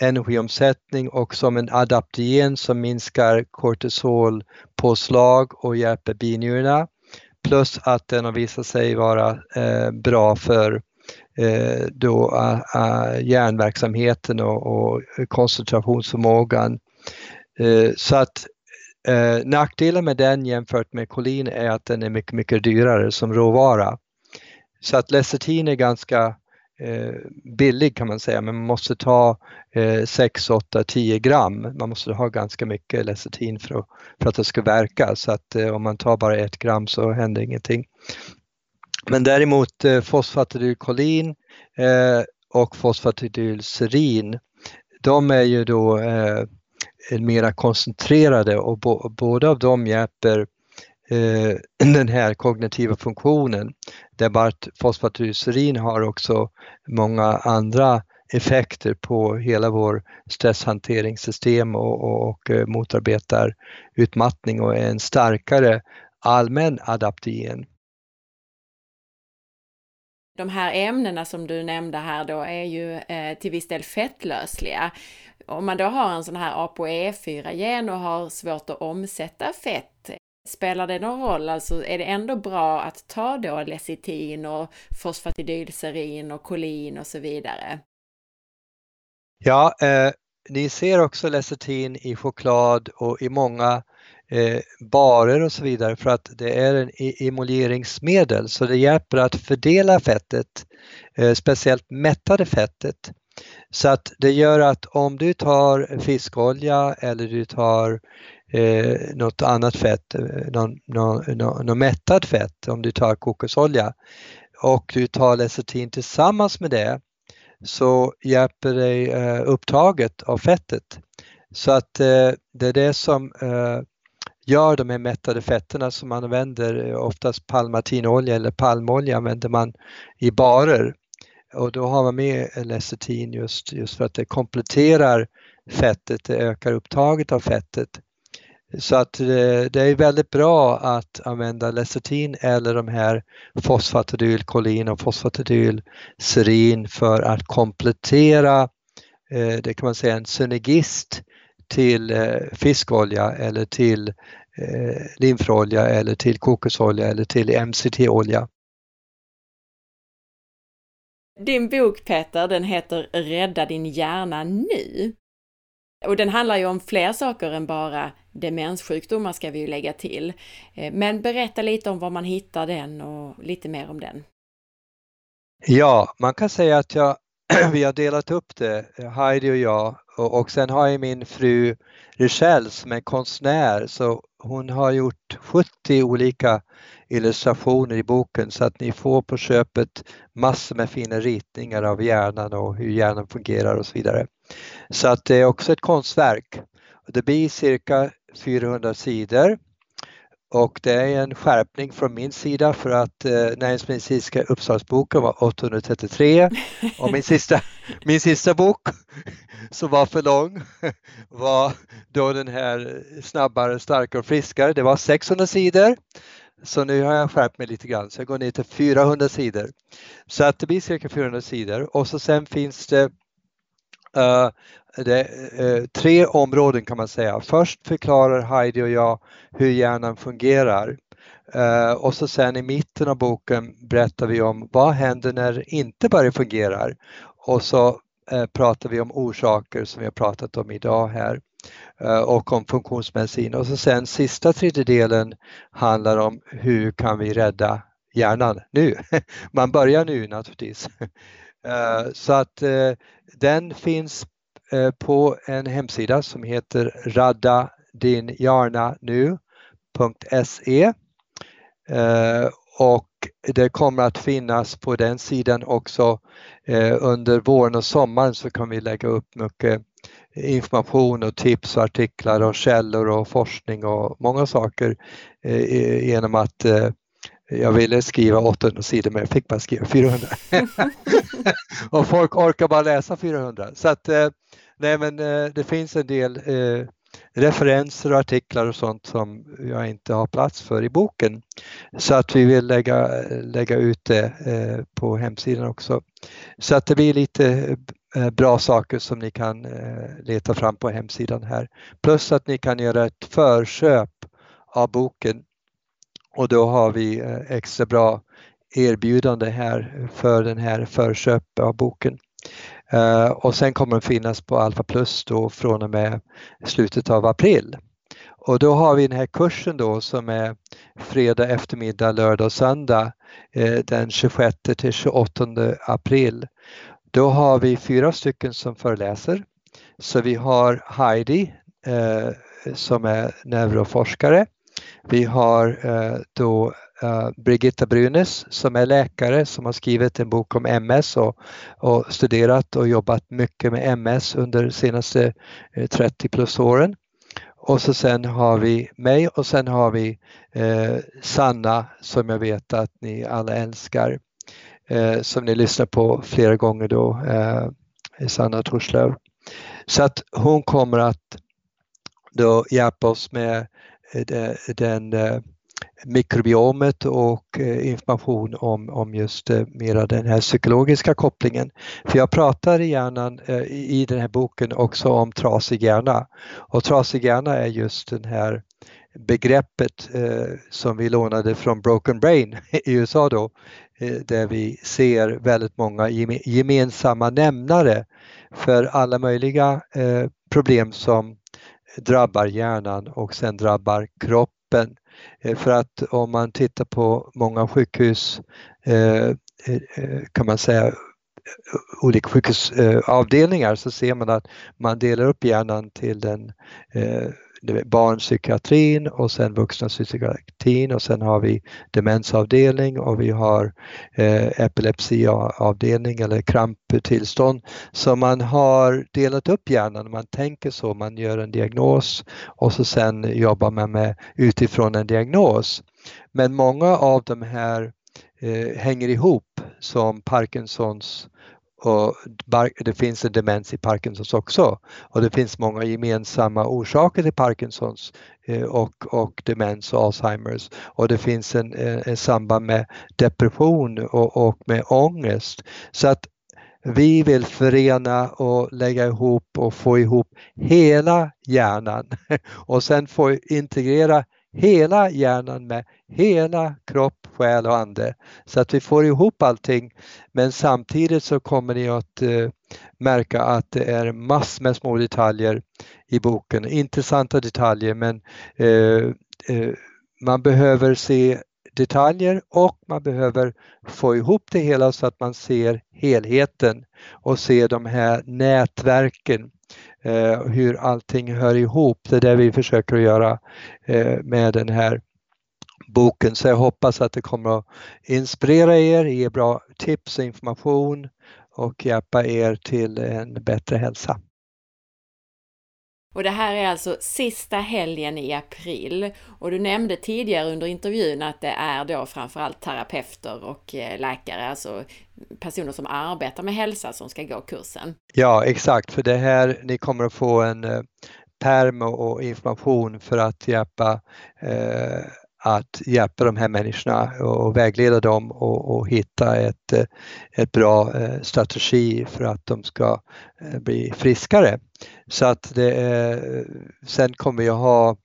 energiomsättning och som en adaptogen som minskar kortisolpåslag och hjälper binjurarna. Plus att den har visat sig vara eh, bra för eh, då, uh, hjärnverksamheten och, och koncentrationsförmågan. Eh, så att eh, nackdelen med den jämfört med kolin är att den är mycket, mycket dyrare som råvara. Så att lecitin är ganska Eh, billig kan man säga, men man måste ta eh, 6, 8, 10 gram. Man måste ha ganska mycket lecitin för att, för att det ska verka så att eh, om man tar bara ett gram så händer ingenting. Men däremot eh, fosfatidylkolin eh, och fosfatidylserin, de är ju då eh, mera koncentrerade och bo, båda av dem hjälper Eh, den här kognitiva funktionen. Där Bart fosfatryserin har också många andra effekter på hela vår stresshanteringssystem och, och, och eh, motarbetar utmattning och är en starkare allmän adaptogen. De här ämnena som du nämnde här då är ju eh, till viss del fettlösliga om man då har en sån här ApoE4-gen och har svårt att omsätta fett, spelar det någon roll? Alltså är det ändå bra att ta då lecitin och fosfatidylserin och kolin och så vidare? Ja, eh, ni ser också lecitin i choklad och i många eh, barer och så vidare för att det är en emulgeringsmedel så det hjälper att fördela fettet, eh, speciellt mättade fettet. Så att det gör att om du tar fiskolja eller du tar eh, något annat fett, något någon, någon, någon fett, om du tar kokosolja och du tar lecitin tillsammans med det så hjälper det eh, upptaget av fettet. Så att eh, det är det som eh, gör de här mättade fetterna som man använder, eh, oftast palmatinolja eller palmolja använder man i barer och då har man med lecitin just, just för att det kompletterar fettet, det ökar upptaget av fettet. Så att eh, det, är väldigt bra att använda lecitin eller de här fosfatidylkolin och fosfatidylserin för att komplettera, eh, det kan man säga en synergist till eh, fiskolja eller till linfrolja eller till kokosolja eller till MCT-olja. Din bok Peter, den heter Rädda din hjärna nu. Och den handlar ju om fler saker än bara demenssjukdomar ska vi ju lägga till. Eh, men berätta lite om var man hittar den och lite mer om den. Ja, man kan säga att jag, vi har delat upp det, Heidi och jag, och, och sen har jag min fru Richelle som är konstnär så hon har gjort 70 olika illustrationer i boken så att ni får på köpet massor med fina ritningar av hjärnan och hur hjärnan fungerar och så vidare. Så att det är också ett konstverk. Det blir cirka 400 sidor och det är en skärpning från min sida för att eh, näringsmedicinska uppslagsboken var 833 och min sista, min sista bok som var för lång var då den här snabbare, starkare och friskare. Det var 600 sidor. Så nu har jag skärpt mig lite grann så jag går ner till 400 sidor. Så att det blir cirka 400 sidor och så sen finns det uh, det eh, tre områden kan man säga. Först förklarar Heidi och jag hur hjärnan fungerar. Eh, och så sen i mitten av boken berättar vi om vad händer när det inte bara fungerar. Och så eh, pratar vi om orsaker som vi har pratat om idag här eh, och om funktionsmedicin. Och så sen sista tredjedelen handlar om hur kan vi rädda hjärnan nu? Man börjar nu naturligtvis. Så att den finns Eh, på en hemsida som heter raddadinjarnanu.se eh, och det kommer att finnas på den sidan också eh, under våren och sommaren så kan vi lägga upp mycket information och tips och artiklar och källor och forskning och många saker genom att jag ville skriva 800 sidor men jag fick bara skriva 400. och folk orkar bara läsa 400. Så att, eh, nej men eh, det finns en del eh, referenser och artiklar och sånt som jag inte har plats för i boken. Så att vi vill lägga, lägga ut det på hemsidan också. Så att det blir lite bra saker som ni kan leta fram på hemsidan här. Plus att ni kan göra ett förköp av boken och då har vi eh, extra bra erbjudande här för den här förköp av boken. Eh, och sen kommer den finnas på Alfa Plus då från och med slutet av april. Och då har vi den här kursen då som är fredag eftermiddag, lördag och söndag eh, den 26 till 28 april. Då har vi fyra stycken som föreläser. Så vi har Heidi som är neuroforskare. Vi har eh, då eh, Brigitta Brunes som är läkare som har skrivit en bok om MS och, och studerat och jobbat mycket med MS under de senaste eh, 30 plus åren. Och så sen har vi mig och sen har vi eh, Sanna som jag vet att ni alla älskar. Eh, som ni lyssnar på flera gånger då, eh, Sanna Torslöv. Så att hon kommer att då hjälpa oss med Eh, den eh, mikrobiomet och eh, information om, om just mera den här psykologiska kopplingen. För jag pratar i hjärnan i den här boken också om trasig hjärna och trasig hjärna är just den här begreppet som vi lånade från Broken Brain i USA då, där vi ser väldigt många gemensamma nämnare för alla möjliga problem som drabbar hjärnan och sen drabbar kroppen. Eh, för att om man tittar på många sjukhus eh, eh, kan man säga olika sjukhusavdelningar så ser man att man delar upp hjärnan till den barnpsykiatrin och sen vuxna psykiatrin och sen har vi demensavdelning och vi har eh, epilepsiavdelning eller kramptillstånd. Så man har delat upp hjärnan, man tänker så, man gör en diagnos och så sen jobbar man med utifrån en diagnos. Men många av de här eh, hänger ihop som Parkinsons och det finns en demens i Parkinsons också. Och det finns många gemensamma orsaker till Parkinsons eh, och, och demens och Alzheimers. Och det finns en, eh, en samband med depression och, och med ångest. Så att vi vill förena och lägga ihop och få ihop hela hjärnan. Och sen få integrera hela hjärnan med hela kropp, själ och ande så att vi får ihop allting. Men samtidigt så kommer ni att eh, märka att det är massor med små detaljer i boken, intressanta detaljer men eh, eh, man behöver se detaljer och man behöver få ihop det hela så att man ser helheten och ser de här nätverken eh, hur allting hör ihop. Det är det vi försöker göra eh, med den här boken. Så jag hoppas att det kommer att inspirera er, ge bra tips och information och hjälpa er till en bättre hälsa. Och det här är alltså sista helgen i april. Och du nämnde tidigare under intervjun att det är då framförallt terapeuter och eh, läkare, alltså personer som arbetar med hälsa som ska gå kursen. Ja, exakt, för det här, ni kommer att få en eh, perm och information för att hjälpa eh, att hjälpa de här människorna och vägleda dem och, och hitta ett, eh, ett bra eh, strategi för att de ska eh, bli friskare. Så att det är, sen kommer jag ha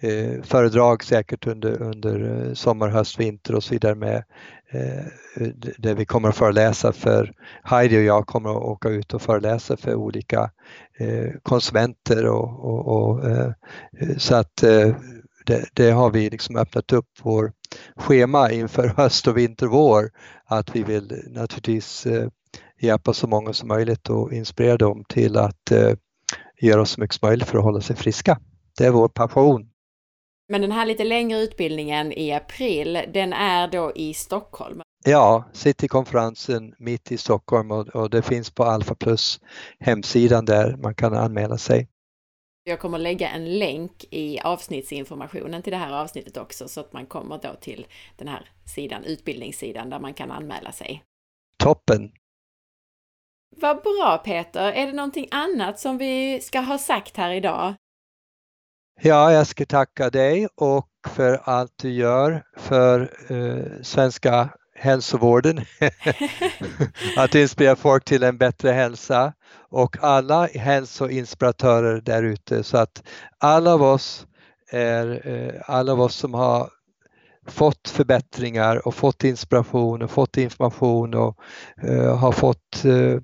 eh, föredrag säkert under, under sommar, höst, vinter och så vidare med eh, där vi kommer att föreläsa för Heidi och jag kommer att åka ut och föreläsa för olika eh, konsumenter och, och, och eh, så att det, det, har vi liksom öppnat upp vår schema inför höst och vinter, vår att vi vill naturligtvis eh, hjälpa så många som möjligt och inspirera dem till att göra så mycket som möjligt för att hålla sig friska. Det är vår passion. Men den här lite längre utbildningen i april, den är då i Stockholm? Ja, Citykonferensen mitt i Stockholm och, och det finns på Alpha Plus hemsidan där man kan anmäla sig. Jag kommer lägga en länk i avsnittsinformationen till det här avsnittet också så att man kommer då till den här sidan, utbildningssidan, där man kan anmäla sig. Toppen! Vad bra Peter! Är det någonting annat som vi ska ha sagt här idag? Ja, jag ska tacka dig och för allt du gör för eh, svenska hälsovården. att inspirera folk till en bättre hälsa och alla hälsoinspiratörer där ute så att alla av oss är eh, alla av oss som har fått förbättringar och fått inspiration och fått information och uh, har fått uh,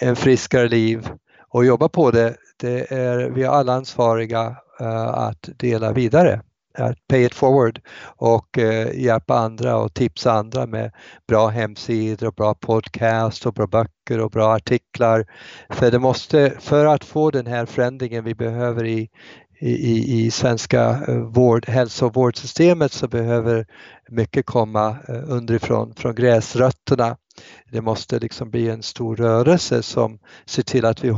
en friskare liv och jobba på det. det är, vi är alla ansvariga uh, att dela vidare pay it forward och eh, hjälpa andra och tipsa andra med bra hemsidor och bra podcast och bra böcker och bra artiklar. För det måste, för att få den här förändringen vi behöver i, i, i svenska eh, vård, hälso och vårdsystemet så behöver mycket komma eh, underifrån, från gräsrötterna. Det måste liksom bli en stor rörelse som ser till att vi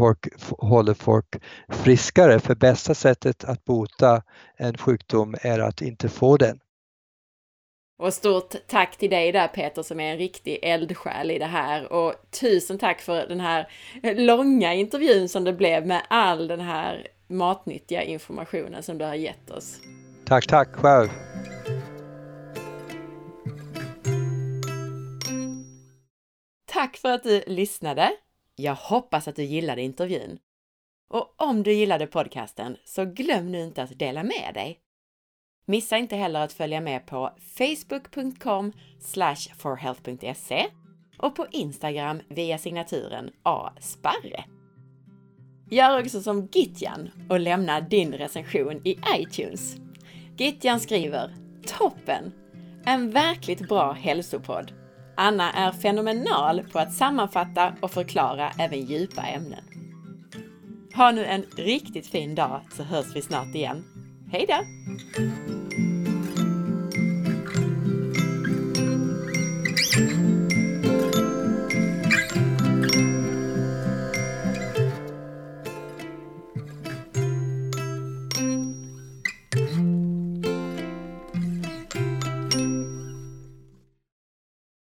håller folk friskare. För bästa sättet att bota en sjukdom är att inte få den. Och stort tack till dig där Peter som är en riktig eldsjäl i det här och tusen tack för den här långa intervjun som det blev med all den här matnyttiga informationen som du har gett oss. Tack, tack själv. Tack för att du lyssnade! Jag hoppas att du gillade intervjun. Och om du gillade podcasten så glöm nu inte att dela med dig. Missa inte heller att följa med på facebook.com forhealth.se och på Instagram via signaturen asparre. Gör också som Gitjan och lämna din recension i iTunes. Gitjan skriver Toppen! En verkligt bra hälsopodd Anna är fenomenal på att sammanfatta och förklara även djupa ämnen. Ha nu en riktigt fin dag så hörs vi snart igen. Hej då!